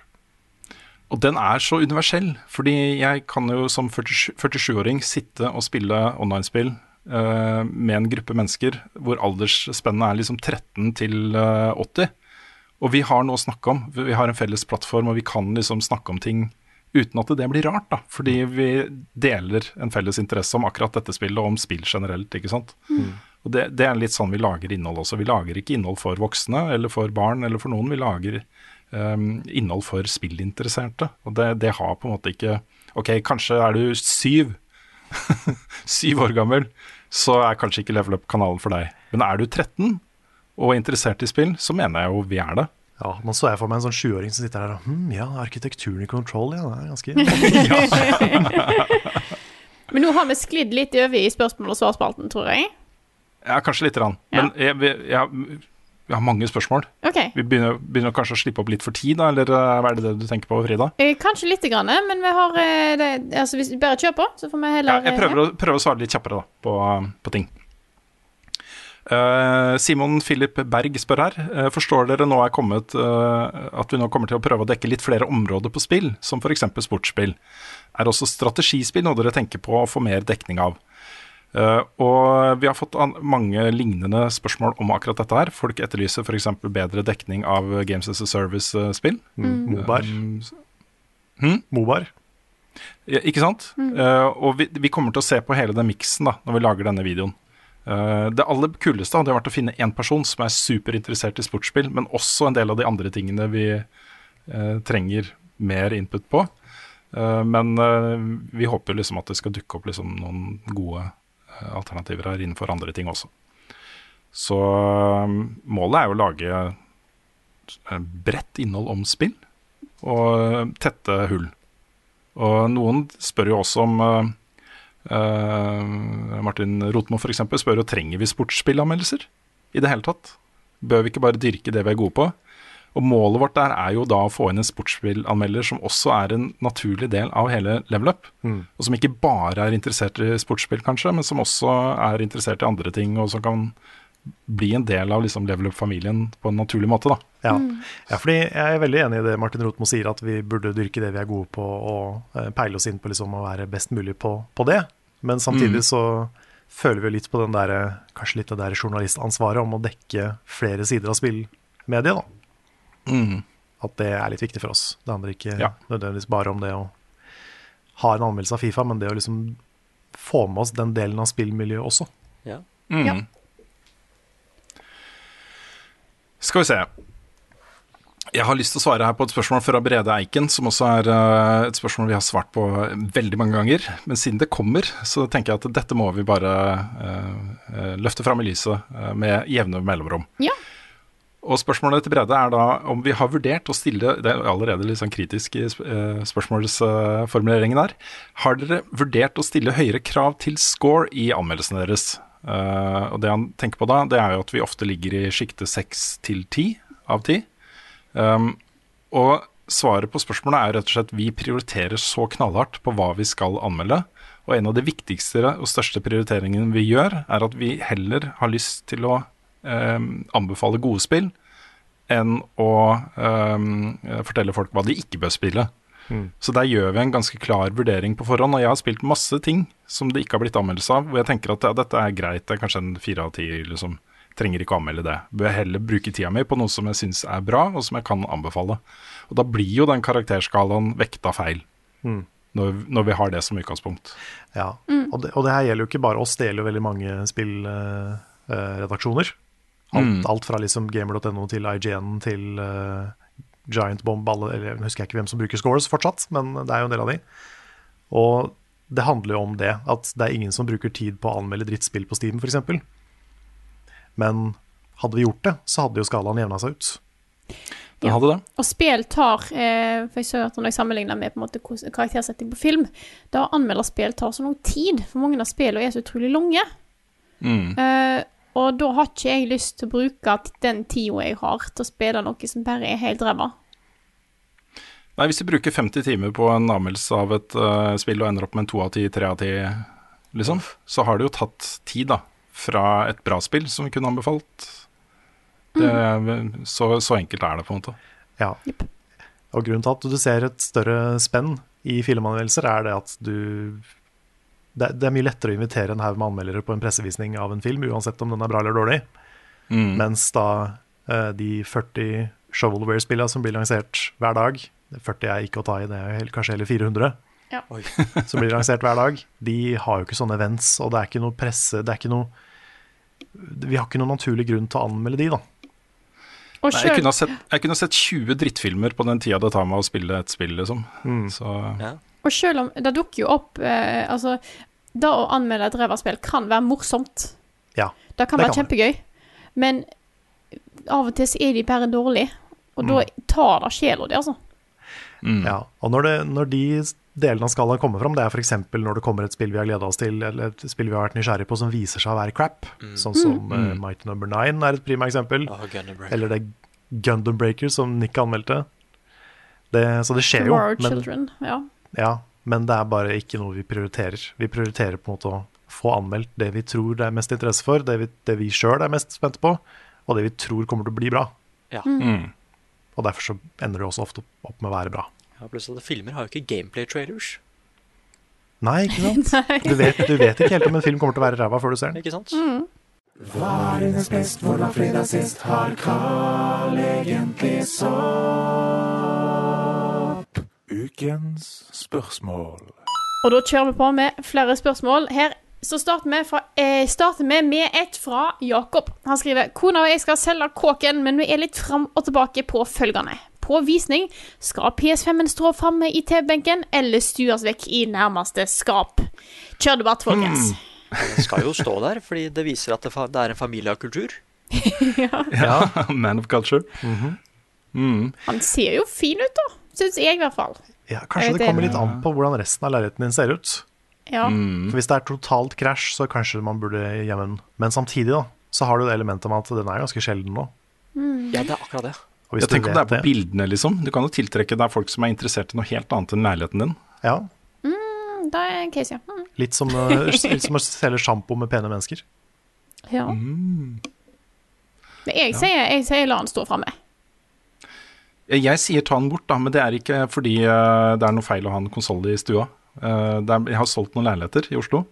Og den er så universell, fordi jeg kan jo som 47 47-åring sitte og spille online-spill uh, med en gruppe mennesker hvor aldersspennet er liksom 13 til uh, 80. Og vi har noe å snakke om. Vi har en felles plattform, og vi kan liksom snakke om ting uten at det blir rart, da. Fordi vi deler en felles interesse om akkurat dette spillet, og om spill generelt, ikke sant. Og det, det er litt sånn vi lager innhold også. Vi lager ikke innhold for voksne eller for barn eller for noen. Vi lager um, innhold for spillinteresserte. Og det, det har på en måte ikke Ok, kanskje er du syv, syv år gammel, så er kanskje ikke Level Up-kanalen for deg. Men er du 13 og er interessert i spill, så mener jeg jo vi er det. Ja, Nå så jeg for meg en sånn sjuåring som sitter der og hm, ja, arkitekturen i Control, ja, det er ganske Men nå har vi sklidd litt over i spørsmål- og svarspalten, tror jeg. Ja, kanskje lite grann. Men jeg, vi, jeg, vi har mange spørsmål. Ok. Vi begynner, begynner kanskje å slippe opp litt for tid, da, eller eh, hva er det det du tenker på, Frida? Eh, Kanskje lite grann, men vi har eh, det, altså bare kjør på, så får vi heller Ja, jeg prøver å, prøver å svare litt kjappere da, på, på ting. Eh, Simon Philip Berg spør her. eh, forstår dere nå er kommet eh, at vi nå kommer til å prøve å dekke litt flere områder på spill, som f.eks. sportsspill? Er også strategispill noe dere tenker på å få mer dekning av? Eh, og vi har fått mange lignende spørsmål om akkurat dette her. Folk etterlyser f.eks. bedre dekning av Games as a Service-spill. Mm. Mobar. Hmm? Mobar. Ja, ikke sant? Eh, og vi, vi kommer til å se på hele den miksen da, når vi lager denne videoen. Eh, det aller kuleste hadde vært å finne én person som er superinteressert i sportsspill, men også en del av de andre tingene vi eh, trenger mer input på. Eh, men vi håper liksom at det skal dukke opp liksom noen gode alternativer her innenfor andre ting også. Så målet er jo å lage bredt innhold om spill, og tette hull. Og noen spør jo også om eh, Martin Rotmo f.eks. spør jo trenger vi sportsspillanmeldelser i det hele tatt. Bør vi ikke bare dyrke det vi er gode på? Og målet vårt der er jo da å få inn en sportsspillanmelder som også er en naturlig del av hele level up. Mm. Og som ikke bare er interessert i sportsspill, kanskje, men som også er interessert i andre ting, og som kan bli en del av liksom level up-familien på en naturlig måte. da. Ja. ja, fordi jeg er veldig enig i det Martin Rotmo sier, at vi burde dyrke det vi er gode på, og eh, peile oss inn på liksom å være best mulig på, på det. Men samtidig Mm. så føler vi litt på den der, kanskje litt det der journalistansvaret om å dekke flere sider av spillmediet. da. Mm. At det er litt viktig for oss. Det handler ikke Ja. nødvendigvis bare om det å ha en anmeldelse av Fifa, men det å liksom få med oss den delen av spillmiljøet også. Ja. Mm. Ja. Skal vi se. Jeg har lyst til å svare her på et spørsmål fra Brede Eiken, som også er eh, et spørsmål vi har svart på veldig mange ganger. Men siden det kommer, så tenker jeg at dette må vi bare eh, løfte fram i lyset med jevne mellomrom. Ja. Og spørsmålet til Brede er da om vi har vurdert å stille Det er allerede litt sånn kritisk i spørsmålsformuleringen her. Har dere vurdert å stille høyere krav til score i anmeldelsene deres? Eh, og det han tenker på da, det er jo at vi ofte ligger i sjiktet seks til ti av ti. Um, og svaret på spørsmålet er rett og slett vi prioriterer så knallhardt på hva vi skal anmelde. Og en av de viktigste og største prioriteringene vi gjør, er at vi heller har lyst til å um, anbefale gode spill enn å um, fortelle folk hva de ikke bør spille. Så der gjør vi en ganske klar vurdering på forhånd. Og jeg har spilt masse ting som det ikke har blitt anmeldelse av, hvor jeg tenker at ja, dette er greit, det er kanskje en fire av ti, liksom. Trenger ikke å anmelde det. Bør jeg heller bruke tida mi på noe som jeg syns er bra, og som jeg kan anbefale. Og da blir jo den karakterskalaen vekta feil, Mm. når, når vi har det som utgangspunkt. Ja, og, det, og det her gjelder jo ikke bare oss, det gjelder jo veldig mange spillredaksjoner. alt, Mm. alt fra liksom gamer.no til IGN til eh, Giant Bomb, alle, eller jeg husker ikke hvem som bruker scores fortsatt, men det er jo en del av de. Og det handler jo om det, at det er ingen som bruker tid på å anmelde drittspill på Steam, f.eks. Men hadde vi gjort det, så hadde jo skalaen jevna seg ut. Ja, hadde det. Og spill tar eh, For jeg så at når jeg sammenligner med på en måte karaktersetting på film, da anmelder spill tar så lang tid, for mange av spillene er så utrolig lange. Mm. Eh, og da har ikke jeg lyst til å bruke den tida jeg har, til å spille noe som bare er helt ræva. Nei, hvis du bruker 50 timer på en anmeldelse av et uh, spill og ender opp med en to av ti, tre av ti, liksom, så har det jo tatt tid, da. Fra et bra spill som vi kunne anbefalt. Det, så, så enkelt er det, på en måte. Ja. Og grunnen til at du ser et større spenn i filmanmeldelser, er det at du det, det er mye lettere å invitere en haug med anmeldere på en pressevisning av en film, uansett om den er bra eller dårlig. Mm. Mens da eh, de 40 shovelware-spillene som blir lansert hver dag 40 er ikke å ta i, det er kanskje heller 400 Ja. som blir lansert hver dag. De har jo ikke sånne events, og det er ikke noe presse Det er ikke noe Vi har ikke noen naturlig grunn til å anmelde de, da. Og Nei, jeg, kunne ha sett, jeg kunne ha sett 20 drittfilmer på den tida det tar meg å spille et spill, liksom. Så Og selv om det dukker jo opp eh, Altså, det å anmelde et ræva kan være morsomt. Ja, Det kan det være kan kjempegøy. Men av og til så er de bare dårlige. Og da tar det sjela di, altså. mm. Ja, og når, det, når de delene av skalaen kommer fram, det er f.eks. når det kommer et spill vi har gleda oss til, eller et spill vi har vært nysgjerrig på som viser seg å være crap, sånn som Mm. Mighty Number Nine er et prima eksempel. oh. Eller det Gundam Breaker som Nick anmeldte. Det, så det skjer jo, Tomorrow men, Children. Ja. ja, men det er bare ikke noe vi prioriterer. Vi prioriterer på en måte å få anmeldt det vi tror det er mest interesse for, det vi, det vi sjøl er mest spente på, og det vi tror kommer til å bli bra. Ja. mm. Og derfor så ender det også ofte opp med å være bra. Ja, pluss at filmer har jo ikke gameplay-trailers. Nei, ikke sant? Du vet, du vet ikke helt om en film kommer til å være ræva før du ser den. Ikke sant? Mm. Hva er hennes best, hvordan fredag sist har Carl egentlig sopp? Ukens spørsmål. Og da kjører vi på med flere spørsmål. Her så starter vi, fra, eh, starter vi med et fra Jakob. Han skriver Kona og jeg skal selge kåken, men vi er litt fram og tilbake på følgende. På visning skal PS5-en stå framme i TV-benken eller stues vekk i nærmeste skap. Kjør debatt, folkens. Den skal jo stå der, fordi det viser at det, fa det er en familie av kultur. Ja, Man of culture. mm. Han ser jo fin ut, da. Syns jeg, i hvert fall. Ja, kanskje det kommer litt an på hvordan resten av leiligheten din ser ut. Ja. For Hvis det er totalt krasj, så kanskje man burde gjemme den. Men samtidig da, så har du det elementet med at den er ganske sjelden nå. Ja, det er akkurat det. Og hvis Jeg tenker om det er på bildene, liksom. Du kan jo tiltrekke deg folk som er interessert i noe helt annet enn leiligheten din. Ja, Mm, Det er en case, ja. Mm. litt som, eh, litt som å selge sjampo med pene mennesker. ja. Men jeg sier, jeg sier la den stå framme. Jeg, sier ta den bort, da, men det er ikke fordi eh, det er noe feil å ha en konsoll i stua. Eh, jeg har solgt noen leiligheter i Oslo.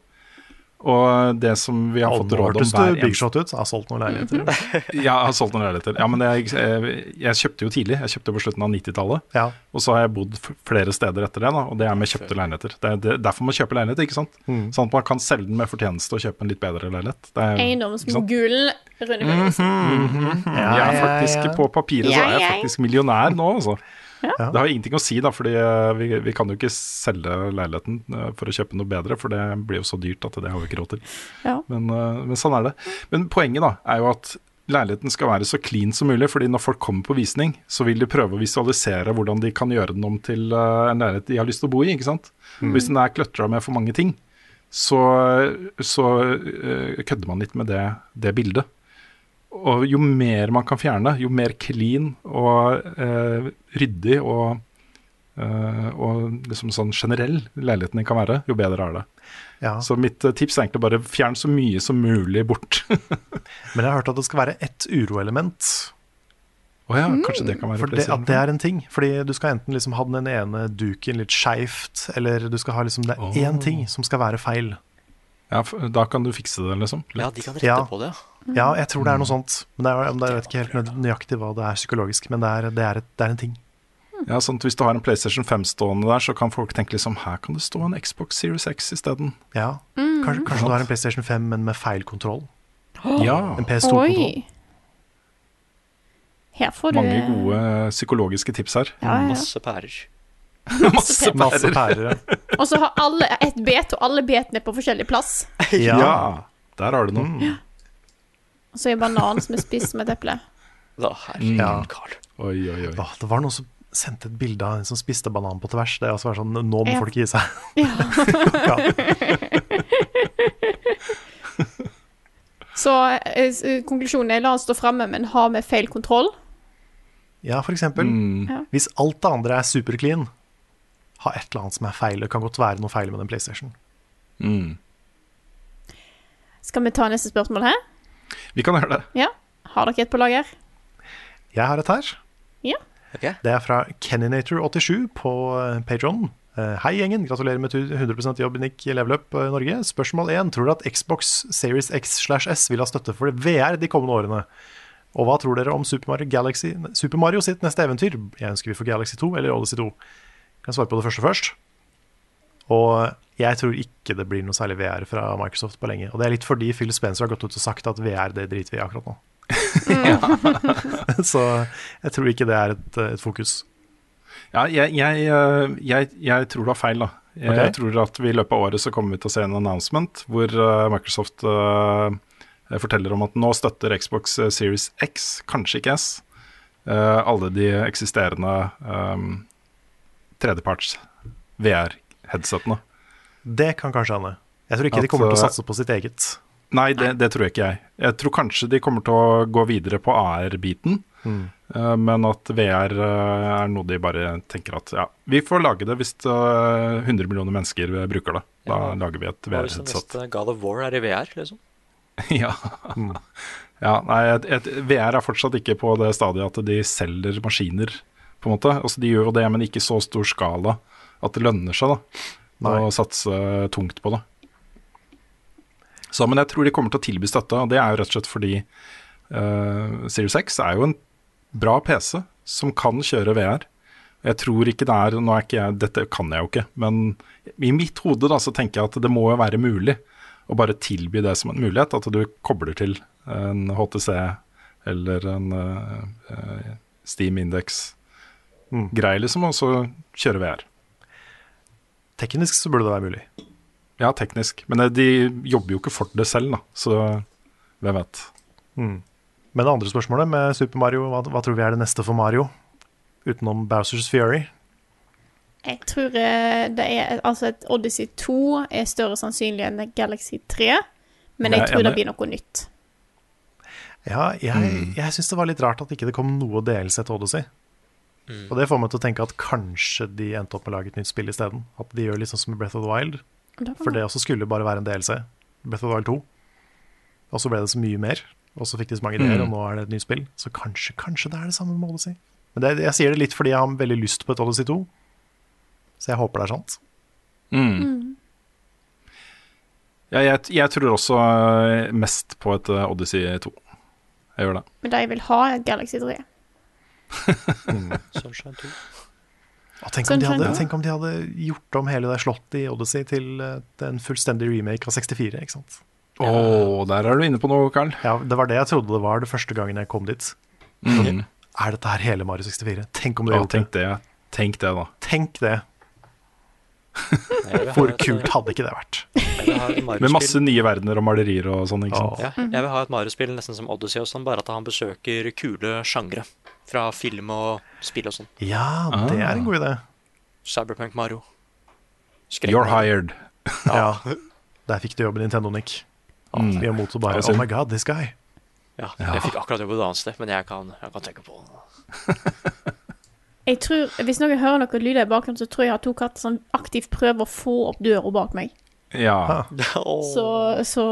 Og det som vi har fått råd om hørtes hver du big shot ut. Har solgt noen leiligheter. Ja, jeg har solgt noen leiligheter. Ja, men jeg, jeg, jeg kjøpte jo tidlig. Jeg kjøpte på slutten av 90-tallet. Ja. Og så har jeg bodd flere steder etter det, da, og det er med kjøpte leiligheter. Det er det, derfor man kjøper leilighet, ikke sant? Mm. Sånn at man kan selge den med fortjeneste og kjøpe en litt bedre leilighet. Det er, ikke sant? Eiendomsmogulen Rune Wilhelmsen. Ja, jeg er ja, faktisk. På papiret så Ja, er jeg faktisk millionær nå, altså. Ja. Det har ingenting å si, da, fordi eh, vi, vi kan jo ikke selge leiligheten eh, for å kjøpe noe bedre, for det blir jo så dyrt at det har vi ikke råd til. Ja. Men, eh, men sånn er det. Men poenget da er jo at leiligheten skal være så clean som mulig, fordi når folk kommer på visning, så vil de prøve å visualisere hvordan de kan gjøre den om til en leilighet de har lyst til å bo i, ikke sant. Mm. Hvis den er kløtra med for mange ting, så, så kødder man litt med det, det bildet. Og jo mer man kan fjerne, jo mer clean og eh, ryddig og eh, og liksom sånn generell leiligheten din kan være, jo bedre er det. Ja. Så mitt eh, tips er egentlig bare fjern så mye som mulig bort. Men jeg har hørt at det skal være ett uroelement. Å ja, kanskje det kan være For det, at det er en ting. Fordi du skal enten liksom ha den ene duken litt skeivt, eller du skal ha liksom Det er én Åh. ting som skal være feil. Ja, da kan du fikse det, liksom. Ja, de kan rette Ja. på det. Ja, jeg tror det er noe sånt. Men det er, det er, jeg vet ikke helt nøyaktig hva det er psykologisk, men det er, det er, et, det er en ting. Ja, sånn at Hvis du har en PlayStation 5 stående der, så kan folk tenke liksom her kan det stå en Xbox Series X isteden. Ja. Kanskje, kanskje du har en PlayStation 5, men med feil kontroll. Ja. En PS2-kontroll. Her får du Mange gode eh, psykologiske tips her. Ja, ja. Masse pærer. Masse Masse pærer. pærer. Og så har alle et bet, og alle betene er på forskjellig plass. Ja. der har du noe. Og så er banan som er spist som et eple. Da, herregud, Ja. Karl. Oi, oi, oi. Da, det var noen som sendte et bilde av en som spiste banan på tvers. Det er også bare sånn, Nå må Ja. folk gi seg. Så eh, konklusjonen er la oss stå framme, men ha med feil kontroll. Ja, for eksempel. Mm. Hvis alt det andre er superclean, ha et eller annet som er feil. Det kan godt være noe feil med den PlayStation. Mm. Skal vi ta neste spørsmål her? Vi kan gjøre det. Ja. Har dere et på lager? Jeg har et her. Ja. Okay. Det er fra Kenninator87 på eh, Patreon. Eh, Hei, gjengen. Gratulerer med 100% jobb i Nick Level Up eh, Norge. Spørsmål 1. Tror dere at Xbox Series X slash S vil ha støtte for VR de kommende årene? Og hva tror dere om Super Mario, Galaxy, Super Mario sitt neste eventyr? Jeg ønsker vi får Galaxy 2 eller Odyssey 2. Jeg kan svare på det første først. Og jeg tror ikke det blir noe særlig VR fra Microsoft på lenge. Og det er litt fordi Phil Spencer har gått ut og sagt at VR det driter vi i akkurat nå. Så jeg tror ikke det er et, et fokus. Ja, jeg, jeg, eh, jeg, jeg tror du har feil, da. Jeg Ok. tror at vi i løpet av året så kommer vi til å se en announcement hvor eh, Microsoft uh, forteller om at nå støtter Xbox Series X, kanskje ikke S, uh, alle de eksisterende um, tredjeparts VR-headsetene. Det kan kanskje hende. Jeg tror ikke At, de kommer til å uh, satse på sitt eget. Nei, det, det tror jeg ikke jeg. Jeg tror kanskje de kommer til å gå videre på AR-biten, Mm. eh, men at VR eh, er noe de bare tenker at ja, vi får lage det hvis eh, 100 millioner mennesker bruker det. Da Ja. lager vi et VR-headset. God of War er i VR, liksom? ja. ja, nei, et, et, VR er fortsatt ikke på det stadiet at de selger maskiner, på en måte. Altså, de gjør jo det, men ikke i så stor skala at det lønner seg da, Å satse tungt på det. Så, men jeg tror de kommer til å tilby støtte, og det er jo rett og slett fordi uh, Series X er jo en bra PC som kan kjøre VR. Jeg tror ikke det er er ikke jeg, Dette kan jeg jo ikke, men i mitt hode da, så tenker jeg at det må jo være mulig å bare tilby det som en mulighet. At du kobler til en HTC eller en eh, eh, Steam Index-greie, liksom, og så kjøre VR. Teknisk så burde det være mulig. Ja, teknisk. Men eh, de jobber jo ikke for det selv, da, så hvem vet. Mm. Men det andre spørsmålet med Super Mario, hva, hva tror vi er det neste for Mario? Utenom Bowsers Fury? Jeg tror eh, det er Altså, et Odyssey 2 er større sannsynlig enn Galaxy 3, men jeg Jeg tror det blir noe nytt. Ja, jeg, Mm. jeg syns det var litt rart at ikke det kom noe DLC til Odyssey. Og det får meg til å tenke at kanskje de endte opp med å lage et nytt spill isteden. At de gjør litt sånn som i Breath of the Wild. For det også skulle bare være en DLC. Breath of the Wild 2. Og så ble det så mye mer. Og så fikk de så mange ideer, Mm. og nå er det et nytt spill. Så kanskje, kanskje det er det samme med Odyssey. Men det, jeg sier det litt fordi jeg har veldig lyst på et Odyssey 2. Så jeg håper det er sant. Mm. Ja, jeg, jeg tror også mest på et eh, Odyssey 2. Jeg gjør det. Men de vil ha, et Galaxy 3. Sunshine 2. Og tenk, om de hadde, tenk om de hadde gjort om hele det slottet i Odyssey til eh, en fullstendig remake av 64. ikke sant? Å, der er du inne på noe, Carl. Ja, Det var det jeg trodde det var det første gangen jeg kom dit. Mm. Er dette her hele Mario 64? Tenk om de Å, hadde gjort tenk det. Tenk det, da. Tenk det. Hvor kult hadde ikke det vært? Med masse nye verdener og malerier og sånn, ikke sant. Ja, jeg vil ha et Mario-spill nesten som Odyssey og sånn, bare at han besøker kule sjangre. Fra film og spill og sånn. Ja, det er en god idé. Cyberpunk Mario. Skrek You're hired. Ja. Der fikk du jobben i Nintendo, Nick. Mm. Vi er mot å bare Oh my god, this guy. Ja, Ja. jeg fikk akkurat jobb et annet sted, men jeg kan, jeg kan tenke på det. Jeg tror, Hvis noen hører noen lyder i bakgrunnen, så tror jeg jeg har to katter som aktivt prøver å få opp døra bak meg. Ja. Så, så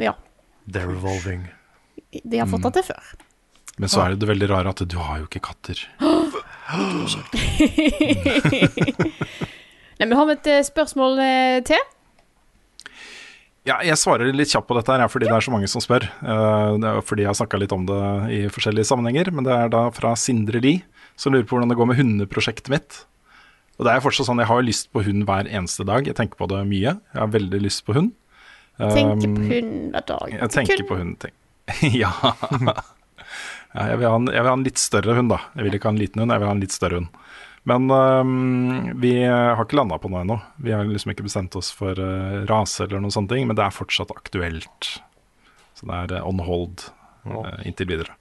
ja. They're revolving. De har fått det til før. Men så er det det veldig rare at du har jo ikke katter. Nei, men Har vi et eh, spørsmål eh, til? Ja, jeg svarer litt kjapt på dette her, ja, fordi det er så mange som spør. Eh, det er fordi jeg har snakka litt om det i forskjellige sammenhenger. Men det er da fra Sindre Lie, som lurer på hvordan det går med hundeprosjektet mitt. Og det er fortsatt sånn, Jeg har jo lyst på hund hver eneste dag. Jeg tenker på det mye. Jeg har veldig lyst på hund. Tenker på hund hver dag. Jeg tenker på hund. Tenk. ja. ja jeg, vil ha en, jeg vil ha en litt større hund, da. Jeg vil ikke ha en liten hund, jeg vil ha en litt større hund. Men um, vi har ikke landa på noe ennå. Vi har liksom ikke bestemt oss for uh, rase eller noen sånne ting, men det er fortsatt aktuelt. Så det er øh, on hold øh, inntil videre.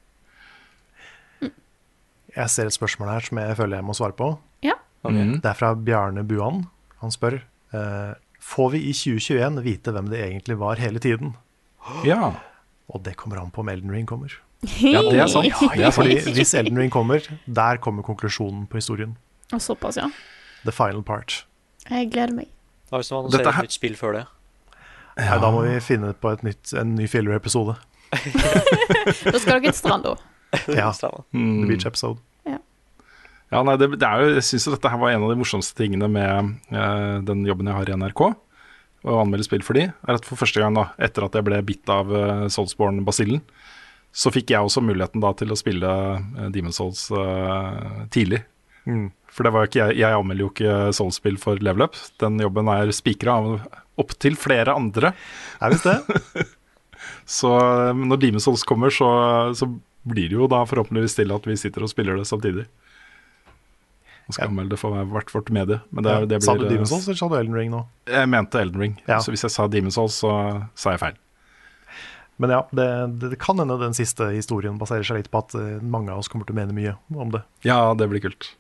Jeg ser et spørsmål her som jeg føler jeg må svare på. Ja. Okay. Det er fra Bjarne Buan. Han spør uh, Får vi i 2021 vite hvem det egentlig var hele tiden? Ja. Og det kommer an på om Elden Ring kommer. Ja, det er sant. Det er sant. Fordi hvis Elden Ring kommer, der kommer konklusjonen på historien. Og såpass, ja. The final part. Jeg gleder meg. Da hvis man annonserer her- et nytt spill før det. Nei, da må vi finne på et nytt, en ny filler-episode. Da skal dere til stranda. Ja. Mm. The Beach episode. Ja, nei, det, det er jo, jeg syns dette her var en av de morsomste tingene med eh, den jobben jeg har i NRK, å anmelde spill for de, er at for første gang da, etter at jeg ble bitt av uh, Soulsborne-basillen, så fikk jeg også muligheten da til å spille Demon's Souls uh, tidlig. Mm. For det var ikke jeg, jeg anmelder jo ikke Souls-spill for level up. Den jobben er spikra av opptil flere andre. Er visst det. så eh, når Demon's Souls kommer, så, så blir det jo da forhåpentligvis til at vi sitter og spiller det samtidig. Og skal anmelde det for hvert vårt medie. Men det, Ja. det blir, Sa du Demon's Souls, eller sa du Elden Ring nå? Jeg mente Elden Ring. Ja. Så hvis jeg sa Demon's Souls, så sa jeg feil. Men ja, det, det, det kan hende den siste historien baserer seg litt på at eh, mange av oss kommer til å mene mye om det. Ja, det blir kult.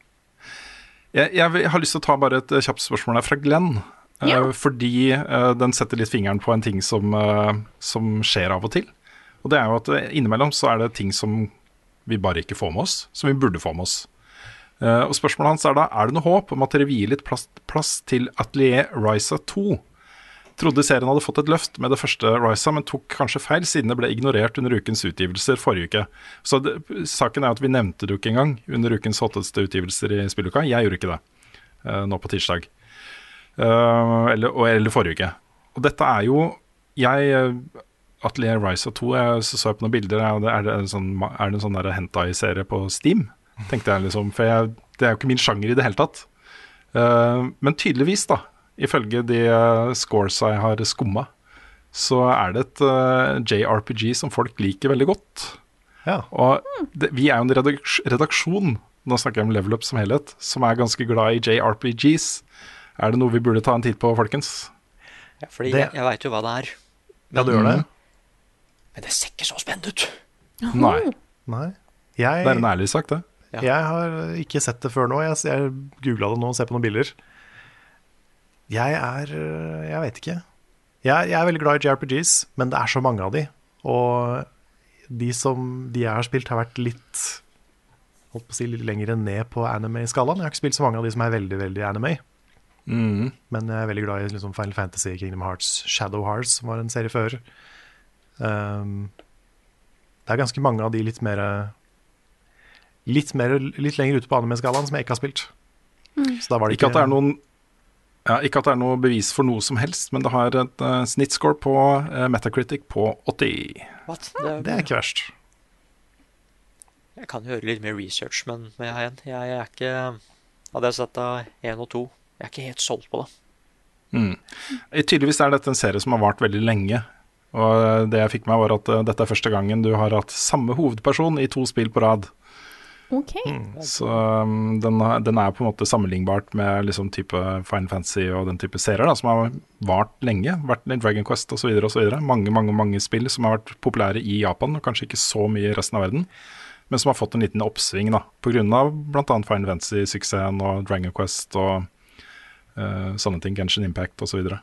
Jeg, jeg, har lyst til å ta bare et eh, kjapt spørsmål her fra Glenn. eh, Ja. fordi den setter litt fingeren på en ting som, som skjer av og til. Og det er jo at innimellom så er det ting som vi bare ikke får med oss, som vi burde få med oss. Eh, og spørsmålet hans er da er det noe håp om at dere vier litt plass, plass til Atelier Risa 2. Trodde serien hadde fått et løft med det første Risa, men tok kanskje feil siden det ble ignorert under ukens utgivelser forrige uke. Så det, saken er at vi nevnte det jo ikke engang under ukens hotteste utgivelser i spilluka. Jeg gjorde ikke det uh, nå på tirsdag. Uh, eller, eller forrige uke. Og dette er jo Jeg eh, Atelier Risa 2, jeg så, så jeg på noen bilder. Er det, en sånn, sånn hentai-serie på Steam? Tenkte jeg liksom. For jeg, det er jo ikke min sjanger i det hele tatt. Uh, men tydeligvis, da, ifølge de uh, scores jeg har skumma, så er det et eh, JRPG som folk liker veldig godt. Ja. Og det, vi er jo en redaksjon, nå snakker jeg om Level Up som helhet, som er ganske glad i JRPGs. Er det noe vi burde ta en titt på, folkens? Ja, fordi Det- jeg, jeg veit jo hva det er. Ja, du gjør det? Men det ser ikke så spennende ut. Nei. Nei. Jeg, Det er en ærlig sak, det. Ja. Jeg har ikke sett det før nå. Jeg, jeg googla det nå og ser på noen bilder. Jeg er øh, Jeg vet ikke. Jeg, jeg er veldig glad i JRPGs, men det er så mange av de. Og de som de jeg har spilt, har vært litt holdt på å si, litt lenger ned på anime-skalaen. Jeg har ikke spilt så mange av de som er veldig veldig anime. Mm. Men jeg er veldig glad i liksom, Final Fantasy, Kingdom Hearts, Shadow Hearts, som var en serie før. Um, det er ganske mange av de litt mer Litt, mer, litt lenger ute på anime-skalaen som jeg ikke har spilt. Så da var det Ikke ikke, at det er noen ja, ikke at det er noe bevis for noe som helst, men det har et uh, snittscore på uh, Metacritic på 80. What? Det, Det er ikke verst. Jeg kan gjøre litt mer research, men men jeg, er- jeg er ikke Hadde jeg sett av én og to, jeg er ikke helt solgt på det. Mm. Eh, Tydeligvis er dette en serie som har vart veldig lenge. Og det jeg fikk med, var at dette er første gangen du har hatt samme hovedperson i to spill på rad. OK. Så um, den, den er på en måte sammenlignbart med liksom type Final Fantasy og den type serier da, som har vart lenge. Vært i Dragon Quest osv. Mange, mange, mange spill som har vært populære i Japan, og kanskje ikke så mye i resten av verden. Men som har fått en liten oppsving da, pga. bl.a. Final Fantasy-suksessen og Dragon Quest og uh, sånne ting. Genshin Impact osv.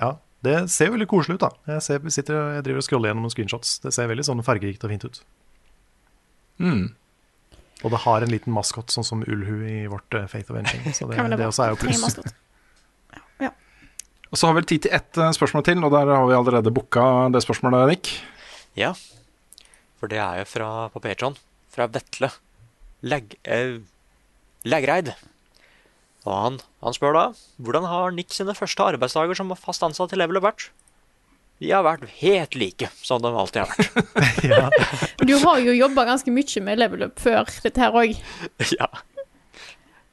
Ja, det ser veldig koselig ut, da. Jeg, ser, sitter, jeg driver og scroller gjennom noen screenshots. Det ser veldig sånn fargerikt og fint ut. Mm. Og det har en liten maskot, sånn som Ulhu i vårt eh, Faith of Engine. Så det, Kan det også er jo pluss. Ja. Og så har vi vel tid til ett eh, spørsmål til, og der har vi allerede booka det spørsmålet, Nick. Ja. For det er jo fra på Patreon. Fra Vetle Lægreid. Eh. Og han, han spør da hvordan har Nick sine første arbeidsdager som fast ansatt i Level vært? De har vært helt like som de alltid har vært. ja. Du har jo jobba ganske mye med level up før dette her òg. ja.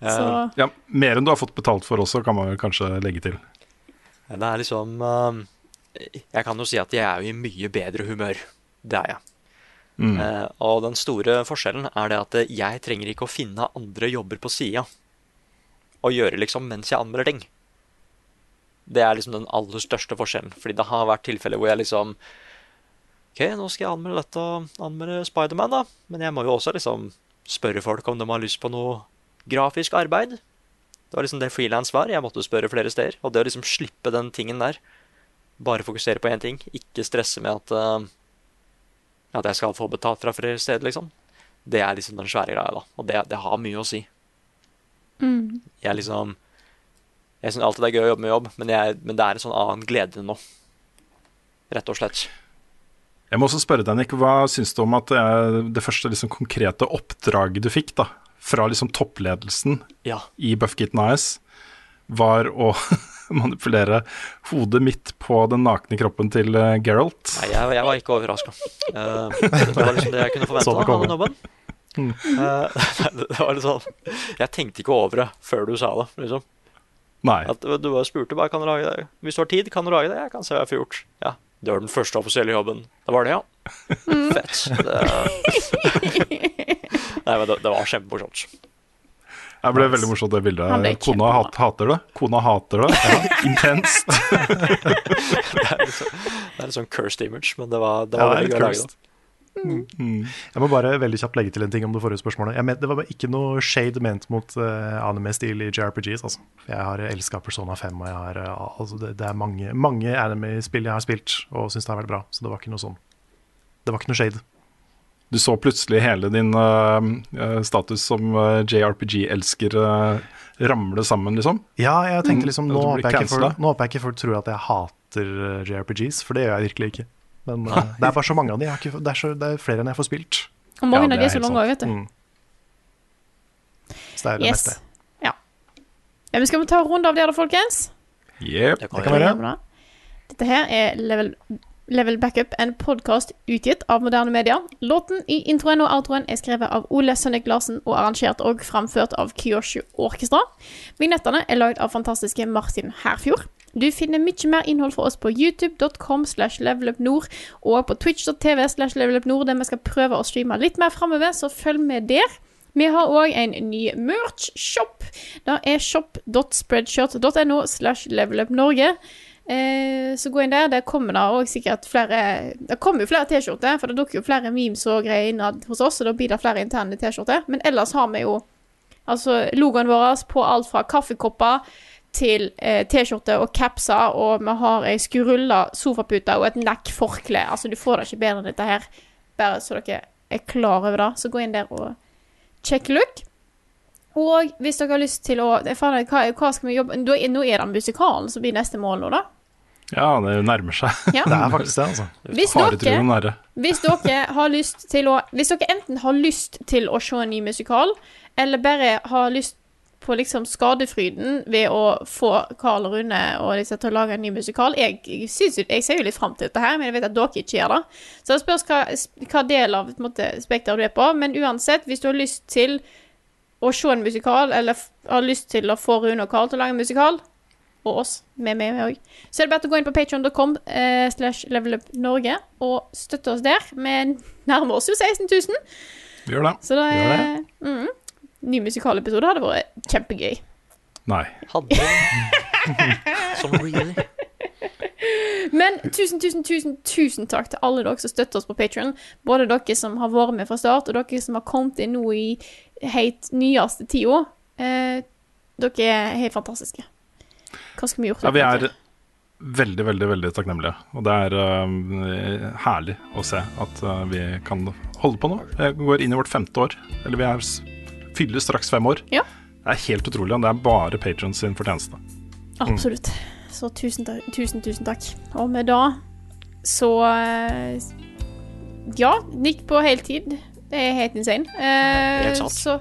Uh, Ja, Mer enn du har fått betalt for også, kan man kanskje legge til. Det er liksom uh, Jeg kan jo si at jeg er jo i mye bedre humør. Det er jeg. Mm. Uh, og den store forskjellen er det at jeg trenger ikke å finne andre jobber på sida og gjøre liksom mens jeg anmelder ting. Det er liksom den aller største forskjellen. Fordi det har vært tilfeller hvor jeg liksom OK, nå skal jeg anmelde dette og anmelde Spiderman, da. Men jeg må jo også liksom spørre folk om de har lyst på noe grafisk arbeid. Det var liksom det frilans var. Jeg måtte spørre flere steder. Og det å liksom slippe den tingen der, bare fokusere på én ting, ikke stresse med at uh, at jeg skal få betalt fra flere steder, liksom. Det er liksom den svære greia, da. Og det, det har mye å si. mm. Jeg liksom Jeg syns alltid det er gøy å jobbe med jobb, men, jeg, men det er en sånn annen glede nå. Rett og slett. Jeg må også spørre deg, Nick, hva syns du om at eh, det første liksom, konkrete oppdraget du fikk da, fra liksom, toppledelsen Ja. i Buffkitten AS, var å manipulere hodet mitt på den nakne kroppen til uh, Geralt? Nei, jeg, jeg var ikke overraska. det var liksom det jeg kunne forvente Sånn av den jobben. Eh, det det var litt sånn Jeg tenkte ikke over det før du sa det, liksom. Nei. At du bare spurte bare kan du lage det. Hvis du har tid, kan du lage det? Jeg kan se hva jeg får gjort. Ja, Det var den første offisielle jobben. Det var det, ja. Fett. Det... Nei, men det, det var kjempemorsomt. Det ble veldig morsomt, det bildet. Kona hat, hater det. Kona hater det. Ja, intenst. Det er en sånn, det er litt sånn cursed image, men det var, det var det er veldig gøy å lage cursed. Mm. Jeg må bare veldig kjapt legge til en ting om det forrige spørsmålet. Jeg men, det var ikke noe shade ment mot uh, anime-stil i JRPGs. Altså. Jeg har elska Persona 5, og jeg har, uh, altså, det, det er mange, mange anime-spill jeg har spilt og syns det har vært bra. Så det var ikke noe sånn Det var ikke noe shade. Du så plutselig hele din eh, eh, status som eh, JRPG-elsker eh, ramle sammen, liksom? Ja, jeg tenkte Mm. liksom mm. nå håper, jeg jeg ikke folk tror at jeg hater eh, JRPGs, for det gjør jeg virkelig ikke. Men uh, det er bare så mange av de. Ikke, det, er så, det er flere enn jeg får spilt. Og mange Ja, av det de er så lange òg, vet du. Mm. Så det er det Yes. meste. Ja. ja. Men skal vi ta en runde av det, da, folkens? Yep. Det kan Det kan vi gjøre. Dette her er Level, Level Backup, en podkast utgitt av moderne medier. Låten i introen og outroen er skrevet av Ole Sønnik Larsen og arrangert og framført av Kyoshu Orkestra. Vignettene er lagd av fantastiske Martin Herfjord. Du finner mye mer innhold fra oss på youtube.com slash levelupnord og på twitch.tv slash levelupnord, der vi skal prøve å streame litt mer framover, så følg med der. Vi har òg en ny merch-shop. Det er shop.spreadshirt.no slash levelupnorge. Eh, så gå inn der. Der kommer det òg sikkert flere Det kommer jo flere T-skjorter, for det dukker jo flere memes og greier innad hos oss, og da blir det flere interne T-skjorter. Men ellers har vi jo altså logoen vår på alt fra kaffekopper til eh, T-skjorte og capser, og vi har ei skrulla sofapute og et nekkforkle. Altså, du får det ikke bedre enn dette her. Bare så dere er klar over det. Så gå inn der og check look. Og hvis dere har lyst til å faen, hva, hva skal vi jobbe Nå er det musikalen som blir neste mål nå, da. Ja, det nærmer seg. Ja. Det er faktisk det, altså. Hvis dere, hvis dere har lyst til å Hvis dere enten har lyst til å se en ny musikal, eller bare har lyst på liksom skadefryden ved å få Karl Rune og disse til å lage en ny musikal Jeg, jeg, synes, jeg ser jo litt fram til dette her, men jeg vet at dere ikke gjør det. Så det spørs hva, hva del av spekteret du er på. Men uansett, hvis du har lyst til å se en musikal, eller har lyst til å få Rune og Karl til å lage en musikal, og oss, med meg òg, så er det bare å gå inn på patreon.com eh, slash levelupnorge og støtte oss der. Vi nærmer oss jo 16 000, Vi gjør det. så det Gjør det. mm, Ny musikalepisode hadde vært kjempegøy. Nei. Hadde Som really. Men tusen, tusen, tusen tusen takk til alle dere som støtter oss på Patreon Både dere som har vært med fra start, og dere som har kommet inn nå i helt nyeste tida. Eh, dere er helt fantastiske. Hva skal vi gjort? Ja, vi er veldig, veldig veldig takknemlige. Og det er uh, herlig å se at uh, vi kan holde på nå. Vi går inn i vårt femte år. Eller vi er, fyller straks fem år. Ja. Det er helt utrolig. Det er bare Patrons sin fortjeneste. Absolutt. Så tusen, tusen, tusen takk. Og med da så eh, Ja, Nick på heltid. Det er helt insane. Eh, Helt sant. Så,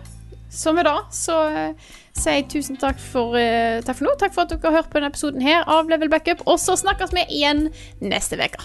så med da så eh, sier jeg tusen takk for, eh, takk for nå. Takk for at dere har hørt på denne episoden her av Level Backup. Og så snakkes vi igjen neste uke.